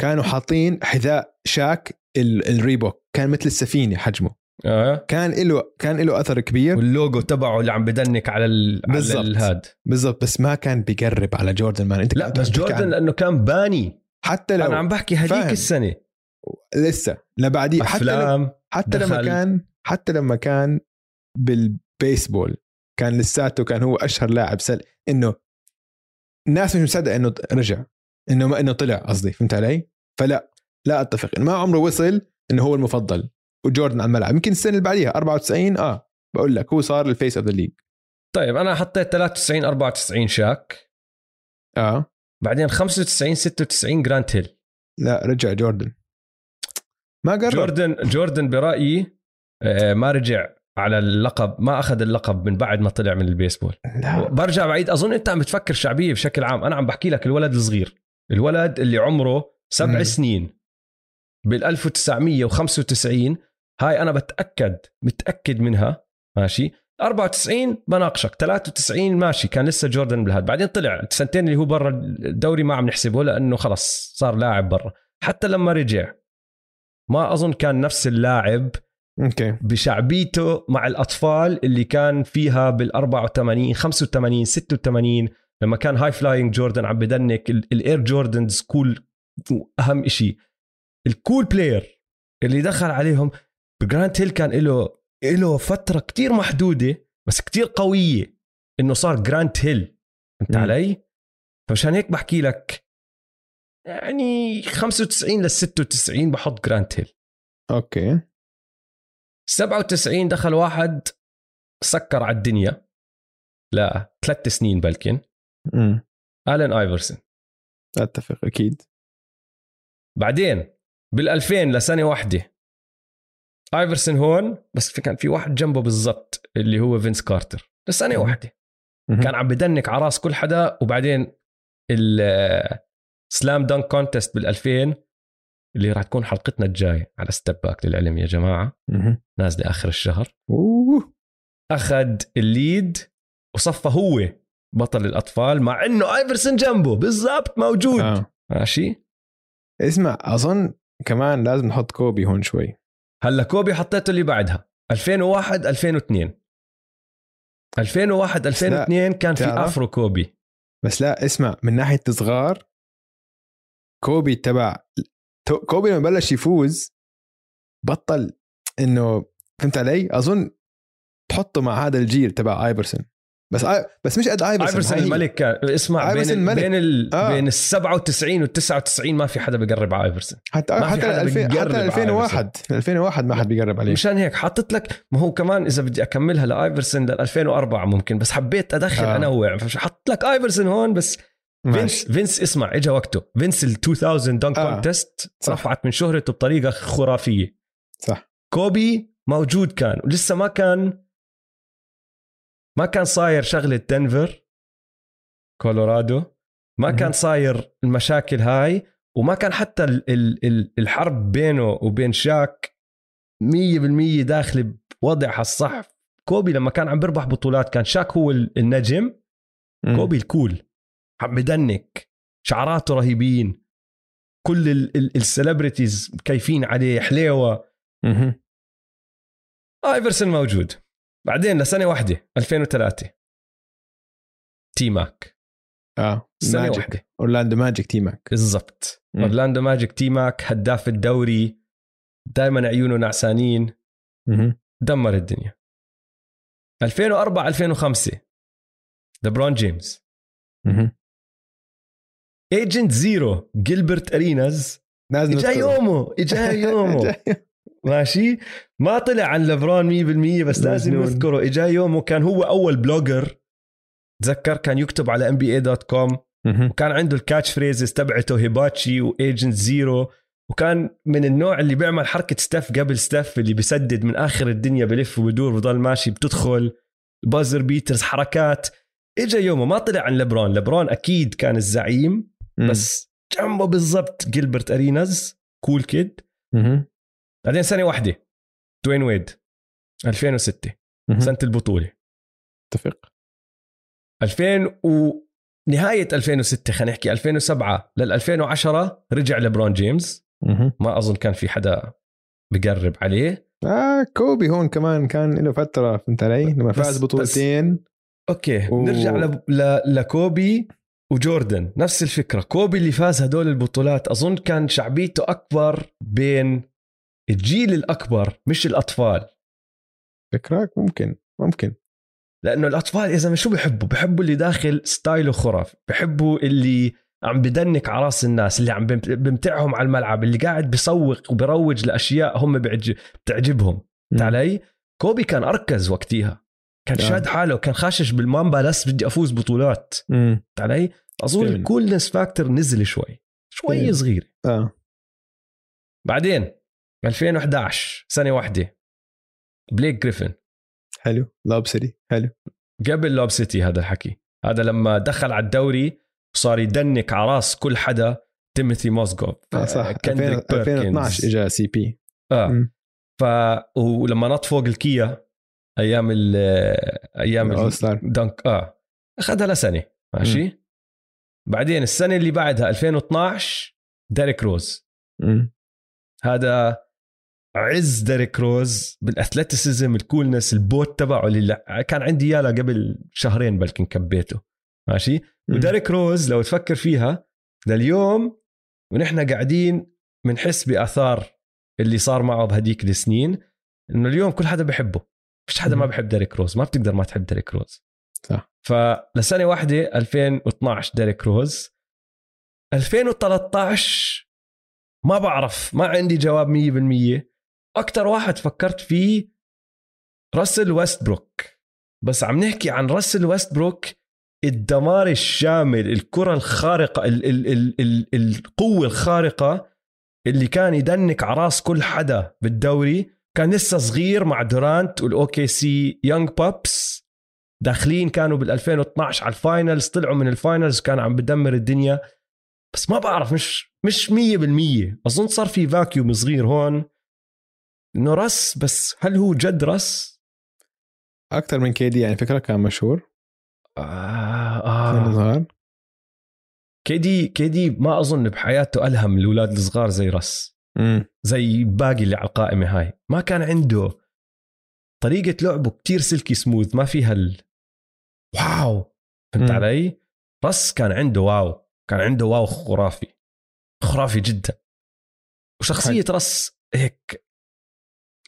كانوا حاطين حذاء شاك ال- الريبوك كان مثل السفينة حجمه. آه. كان له كان له أثر كبير. واللوجو تبعه اللي عم بدنك على ال... على بالضبط. الهاد. بالضبط بس ما كان بيقرب على جوردن man أنت لا بس جوردن عن- لأنه كان باني. حتى لو أنا عم بحكي فاهم. السنة. لسه. لبعديه حتى افلام حتى لما دخل. كان حتى لما كان بالبيسبول كان لساته كان هو أشهر لاعب سل إنه الناس مش مصدقة إنه رجع إنه ما إنه طلع قصدي فهمت علي؟ فلا لا أتفق ما عمره وصل إنه هو المفضل وجوردن على الملعب يمكن السنة اللي بعديها 94 آه بقول لك هو صار ال face of the league طيب أنا حطيت 93 94 شاك. آه. بعدين 95 96 جرانت هيل. لا رجع جوردن. ما قرب. جوردن جوردن برأيي آه، ما رجع. على اللقب ما أخذ اللقب من بعد ما طلع من البيسبول. لا. برجع بعيد أظن أنت عم بتفكر شعبية بشكل عام. أنا عم بحكي لك الولد الصغير الولد اللي عمره سبع مم. سنين. بال 1995 هاي أنا بتأكد متأكد منها ماشي؟ 94 بناقشك 93 ماشي كان لسه جوردن بالهاد. بعدين طلع السنتين اللي هو برا الدوري ما عم نحسبه لأنه خلص صار لاعب برا. حتى لما رجع ما أظن كان نفس اللاعب okay. بشعبيته مع الأطفال اللي كان فيها بال 84 85 86 لما كان high flying جوردن عم بدنك ال- ال Air Jordans cool أهم شيء ال cool player اللي دخل عليهم جرانت هيل كان له له فترة كتير محدودة بس كتير قوية إنه صار جرانت هيل فهمت. علي؟ فمشان هيك بحكي لك يعني 95 لل 96 بحط جرانت هيل okay. 97 دخل واحد سكر على الدنيا. لا ثلاث سنين بلكن. امم آلين آيفرسون. أتفق أكيد. بعدين بال 2000 لسنة واحدة. آيفرسون هون بس في كان في واحد جنبه بالضبط اللي هو فينس كارتر. لسنة. واحدة. كان عم بدنك على راس كل حدا وبعدين ال slam dunk contest بال 2000 اللي راح تكون حلقتنا الجاي على Step Back للعلم يا جماعة. نازله اخر الشهر. أوه. أخذ ال lead وصفى هو بطل الأطفال مع إنه ايفرسون جنبه. بالضبط موجود. آه. ماشي؟ اسمع أظن كمان لازم نحط كوبي هون شوي. هلا كوبي حطيته اللي بعدها. 2001 2002 2001 2002 كان في؟ أفرو كوبي. بس لا اسمع من ناحية صغار كوبي تبع كوبي لما بلش يفوز بطل إنه فهمت علي؟ أظن تحطه مع هذا الجيل تبع آيفرسون بس آي... بس مش قد آيفرسون آيفرسون هاي هي. الملك كان اسمع بين آيفرسون ال... ملك. بين ال... آه. بين ال 97 وال 99 ما في حدا بيقرب على آيفرسون حتى ما حتى حدا 2000 بيقرب حتى على 2001 2001 ما حد بيقرب عليه مشان هيك حطيت لك ما هو كمان إذا بدي أكملها لآيفرسون لل 2004 ممكن بس حبيت أدخل آه. انوع فحط لك آيفرسون هون بس. فينس فينس اسمع اجى وقته فينس ال 2000 dunk آه. contest. رفعت من شهرته بطريقة خرافية صح كوبي موجود كان ولسه ما كان ما كان صاير شغلة دنفر كولورادو ما. كان صاير المشاكل هاي وما كان حتى ال ال ال الحرب بينه وبين شاك 100% داخل بوضعها الصح كوبي لما كان عم بيربح بطولات كان شاك هو ال- النجم. كوبي ال cool عم بدنك شعراته رهيبين كل ال- ال- celebrities كيفين عليه حليوة. مهم. إيفرسون موجود. بعدين لسنة واحدة 2003 T-Mac آه سنة ماجيك. واحدة. أورلاندو ماجيك T-Mac. بالضبط. مم. أورلاندو ماجيك T-Mac هداف الدوري دائما عيونه نعسانين. دمر الدنيا. 2004 2005 لبرون جيمس. Agent Zero جيلبرت اريناز إجا. يومه إجا يومه. ماشي؟ ما طلع عن لبرون 100% بس لازم. نذكره. إجا يومه كان هو أول blogger. تذكر؟ كان يكتب على NBA dot com. وكان عنده ال catch phrases تبعته hibachi و Agent Zero وكان من النوع اللي بيعمل حركة Steph قبل Steph اللي بيسدد من آخر الدنيا بلف وبدور وبضل ماشي بتدخل. buzzer beaters حركات. اجى يومه ما طلع عن لبرون لبرون أكيد كان الزعيم. مم. بس جنبه بالضبط جيلبرت أريناز cool kid. بعدين سنه واحدة دوين ويد 2006 مهم. سنة البطولة اتفق 2000 و نهاية 2006 خلينا نحكي 2007 لل 2010 رجع لبرون جيمس. ما أظن كان في حدا بقرب عليه آه كوبي هون كمان كان له فترة فهمت علي لما فاز بطولتين okay و- نرجع ل... ل... لكوبي وجوردن نفس الفكرة. كوبي اللي فاز هدول البطولات أظن كان شعبيته أكبر بين الجيل الأكبر مش الأطفال. فكرك؟ ممكن ممكن. لأنه الأطفال اذا شو بحبوا بحبوا اللي داخل style ه خرافي بحبوا اللي عم بدنك على راس الناس اللي عم بمت- بمتعهم على الملعب اللي قاعد بيسوق وبروج لأشياء هم بتعجبهم. علي كوبي كان أركز وقتها. كان آه. شاد حاله كان خاشش بالمامبا بس بدي أفوز بطولات. امم فهمت علي؟ أظن. ال coolness factor نزل شوي شوي. صغير. آه. بعدين 2011 سنة واحدة. بليك جريفن. حلو. Lob City حلو. قبل Lob City هذا الحكي. هذا لما دخل على الدوري صار يدنك على راس كل حدا تيموثي موزغوف آه صح. كندريك 2012 اجى CP. آه. ف ولما نط فوق الكيا أيام ال أيام star ال dunk آه. أخذها لسنة ماشي؟ بعدين السنة اللي بعدها 2012 ديريك روز. مم. هذا عز ديريك روز بال athleticism ال coolness ال boot تبعه اللي كان عندي إياه قبل شهرين بلكن كبيته ماشي؟ مم. وديريك روز لو تفكر فيها لليوم ونحن قاعدين بنحس بآثار اللي صار معه بهديك السنين إنه اليوم كل حدا بحبه. مش حدا ما. بحب ديريك روز ما بتقدر ما تحب ديريك روز. صح. فلسنة واحدة 2012 ديريك روز. 2013 ما بعرف ما عندي جواب 100% أكثر واحد فكرت فيه راسل ويستبروك. بس عم نحكي عن راسل ويستبروك الدمار الشامل الكرة الخارقة ال ال ال ال القوة الخارقة اللي كان يدنك على راس كل حدا بالدوري. كان لسه صغير مع دورانت وال OKC young pups داخلين كانوا بال 2012 على ال finals طلعوا من ال finals وكان عم بدمر الدنيا. بس ما بعرف مش مش 100% أظن صار في vacuum صغير هون. إنه رس بس هل هو جد رس؟ أكثر من KD يعني فكرة كان مشهور. كان آه صغار KD KD ما أظن بحياته ألهم الأولاد الصغار زي رس. زي باقي اللي على القائمة هاي. ما كان عنده طريقة لعبه كتير silky smooth ما فيها ال wow. فهمت. علي؟ رس كان عنده wow. كان عنده wow خرافي. خرافي جدا. وشخصية رس هيك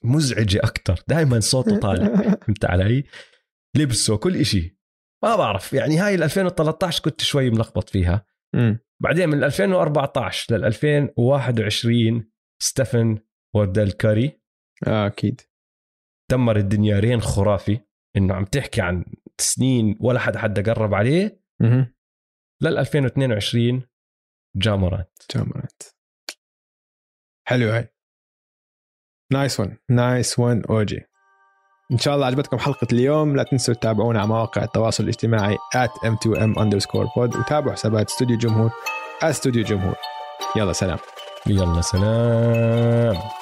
مزعجة أكثر دائما صوته طالع. فهمت علي؟ لبسه كل إشي. ما بعرف. يعني هاي ال 2013 كنت شوي ملخبط فيها. امم بعدين من 2014 لل 2021 ستيفن وردل كاري. آه أكيد. دمر الدنيا reign خرافي. إنه عم تحكي عن سنين ولا حدا حدا قرب عليه. أها لل 2022 جا مورانت جا مورانت حلو هاي. nice one nice one OG إن شاء الله عجبتكم حلقة اليوم. لا تنسوا تتابعونا على مواقع التواصل الاجتماعي at m2m underscore pod وتابعوا حسابات استوديو جمهور استوديو جمهور. يلا سلام. يلا سلام.